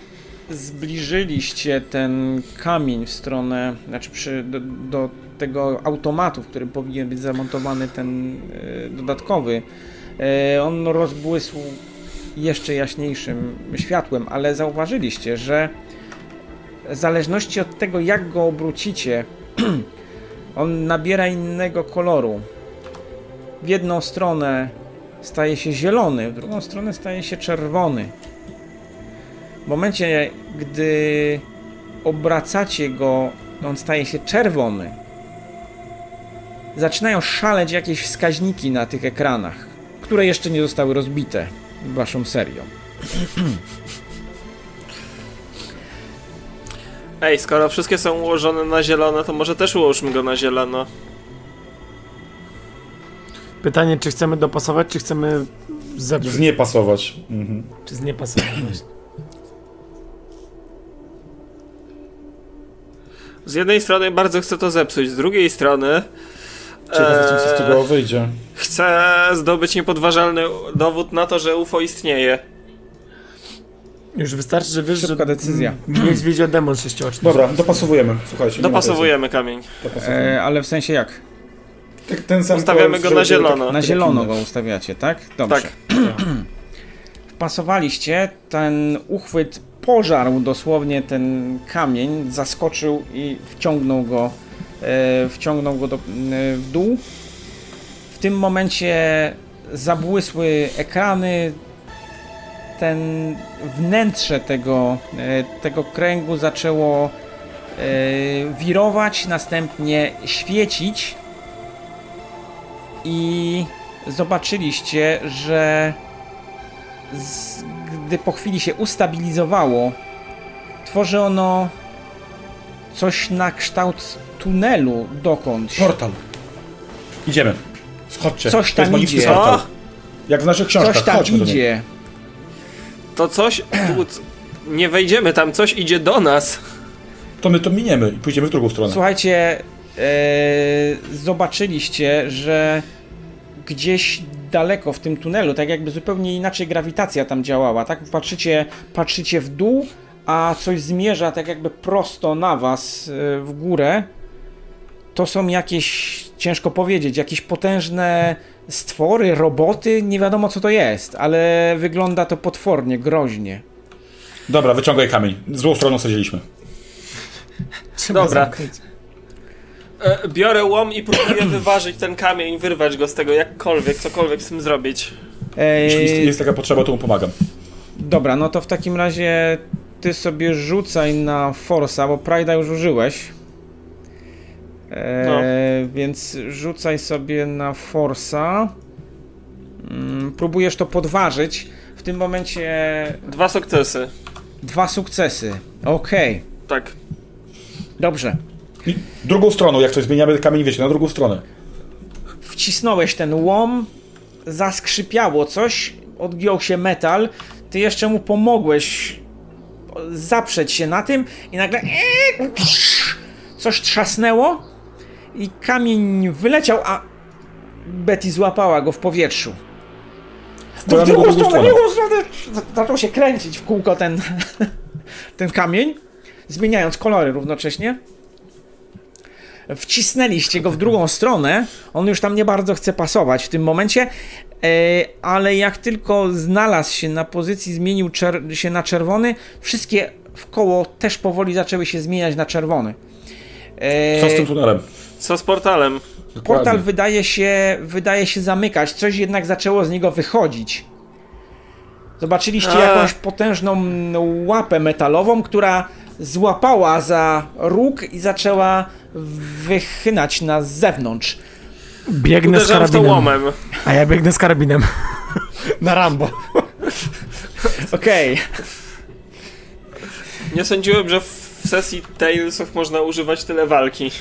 zbliżyliście ten kamień w stronę, znaczy przy, do, do tego automatu, w którym powinien być zamontowany ten e, dodatkowy, e, on rozbłysł jeszcze jaśniejszym światłem, ale zauważyliście, że w zależności od tego, jak go obrócicie, on nabiera innego koloru. W jedną stronę staje się zielony, w drugą stronę staje się czerwony. W momencie, gdy obracacie go, on staje się czerwony. Zaczynają szaleć jakieś wskaźniki na tych ekranach, które jeszcze nie zostały rozbite waszą serią. Ej, skoro wszystkie są ułożone na zielono, to może też ułóżmy go na zielono. Pytanie, czy chcemy dopasować, czy chcemy zepsuć, Z nie pasować. Mhm. czy z nie pasować. właśnie. Z jednej strony bardzo chcę to zepsuć, z drugiej strony Ciekawe, co z tego wyjdzie. chcę zdobyć niepodważalny dowód na to, że UFO istnieje. Już wystarczy, że wiesz, Szybka że decyzja. jest widziodemon sześcioczny. Dobra, dopasowujemy. Słuchajcie. Dopasowujemy kamień. Dopasowujemy. E, ale w sensie jak? Tak, ten sam Ustawiamy go na żeby- zielono. tak- Na tak zielono go ustawiacie, tak? Dobrze. Tak. Wpasowaliście, ten uchwyt pożarł dosłownie ten kamień, zaskoczył i wciągnął go, e, wciągnął go do, e, w dół. W tym momencie zabłysły ekrany, ten wnętrze tego, e, tego kręgu zaczęło e, wirować, następnie świecić i zobaczyliście, że z, gdy po chwili się ustabilizowało, tworzy ono coś na kształt tunelu dokądś. Portal. Idziemy. Schodźcie. Coś To tam idzie. portal. Jak w naszych książkach. Coś tam Chodźmy idzie. To coś. Tu, nie wejdziemy tam, coś idzie do nas. To my to miniemy i pójdziemy w drugą stronę. Słuchajcie, zobaczyliście, że gdzieś daleko w tym tunelu, tak jakby zupełnie inaczej grawitacja tam działała, tak? Patrzycie, patrzycie w dół, a coś zmierza tak jakby prosto na was e, w górę. To są jakieś, ciężko powiedzieć, jakieś potężne stwory, roboty, nie wiadomo co to jest, ale wygląda to potwornie, groźnie. Dobra, wyciągaj kamień. Złą stroną sadziliśmy. Trzeba Dobra. zamknąć. E, biorę łom i próbuję wyważyć ten kamień, wyrwać go z tego jakkolwiek, cokolwiek z tym zrobić. Jeśli jest, jest taka potrzeba, to mu pomagam. Dobra, no to w takim razie ty sobie rzucaj na Forsa, bo Pride'a już użyłeś. E, No. Więc rzucaj sobie na Forsa. Mm, próbujesz to podważyć. W tym momencie Dwa sukcesy. dwa sukcesy. Okej, Tak. dobrze. I drugą stroną, jak coś zmieniamy kamień, wiecie, na drugą stronę. Wcisnąłeś ten łom, zaskrzypiało coś, odgiął się metal, ty jeszcze mu pomogłeś zaprzeć się na tym i nagle coś trzasnęło i kamień wyleciał, a Betty złapała go w powietrzu. To w drugą stronę, w stronę. drugą stronę zaczął się kręcić w kółko ten, ten kamień, zmieniając kolory równocześnie. Wcisnęliście go w drugą stronę, on już tam nie bardzo chce pasować w tym momencie. ale jak tylko znalazł się na pozycji, zmienił się na czerwony, wszystkie w koło też powoli zaczęły się zmieniać na czerwony. Co z tym tunelem? Co z portalem? Dokładnie. Portal wydaje się, wydaje się zamykać, coś jednak zaczęło z niego wychodzić. Zobaczyliście A. jakąś potężną łapę metalową, która złapała za róg i zaczęła wychynać na zewnątrz. Biegnę Uderzam z karabinem. łomem. A ja biegnę z karabinem. na Rambo. Okej. Okay. Nie sądziłem, że w sesji Tales of można używać tyle walki.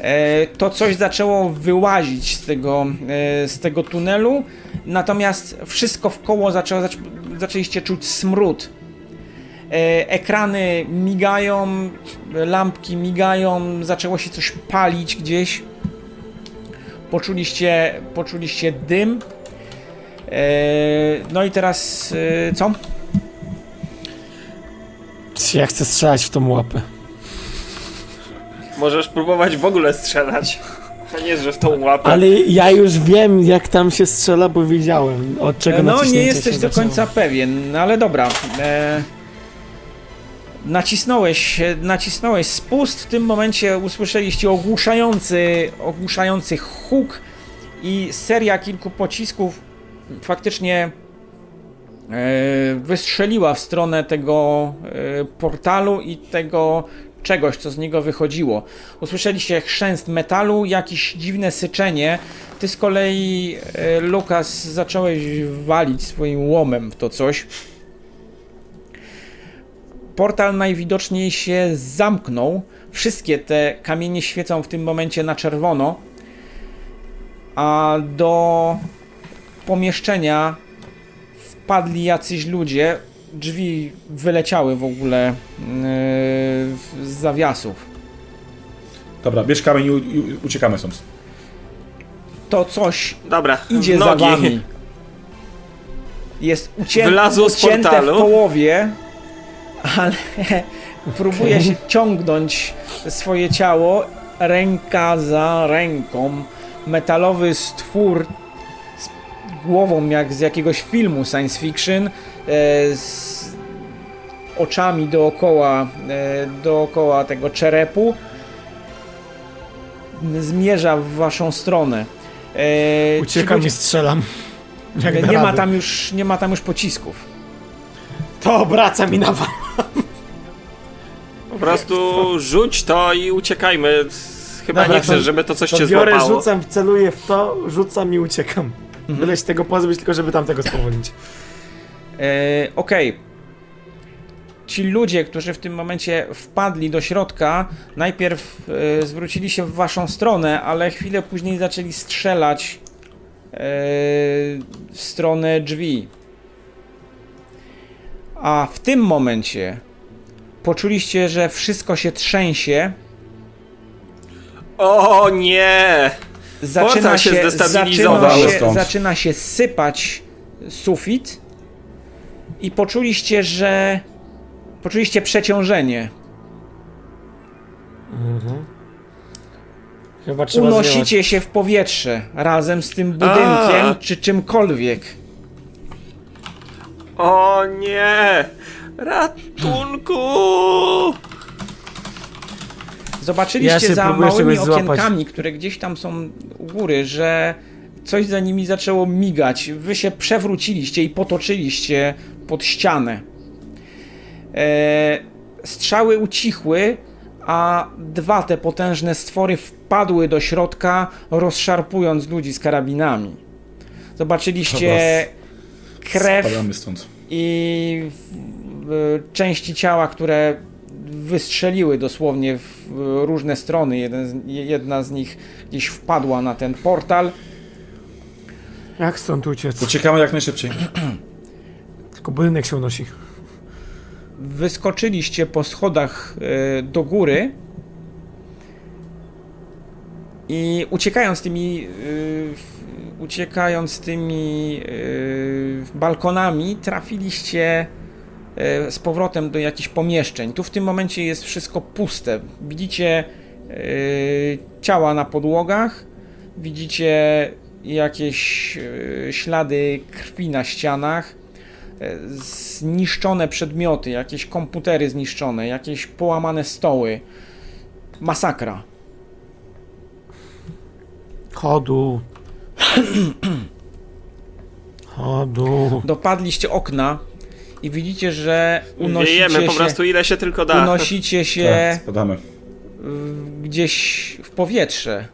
E, to coś zaczęło wyłazić z tego, e, z tego tunelu, natomiast wszystko w koło zaczęło, zaczę, zaczęliście czuć smród. E, ekrany migają, lampki migają, zaczęło się coś palić gdzieś. Poczuliście, poczuliście dym. No i teraz co? Ja chcę strzelać w tą łapę. Możesz próbować w ogóle strzelać. A nie, że w tą łapę. Ale ja już wiem, jak tam się strzela, bo widziałem, od czego No, nie jesteś do końca pewien, no, ale dobra. E, nacisnąłeś, nacisnąłeś spust, w tym momencie usłyszeliście ogłuszający, ogłuszający huk i seria kilku pocisków faktycznie e, wystrzeliła w stronę tego e, portalu i tego czegoś, co z niego wychodziło. Usłyszeliście chrzęst metalu, jakieś dziwne syczenie. Ty z kolei, e, Lukas, zacząłeś walić swoim łomem w to coś. Portal najwidoczniej się zamknął. Wszystkie te kamienie świecą w tym momencie na czerwono. A do pomieszczenia wpadli jacyś ludzie drzwi wyleciały w ogóle yy, z zawiasów. Dobra, bierz kamień i uciekamy stąd. To coś Dobra, idzie za wami. Jest ucię ucięte w połowie, ale próbuje się ciągnąć swoje ciało ręka za ręką. Metalowy stwór z głową jak z jakiegoś filmu science fiction E, z oczami dookoła, e, dookoła tego czerepu zmierza w waszą stronę. E, Uciekam i strzelam. nie ma, tam już, nie ma tam już pocisków. To obraca mi na Po prostu rzuć to i uciekajmy. Chyba Dobra, nie chcesz, żeby to coś to cię biorę, złapało. rzucam, celuję w to, rzucam i uciekam. Mhm. Byle się tego pozbyć, tylko żeby tamtego spowolnić. E, okej. Okay. Ci ludzie, którzy w tym momencie wpadli do środka, najpierw e, zwrócili się w waszą stronę, ale chwilę później zaczęli strzelać e, w stronę drzwi. A w tym momencie poczuliście, że wszystko się trzęsie. O nie! Zaczyna się, się zaczyna się, zaczyna się sypać sufit i poczuliście, że poczuliście przeciążenie. Mhm. Unosicie się w powietrze razem z tym budynkiem A. czy czymkolwiek. O nie! Ratunku! Zobaczyliście ja za małymi okienkami, złapać. które gdzieś tam są u góry, że coś za nimi zaczęło migać. Wy się przewróciliście i potoczyliście pod ścianę. E, strzały ucichły, a dwa te potężne stwory wpadły do środka, rozszarpując ludzi z karabinami. Zobaczyliście krew i części ciała, które wystrzeliły dosłownie w różne strony. Jeden, jedna z nich gdzieś wpadła na ten portal. Jak stąd uciec? Uciekamy jak najszybciej. Tylko budynek się unosi. Wyskoczyliście po schodach e, do góry i uciekając tymi e, uciekając tymi e, balkonami trafiliście z powrotem do jakichś pomieszczeń. Tu w tym momencie jest wszystko puste. Widzicie ciała na podłogach, widzicie jakieś ślady krwi na ścianach, zniszczone przedmioty, jakieś komputery zniszczone, jakieś połamane stoły. Masakra. Chodu. Chodu. Dopadliście okna i widzicie, że unosicie Wiejemy po się, prostu ile się tylko da. unosicie się Tak, spadamy. gdzieś w powietrze.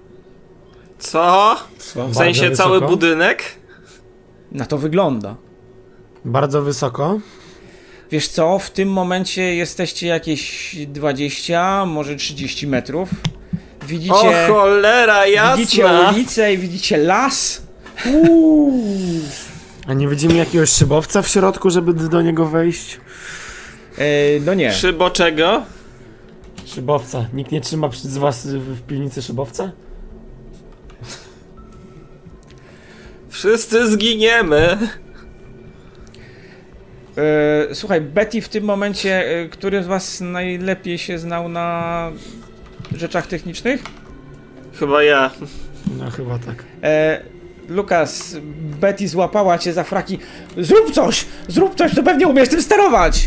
Co? Co? W sensie Bardzo cały wysoko. budynek? Na to wygląda. Bardzo wysoko. Wiesz co, w tym momencie jesteście jakieś 20, może 30 metrów. Widzicie, O cholera widzicie jasna! ulicę i widzicie las. A nie widzimy jakiegoś szybowca w środku, żeby do niego wejść? E, no nie. Szybo czego? Szybowca. Nikt nie trzyma z was w w piwnicy szybowca? Wszyscy zginiemy. E, słuchaj, Betty w tym momencie, e, który z was najlepiej się znał na rzeczach technicznych? Chyba ja. No chyba tak. E, Lukas, Betty złapała cię za fraki. Zrób coś! Zrób coś, to pewnie umiesz tym sterować!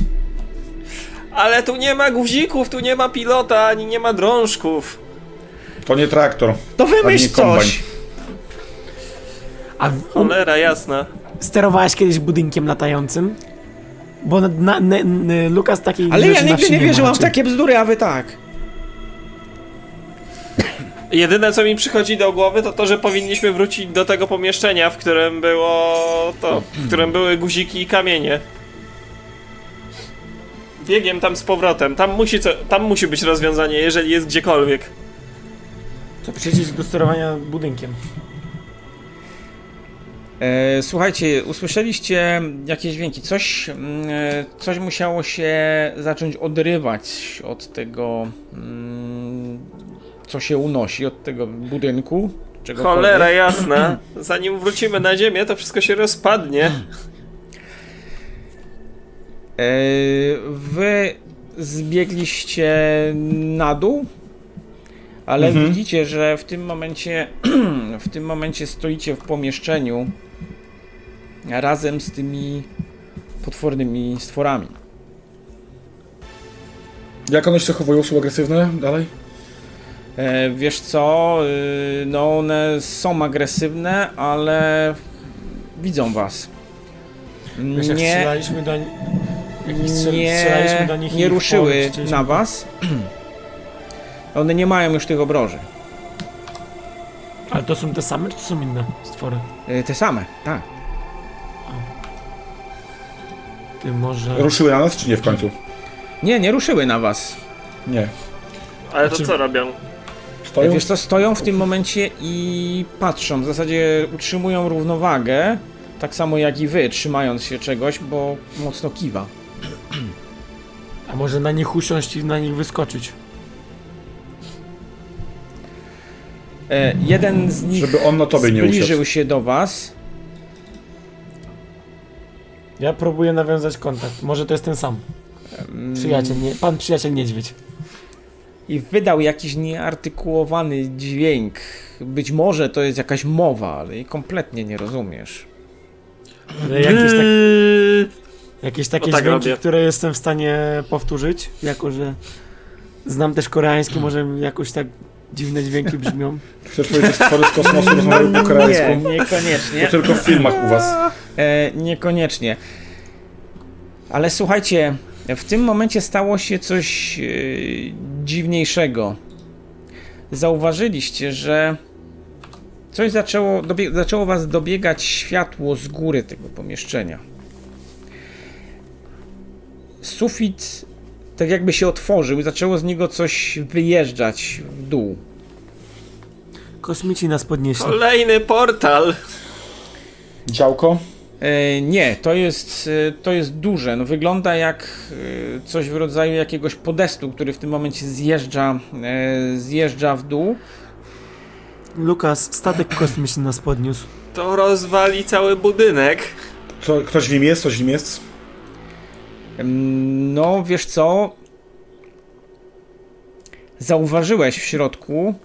Ale tu nie ma guzików, tu nie ma pilota, ani nie ma drążków. To nie traktor. To wymyśl nie coś! A w- Cholera jasna. sterowałeś kiedyś budynkiem latającym? Bo na, na, na, na, Lukas takiej Ale ja nigdy nie ma wierzyłam w takie bzdury, a wy tak. Jedyne co mi przychodzi do głowy to to, że powinniśmy wrócić do tego pomieszczenia, w którym było to, w którym były guziki i kamienie. Biegiem tam z powrotem. Tam musi, co, tam musi być rozwiązanie, jeżeli jest gdziekolwiek. To przejdzieć do sterowania budynkiem. E, słuchajcie, usłyszeliście jakieś dźwięki. Coś, mm, e, coś musiało się zacząć odrywać od tego, mm, co się unosi, od tego budynku. Cholera jasna. Zanim wrócimy na ziemię, to wszystko się rozpadnie. E, wy zbiegliście na dół, ale Mhm. widzicie, że w tym momencie w tym momencie stoicie w pomieszczeniu razem z tymi potwornymi stworami. Jak one się zachowują? Są agresywne? Dalej? E, wiesz co, y, no one są agresywne, ale widzą was. Wiesz, Nie, strzelaliśmy do... Nie, strzelaliśmy do nich nie ruszyły na was. One nie mają już tych obroży. Ale to są te same, czy to są inne stwory? Y, Te same, tak. Ty może... Ruszyły na nas, czy nie w końcu? Nie, nie ruszyły na was. Nie. Ale to Znaczy- co robią? Stoją? Wiesz co, stoją w tym momencie i patrzą, w zasadzie utrzymują równowagę, tak samo jak i wy, trzymając się czegoś, bo mocno kiwa. A może na nich usiąść i na nich wyskoczyć? E, jeden z nich Żeby on na tobie nie zbliżył usiadł. się do was. Ja próbuję nawiązać kontakt. Może to jest ten sam. Przyjaciel, nie, pan przyjaciel niedźwiedź. I wydał jakiś nieartykułowany dźwięk. Być może to jest jakaś mowa, ale jej kompletnie nie rozumiesz. Ale jakieś, tak, jakieś takie O, tak dźwięki, robię. które jestem w stanie powtórzyć, jako że znam też koreański, może jakoś tak dziwne dźwięki brzmią. Chcesz powiedzieć, że stwory z kosmosu rozmawiają po koreańsku? Nie, niekoniecznie. To tylko w filmach u was. E, niekoniecznie. Ale słuchajcie, w tym momencie stało się coś e, dziwniejszego. Zauważyliście, że coś zaczęło, dobie, zaczęło was dobiegać światło z góry tego pomieszczenia. Sufit tak jakby się otworzył i zaczęło z niego coś wyjeżdżać w dół. Kosmici nas podnieśli. Kolejny portal! Działko? E, nie, to jest, e, to jest duże. No, wygląda jak e, coś w rodzaju jakiegoś podestu, który w tym momencie zjeżdża, zjeżdża w dół. Lukas, statek kosmiczny nas podniósł. To rozwali cały budynek. Co, ktoś w nim jest? Coś w nim jest? No, wiesz co? Zauważyłeś w środku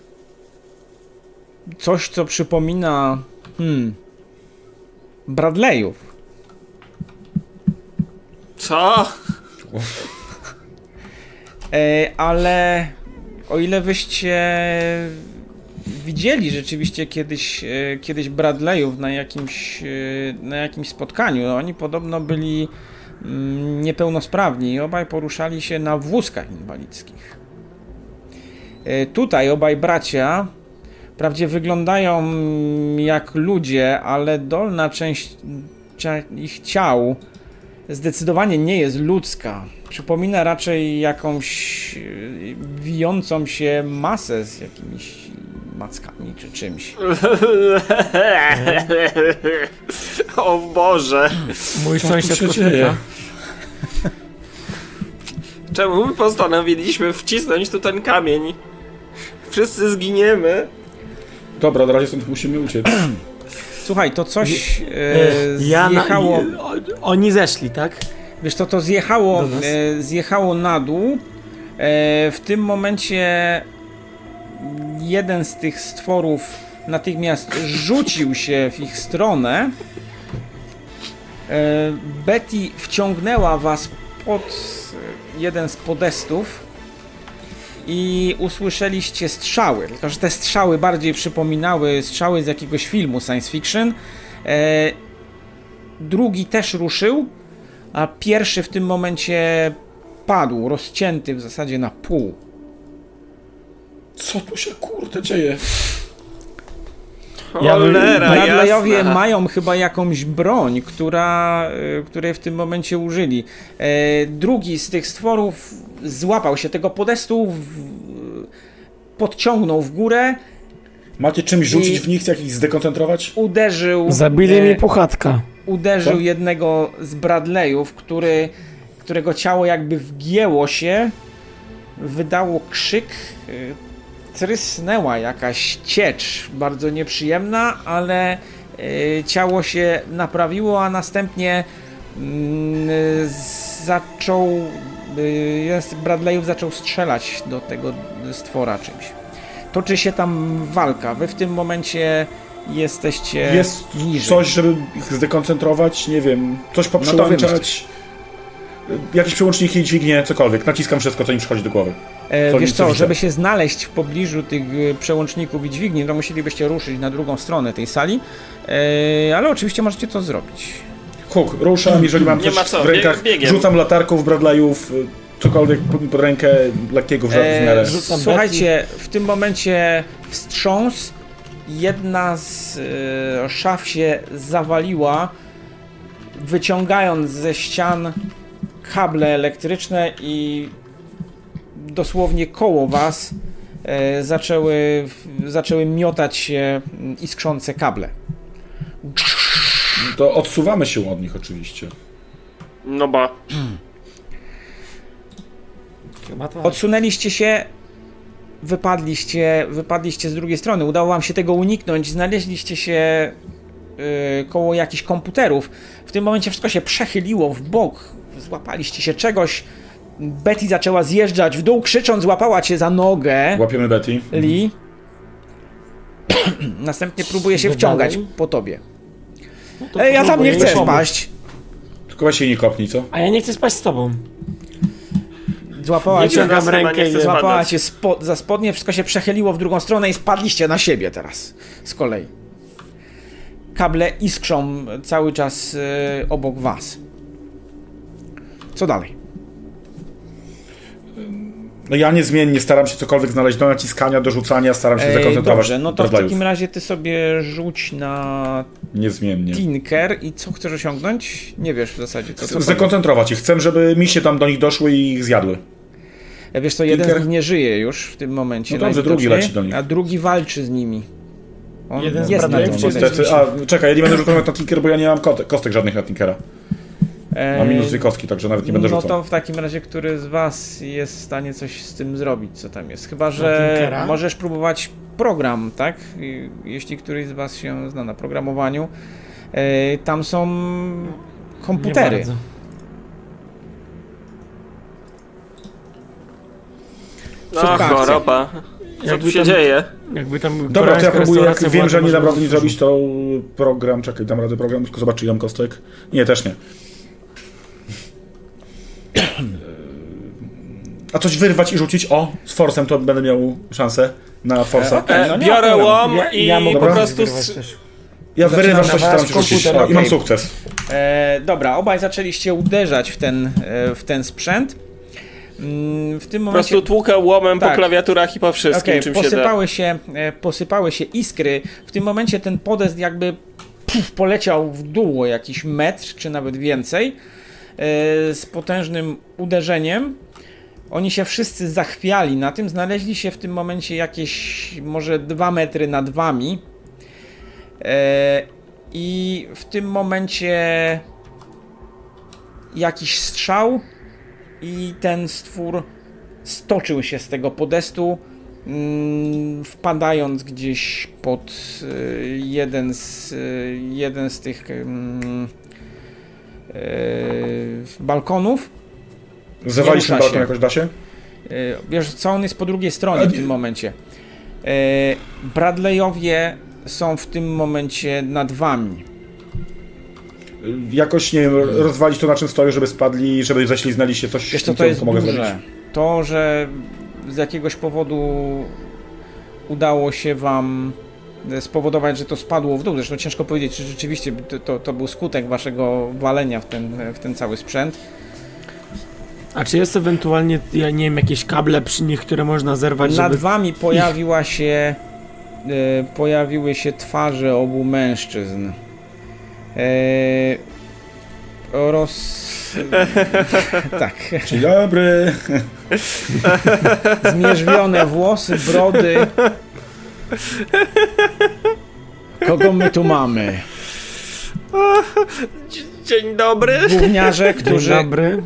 coś, co przypomina Hmm. Bradleyów. Co? E, ale o ile wyście widzieli rzeczywiście kiedyś, e, kiedyś Bradleyów na jakimś, e, na jakimś spotkaniu, oni podobno byli mm, niepełnosprawni i obaj poruszali się na wózkach inwalidzkich. E, Tutaj obaj bracia wprawdzie wyglądają jak ludzie, ale dolna część ich ciał zdecydowanie nie jest ludzka. Przypomina raczej jakąś e, wijącą się masę z jakimiś mackami czy czymś. o Boże. Mój Co sąsiad dzieje? Czemu my postanowiliśmy wcisnąć tu ten kamień? Wszyscy zginiemy. Dobra, na razie stąd musimy uciec. Słuchaj, to coś e, Ja na, zjechało. o, oni zeszli, tak? Wiesz co, to zjechało, e, zjechało na dół. E, w tym momencie jeden z tych stworów natychmiast rzucił się w ich stronę. E, Betty wciągnęła was pod e, jeden z podestów i usłyszeliście strzały. Tylko, że te strzały bardziej przypominały strzały z jakiegoś filmu science fiction. E, drugi też ruszył, a pierwszy w tym momencie padł, rozcięty w zasadzie na pół. Co tu się kurde dzieje? Cholera, Bradleyowie mają chyba jakąś broń, która, y, której w tym momencie użyli. E, drugi z tych stworów złapał się tego podestu, w, podciągnął w górę, Macie czymś rzucić w nich, jak ich zdekoncentrować? uderzył. Zabili e, mi puchatka. uderzył Co? jednego z Bradleyów, który, którego ciało jakby wgięło się, wydało krzyk, y, trysnęła jakaś ciecz, bardzo nieprzyjemna, ale y, ciało się naprawiło, a następnie mm, zaczął, jest Bradleyów zaczął strzelać do tego stwora czymś. Toczy się tam walka. Wy w tym momencie jesteście Jest niżej. coś, żeby ich zdekoncentrować? Nie wiem, coś poprzełączać? Jakieś przełączniki, dźwignie, cokolwiek. Naciskam wszystko, co im przychodzi do głowy. E, Co wiesz co, nie widzę. żeby się znaleźć w pobliżu tych e, przełączników i dźwigni, to musielibyście ruszyć na drugą stronę tej sali, e, ale oczywiście możecie to zrobić. Huk, ruszam, jeżeli mam Nie coś ma co, w rękach, bieg- biegiem. rzucam latarką w Bradleyów, y, cokolwiek pod, pod rękę, lekkiego w, miarę. E, słuchajcie, w tym momencie wstrząs, jedna z e, szaf się zawaliła, wyciągając ze ścian kable elektryczne i dosłownie koło was e, zaczęły, zaczęły miotać się iskrzące kable. To odsuwamy się od nich oczywiście. No ba. Tak. Odsunęliście się, wypadliście, wypadliście z drugiej strony. Udało wam się tego uniknąć. Znaleźliście się yy, koło jakichś komputerów. W tym momencie wszystko się przechyliło w bok. Złapaliście się czegoś. Betty zaczęła zjeżdżać w dół, krzycząc, złapała cię za nogę. Łapiemy Betty. Lee. Następnie próbuje się wciągać po tobie. No Ej, ja tam nie chcę spaść. Tylko się nie kopnij, co? A ja nie chcę spać z tobą. Złapała Nie cię, ciągam rękę i złapała cię spo, za spodnie, wszystko się przechyliło w drugą stronę i spadliście na siebie teraz. Z kolei. Kable iskrzą cały czas y, obok was. Co dalej? No ja niezmiennie staram się cokolwiek znaleźć do naciskania, do rzucania, staram się Ej, zakoncentrować. dobrze, no to w takim razie ty sobie rzuć na Niezmiennie. Tinker i co chcesz osiągnąć? Nie wiesz w zasadzie. Co, co Zdekoncentrować ich. Chcę, żeby misie tam do nich doszły i ich zjadły. Wiesz co, jeden Tinker? z nich nie żyje już w tym momencie. No dobrze, drugi leci do nich. A drugi walczy z nimi. On Jeden jest na tym No. A, czekaj, ja nie będę rzucał na Tinker, bo ja nie mam kostek żadnych na Tinkera. E, Mam minus kostki, także nawet nie będę no rzucał. to w takim razie, który z was jest w stanie coś z tym zrobić, co tam jest? Chyba, że możesz próbować program, tak? Jeśli któryś z was się zna na programowaniu. E, tam są komputery. bardzo. No choroba. Co tu Jakby się tam- dzieje? Jakby tam Dobra, to ja próbuję, jak wiem, że nie dam rady nic zrobić, to program, czekaj, dam radę program, tylko zobacz, czy mam kostek. Nie, też nie. A coś wyrwać i rzucić, o, z forsem to będę miał szansę na forsa. E, no biorę łom Ja, i ja mogę po Dobra. prostu... Ja wyrywam coś, się rzucić. komputer, O, I mam sukces. E, dobra, obaj zaczęliście uderzać w ten, e, w ten sprzęt. Mm, W tym Po momencie prostu tłukę łomem Tak. po klawiaturach i po wszystkim, Okej, czym się da. posypały się, e, posypały się iskry. W tym momencie ten podest jakby puf, poleciał w dół o jakiś metr, czy nawet więcej, z potężnym uderzeniem. Oni się wszyscy zachwiali na tym, znaleźli się w tym momencie jakieś może dwa metry nad wami. E, I w tym momencie jakiś strzał i ten stwór stoczył się z tego podestu, mm, wpadając gdzieś pod y, jeden z, jeden z tych mm, balkonów. Zawalić ten balkon jakoś da się? Y, Wiesz co, on jest po drugiej stronie A w tym momencie. Y, Bradleyowie są w tym momencie nad wami. Jakoś, nie wiem, rozwalić to na czym stoję, żeby spadli, żeby ześliznęli się, coś Wiesz co to jest mogę duże. zrobić. To, że z jakiegoś powodu udało się wam spowodować, że to spadło w dół. Zresztą ciężko powiedzieć, czy rzeczywiście to, to, był skutek waszego walenia w ten, w ten cały sprzęt. A czy jest ewentualnie, ja nie wiem, jakieś kable przy nich, które można zerwać, Nad żeby... wami pojawiła się e, pojawiły się twarze obu mężczyzn. E, roz... tak. Dzień dobry. Zmierzwione włosy, brody. Kogo my tu mamy? Dzień dobry. Gówniarze, Dzień którzy dobry.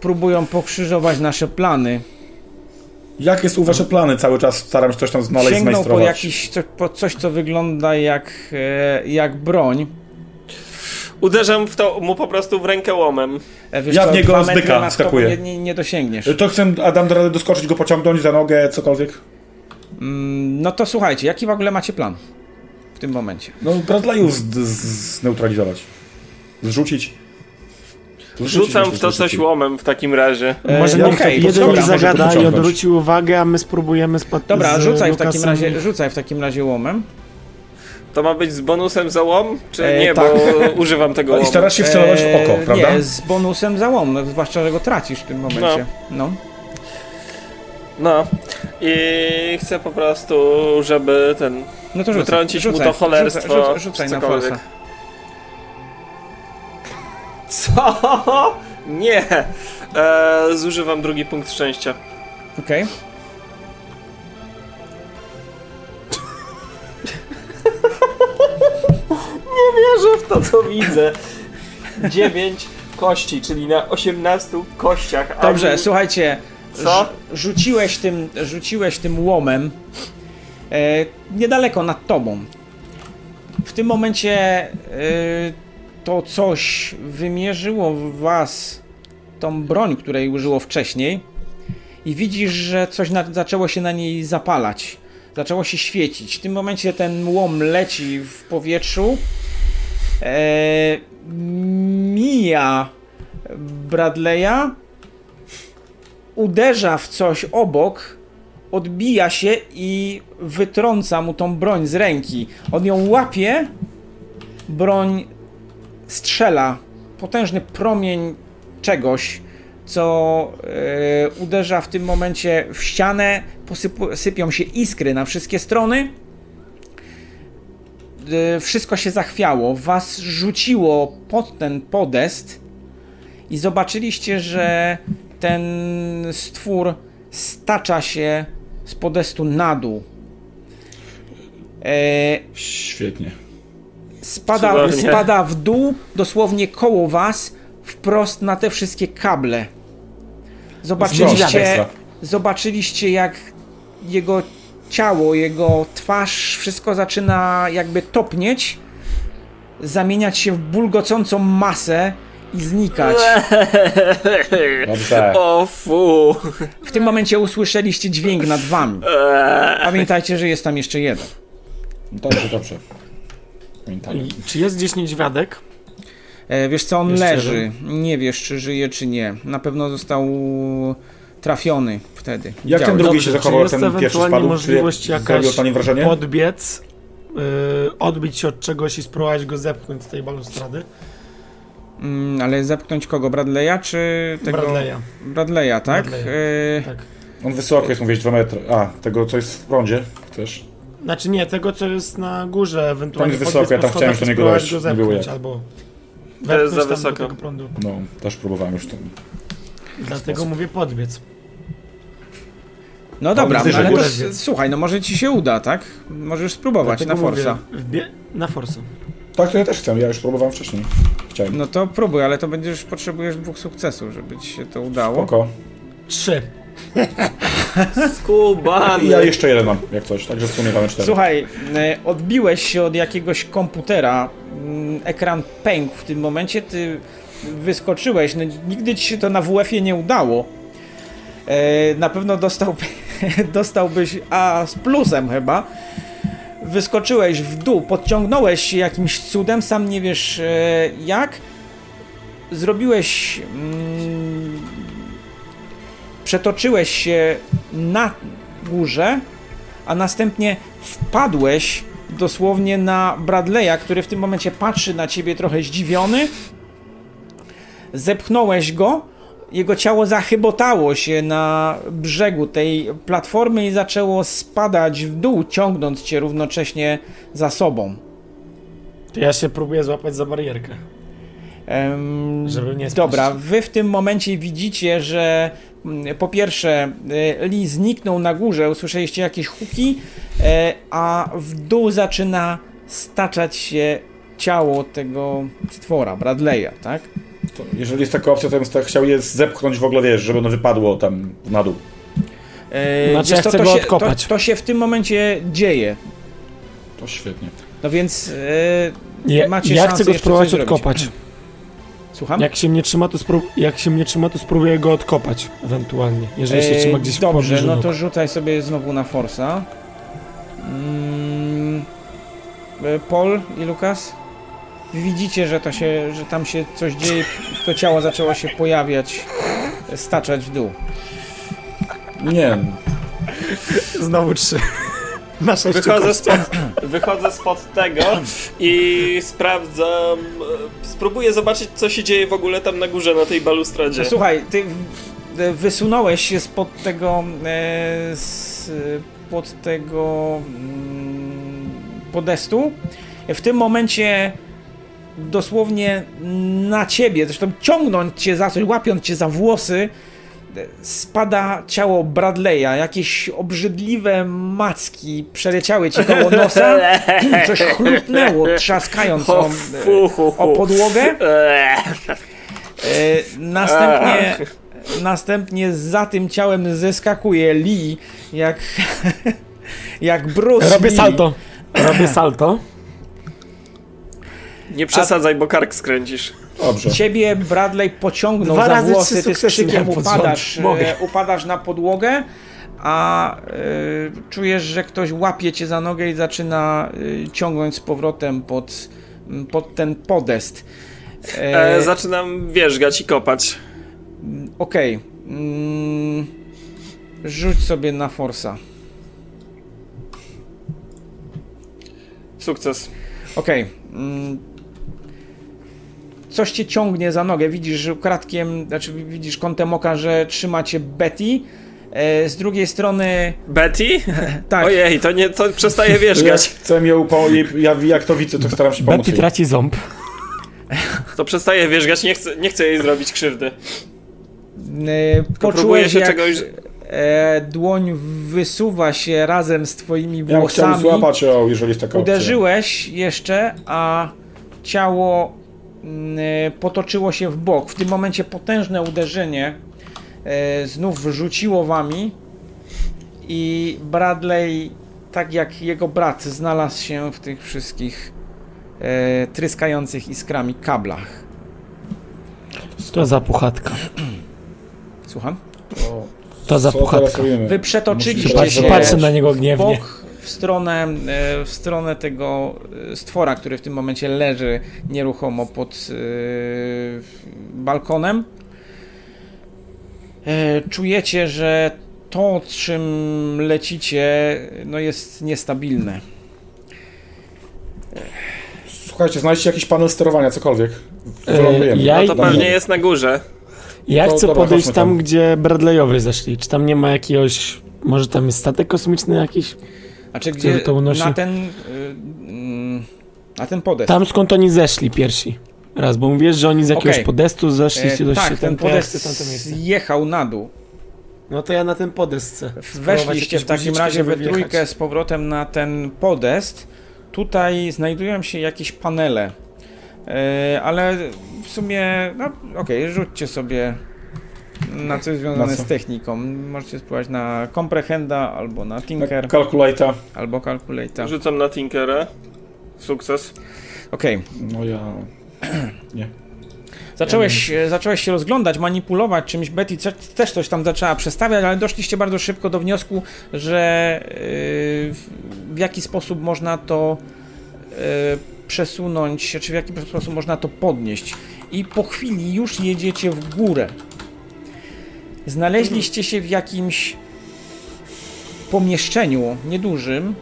próbują pokrzyżować nasze plany. Jakie są wasze plany? Cały czas staram się coś tam znaleźć, Sięgnął po, zmajstrować. jakiś, co, po coś, co wygląda jak, e, jak broń. Uderzam w to mu po prostu w rękę łomem. E, Wiesz Ja co, w niego dwa z metry byka nad tobą wskakuję. Nie, nie, nie dosięgniesz. To chcę, Adam, do rady doskoczyć, go pociągnąć za nogę, cokolwiek. Mm, no to słuchajcie, jaki w ogóle macie plan w tym momencie? No, Bradley'ów zneutralizować. Zrzucić. Zrzucić Rzucam w to coś łomem w takim razie. E, Może ja- niech okej, jeden dobra, mi zagada i odwróci uwagę, a my spróbujemy spod... Dobra, z rzucaj w takim razie, rzucaj w takim razie łomem. To ma być z bonusem za łom? Czy E, nie, tak. bo używam tego No I łomu. starasz się wcelować w oko, E, prawda? Nie, z bonusem za łom, no, zwłaszcza, że go tracisz w tym momencie. No. No. I chcę po prostu, żeby ten... No to rzucaj. Wytrącić mu rzucaj, to cholerstwo, Rzucaj, rzucaj, rzucaj na forsa. Co? Nie! E, zużywam drugi punkt szczęścia. Okej. Wierzę w to, co widzę. 9 kości, czyli na 18 kościach. Dobrze, mi- słuchajcie. Co? rzu- Rzuciłeś tym, rzuciłeś tym łomem e, niedaleko nad tobą. W tym momencie e, to coś wymierzyło w was tą broń, której użyło wcześniej i widzisz, że coś na, zaczęło się na niej zapalać. Zaczęło się świecić. W tym momencie ten łom leci w powietrzu. E, mija Bradley'a uderza w coś obok, odbija się i wytrąca mu tą broń z ręki. On ją łapie, broń strzela. Potężny promień czegoś, co e, uderza w tym momencie w ścianę, posypu, sypią się iskry na wszystkie strony. E, wszystko się zachwiało, was rzuciło pod ten podest i zobaczyliście, że ten stwór stacza się z podestu na dół. E, Świetnie. spada, Cudownie. spada w dół, dosłownie koło was, wprost na te wszystkie kable. Zobaczyliście, zobaczyliście jak jego ciało, jego twarz, wszystko zaczyna jakby topnieć, zamieniać się w bulgocącą masę i znikać. Dobrze. O fu. W tym momencie usłyszeliście dźwięk nad wami. Pamiętajcie, że jest tam jeszcze jeden. Dobrze, dobrze. Pamiętaj. I Czy jest gdzieś niedźwiadek? E, wiesz co, on Jeszcze leży. Nie wiesz, czy żyje, czy nie. Na pewno został trafiony wtedy. Jak Widziałeś. ten drugi się czy zachował, jest ten pierwszy ewentualnie spadł? możliwość czy jakaś zrobił pani wrażenie? Podbiec, yy, odbić się od czegoś i spróbować go zepchnąć z tej balustrady? Mm, ale zepchnąć kogo? Bradley'a, czy tego... Bradley'a. Bradley'a, tak? Bradley'a. E, Tak. On wysoko jest, mówisz, 2 metry. A, tego co jest w prądzie chcesz? Znaczy nie, tego co jest na górze, ewentualnie Tam jest wysoko, ja tam chciałem do niego dojść, go nie było jak. albo To jest za tam wysoko. tego prądu. No, też próbowałem już ten. Dlatego mówię podbiec. No dobra, ale to słuchaj, no może ci się uda, tak? Możesz spróbować Dlatego na mówię, forsa. wbie- na forsa. Tak, to ja też chcę, ja już próbowałem wcześniej. Chciałem. No to próbuj, ale to będziesz potrzebujesz dwóch sukcesów, żeby ci się to udało. Spoko. Trzy. Skubany. I ja jeszcze jeden mam, jak coś, także w sumie mamy cztery. Słuchaj, e, odbiłeś się od jakiegoś komputera, mm, ekran pękł w tym momencie, ty wyskoczyłeś, no nigdy ci się to na WF-ie nie udało. E, Na pewno dostał, dostałbyś A z plusem chyba. Wyskoczyłeś w dół, podciągnąłeś się jakimś cudem, sam nie wiesz e, jak. Zrobiłeś. Mm, przetoczyłeś się na górze, a następnie wpadłeś dosłownie na Bradley'a, który w tym momencie patrzy na ciebie trochę zdziwiony. Zepchnąłeś go, jego ciało zachybotało się na brzegu tej platformy i zaczęło spadać w dół, ciągnąc cię równocześnie za sobą. To ja się próbuję złapać za barierkę. Em, Żeby nie spaść. Dobra, wy w tym momencie widzicie, że mm, po pierwsze e, Lee zniknął na górze, usłyszeliście jakieś huki, e, a w dół zaczyna staczać się ciało tego stwora, Bradley'a, tak? To, jeżeli jest taka opcja, to bym chciał je zepchnąć w ogóle, wiesz, żeby ono wypadło tam na dół. E, Znaczy, ja to go się, odkopać. To, to się w tym momencie dzieje. To świetnie. No więc e, Ja, macie ja szansę chcę go spróbować zrobić. odkopać. Słucham? Jak się mnie trzyma, to spró- jak się mnie trzyma, to spróbuję go odkopać ewentualnie. Jeżeli się E, trzyma gdzieś w Dobrze, no to rzucaj sobie znowu na Forsa. Mm, e, Paul i Lukas? Widzicie, że to się, że tam się coś dzieje, to ciało zaczęło się pojawiać, staczać w dół. Nie, Znowu trzy. Na Wychodzę spod, wychodzę spod tego i sprawdzam. Spróbuję zobaczyć, co się dzieje w ogóle tam na górze, na tej balustradzie. Słuchaj, ty e, wysunąłeś się spod tego, e, spod tego mm, podestu. W tym momencie dosłownie na ciebie, zresztą ciągnąc cię za coś, łapiąc cię za włosy, e, spada ciało Bradley'a. Jakieś obrzydliwe macki przeleciały ci koło nosa. Coś chlupnęło, trzaskając o, O, o podłogę. E, następnie, następnie za tym ciałem zeskakuje Lee, jak, jak Bruce Robię Lee. salto. Robię salto. Nie przesadzaj, bo kark skręcisz. dobrze. Ciebie Bradley pociągnął Dwa za razy włosy, ty z sukcesy krzykiem upadasz, Mogę. e, upadasz na podłogę, a e, czujesz, że ktoś łapie cię za nogę i zaczyna e, ciągnąć z powrotem pod, pod ten podest. E, E, zaczynam wierzgać i kopać. Okej. Mm, rzuć sobie na forsa. Sukces. Okej. Mm. Coś cię ciągnie za nogę. Widzisz że kratkiem, znaczy widzisz kątem oka, że trzyma cię Betty. E, z drugiej strony. Betty? Tak. Ojej, to nie, to przestaje Ja wierzgać. chcę ją po, ja jak to widzę, to staram się pomóc Betty jej. traci ząb. To przestaje wierzgać, nie chcę, nie chcę jej zrobić krzywdy. Próbuję poczułeś, się jak czegoś- e, dłoń wysuwa się razem z twoimi Ja bym chciał włosami. złapać ją, jeżeli jest taka opcja. Uderzyłeś jeszcze, a ciało potoczyło się w bok. W tym momencie potężne uderzenie e, znów rzuciło wami i Bradley, tak jak jego brat, znalazł się w tych wszystkich e, tryskających iskrami kablach. To za puchatka. Słucham? To, To za puchatka. Wy przetoczyliście się Patrzę, na niego w gniewnie. bok, w stronę, e, w stronę tego e, stwora, który w tym momencie leży nieruchomo pod e, balkonem. Czujecie, że to, czym lecicie, no jest niestabilne. Słuchajcie, znajdźcie jakiś panel sterowania, cokolwiek. Wylądujemy. ja- No to pewnie jest na górze. Ja To chcę dobra, podejść tam, tam. gdzie Bradleyowie zeszli. Czy tam nie ma jakiegoś... Może tam jest statek kosmiczny jakiś? Znaczy, gdzie to unosi? na ten, y, mm, na ten podest. Tam skąd oni zeszli pierwsi. Raz, bo mówisz, że oni z jakiegoś Okej. podestu zeszli E, się do tak, ten podest jechał na dół. No to ja na ten podest chcę. Weszliście w takim razie we trójkę z powrotem na ten podest. Tutaj znajdują się jakieś panele. E, ale w sumie, no okej, rzućcie sobie na coś związane Na co? z techniką. Możecie spróbować na Comprehenda, albo na Tinker, Calculator. albo Calculator. Rzucam na Tinkera. Sukces. Okej, No ja... zacząłeś, e, zacząłeś się rozglądać, manipulować czymś. Betty też coś tam zaczęła przestawiać, ale doszliście bardzo szybko do wniosku, że e, w jaki sposób można to e, przesunąć, czy w jaki sposób można to podnieść. I po chwili już jedziecie w górę. Znaleźliście się w jakimś pomieszczeniu niedużym,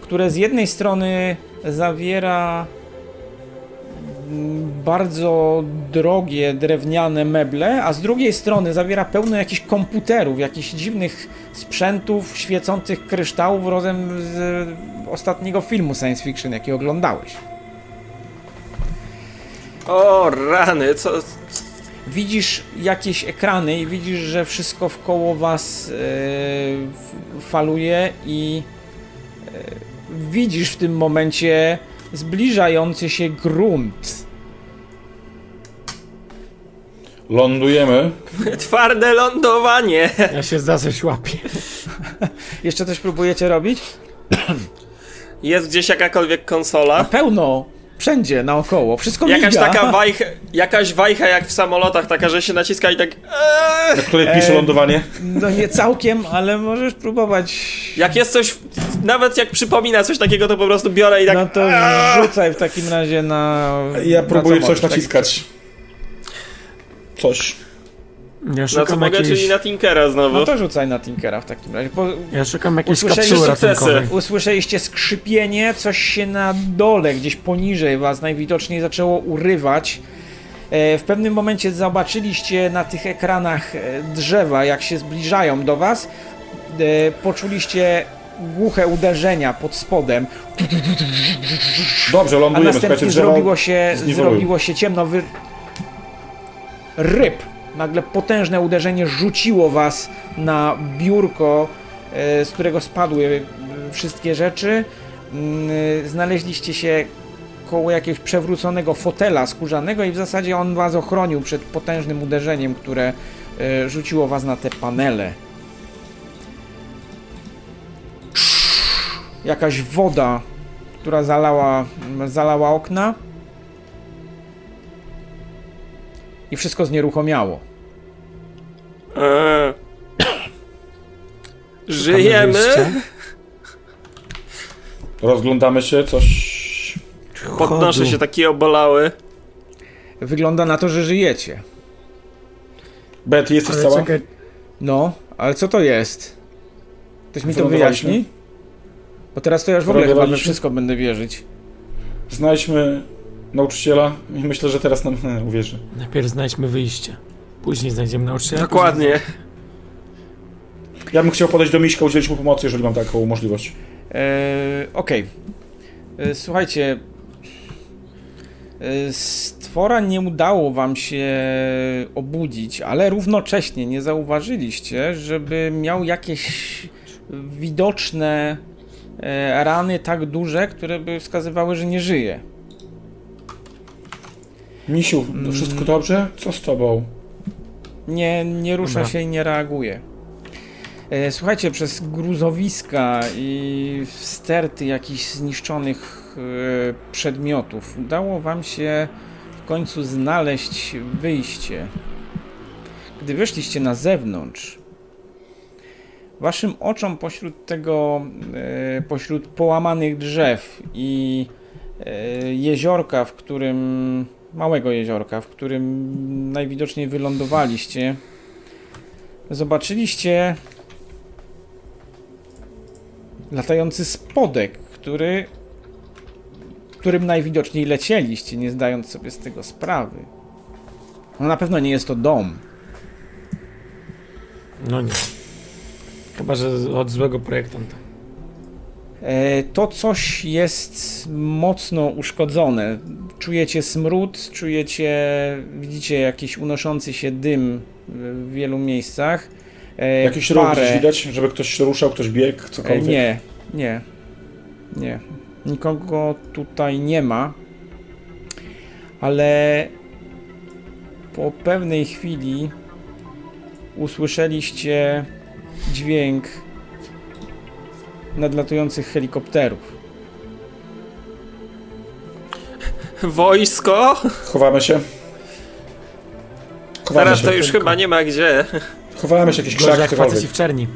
które z jednej strony zawiera mm, bardzo drogie drewniane meble, a z drugiej strony zawiera pełno jakichś komputerów, jakichś dziwnych sprzętów, świecących kryształów rodem z ostatniego filmu science fiction, jaki oglądałeś. O, rany, co... Widzisz jakieś ekrany i widzisz, że wszystko wkoło was f- faluje i e, widzisz w tym momencie zbliżający się grunt. Lądujemy. Twarde lądowanie! Ja się za coś łapię. Jeszcze coś próbujecie robić? Jest gdzieś jakakolwiek konsola. Pełno, wszędzie, naokoło, wszystko Jakaś miga. taka wajcha, jakaś wajcha jak w samolotach, taka, że się naciska i tak... Eee. Na której pisze lądowanie. No nie całkiem, ale możesz próbować. Jak jest coś, nawet jak przypomina coś takiego, to po prostu biorę i tak... No to Eee. rzucaj w takim razie na. Ja na próbuję co coś możesz, naciskać. Coś. Ja Na co szukam, mogę, jakiejś, czyli na Tinkera znowu. No to rzucaj na Tinkera w takim razie. Bo ja szukam jakiejś kapsuły sukcesy. ratunkowej. usłyszeliście skrzypienie, coś się na dole, gdzieś poniżej was najwidoczniej zaczęło urywać. E, W pewnym momencie zobaczyliście na tych ekranach e, drzewa, jak się zbliżają do was. E, Poczuliście głuche uderzenia pod spodem, Dobrze, a lądujemy. Słuchajcie, następnie zrobiło się, zrobiło się ciemno. Wy... Ryb. Nagle potężne uderzenie rzuciło was na biurko, e, z którego spadły e, wszystkie rzeczy. Mm, e, Znaleźliście się koło jakiegoś przewróconego fotela skórzanego i w zasadzie on was ochronił przed potężnym uderzeniem, które rzuciło was na te panele. Jakaś woda, która zalała, zalała okna. I wszystko znieruchomiało. Eee. Żyjemy? Rozglądamy się, coś... Podnoszę się taki obolały. Wygląda na to, że żyjecie. Betty, jesteś Ale cała? czekaj, No, ale co to jest? Ktoś mi to wyjaśni? Bo teraz to ja już w ogóle chyba we wszystko będę wierzyć. Znajdźmy nauczyciela i myślę, że teraz nam uwierzy. najpierw znajdźmy wyjście. Później znajdziemy nauczyciela. Dokładnie. Ja bym chciał podejść do Miśka, udzielić mu pomocy, jeżeli mam taką możliwość. Eee, Okej. Eee, Słuchajcie. Eee, Stwora nie udało wam się obudzić, ale równocześnie nie zauważyliście, żeby miał jakieś widoczne e, rany tak duże, które by wskazywały, że nie żyje. Misiu, Mm. to wszystko dobrze? Co z tobą? Nie, nie rusza Dobra. się i nie reaguje. E, Słuchajcie, przez gruzowiska i sterty jakichś zniszczonych e, przedmiotów udało wam się w końcu znaleźć wyjście. Gdy wyszliście na zewnątrz, waszym oczom pośród tego, e, pośród połamanych drzew i jeziorka, w którym, małego jeziorka, w którym najwidoczniej wylądowaliście, zobaczyliście latający spodek, który, którym najwidoczniej lecieliście, nie zdając sobie z tego sprawy. No na pewno nie jest to dom. No nie. Chyba, że od złego projektanta. E, To coś jest mocno uszkodzone. Czujecie smród, czujecie, widzicie jakiś unoszący się dym w wielu miejscach. E, Jakiś ruch parę- gdzieś widać, żeby ktoś się ruszał, ktoś biegł, E, cokolwiek? Nie, nie, nie. Nikogo tutaj nie ma. Ale po pewnej chwili usłyszeliście dźwięk nadlatujących helikopterów. Wojsko? Chowamy się. Chowamy Teraz się. to już chyba nie ma gdzie. Chowamy się, jakiś krzak, jak cokolwiek. w czerni.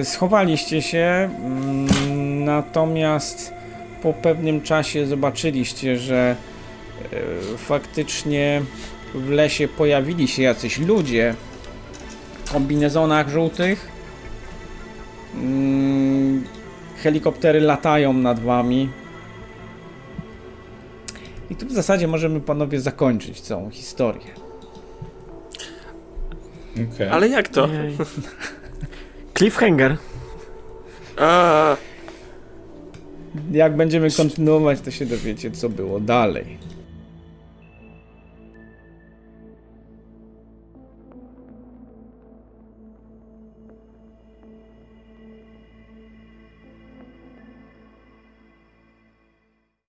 E, Schowaliście się, mm, natomiast po pewnym czasie zobaczyliście, że e, faktycznie w lesie pojawili się jacyś ludzie w kombinezonach żółtych. Mm, Helikoptery latają nad wami. I tu w zasadzie możemy panowie zakończyć całą historię. Okej. Ale jak to? Jej. Cliffhanger. A, Jak będziemy kontynuować, to się dowiecie, co było dalej.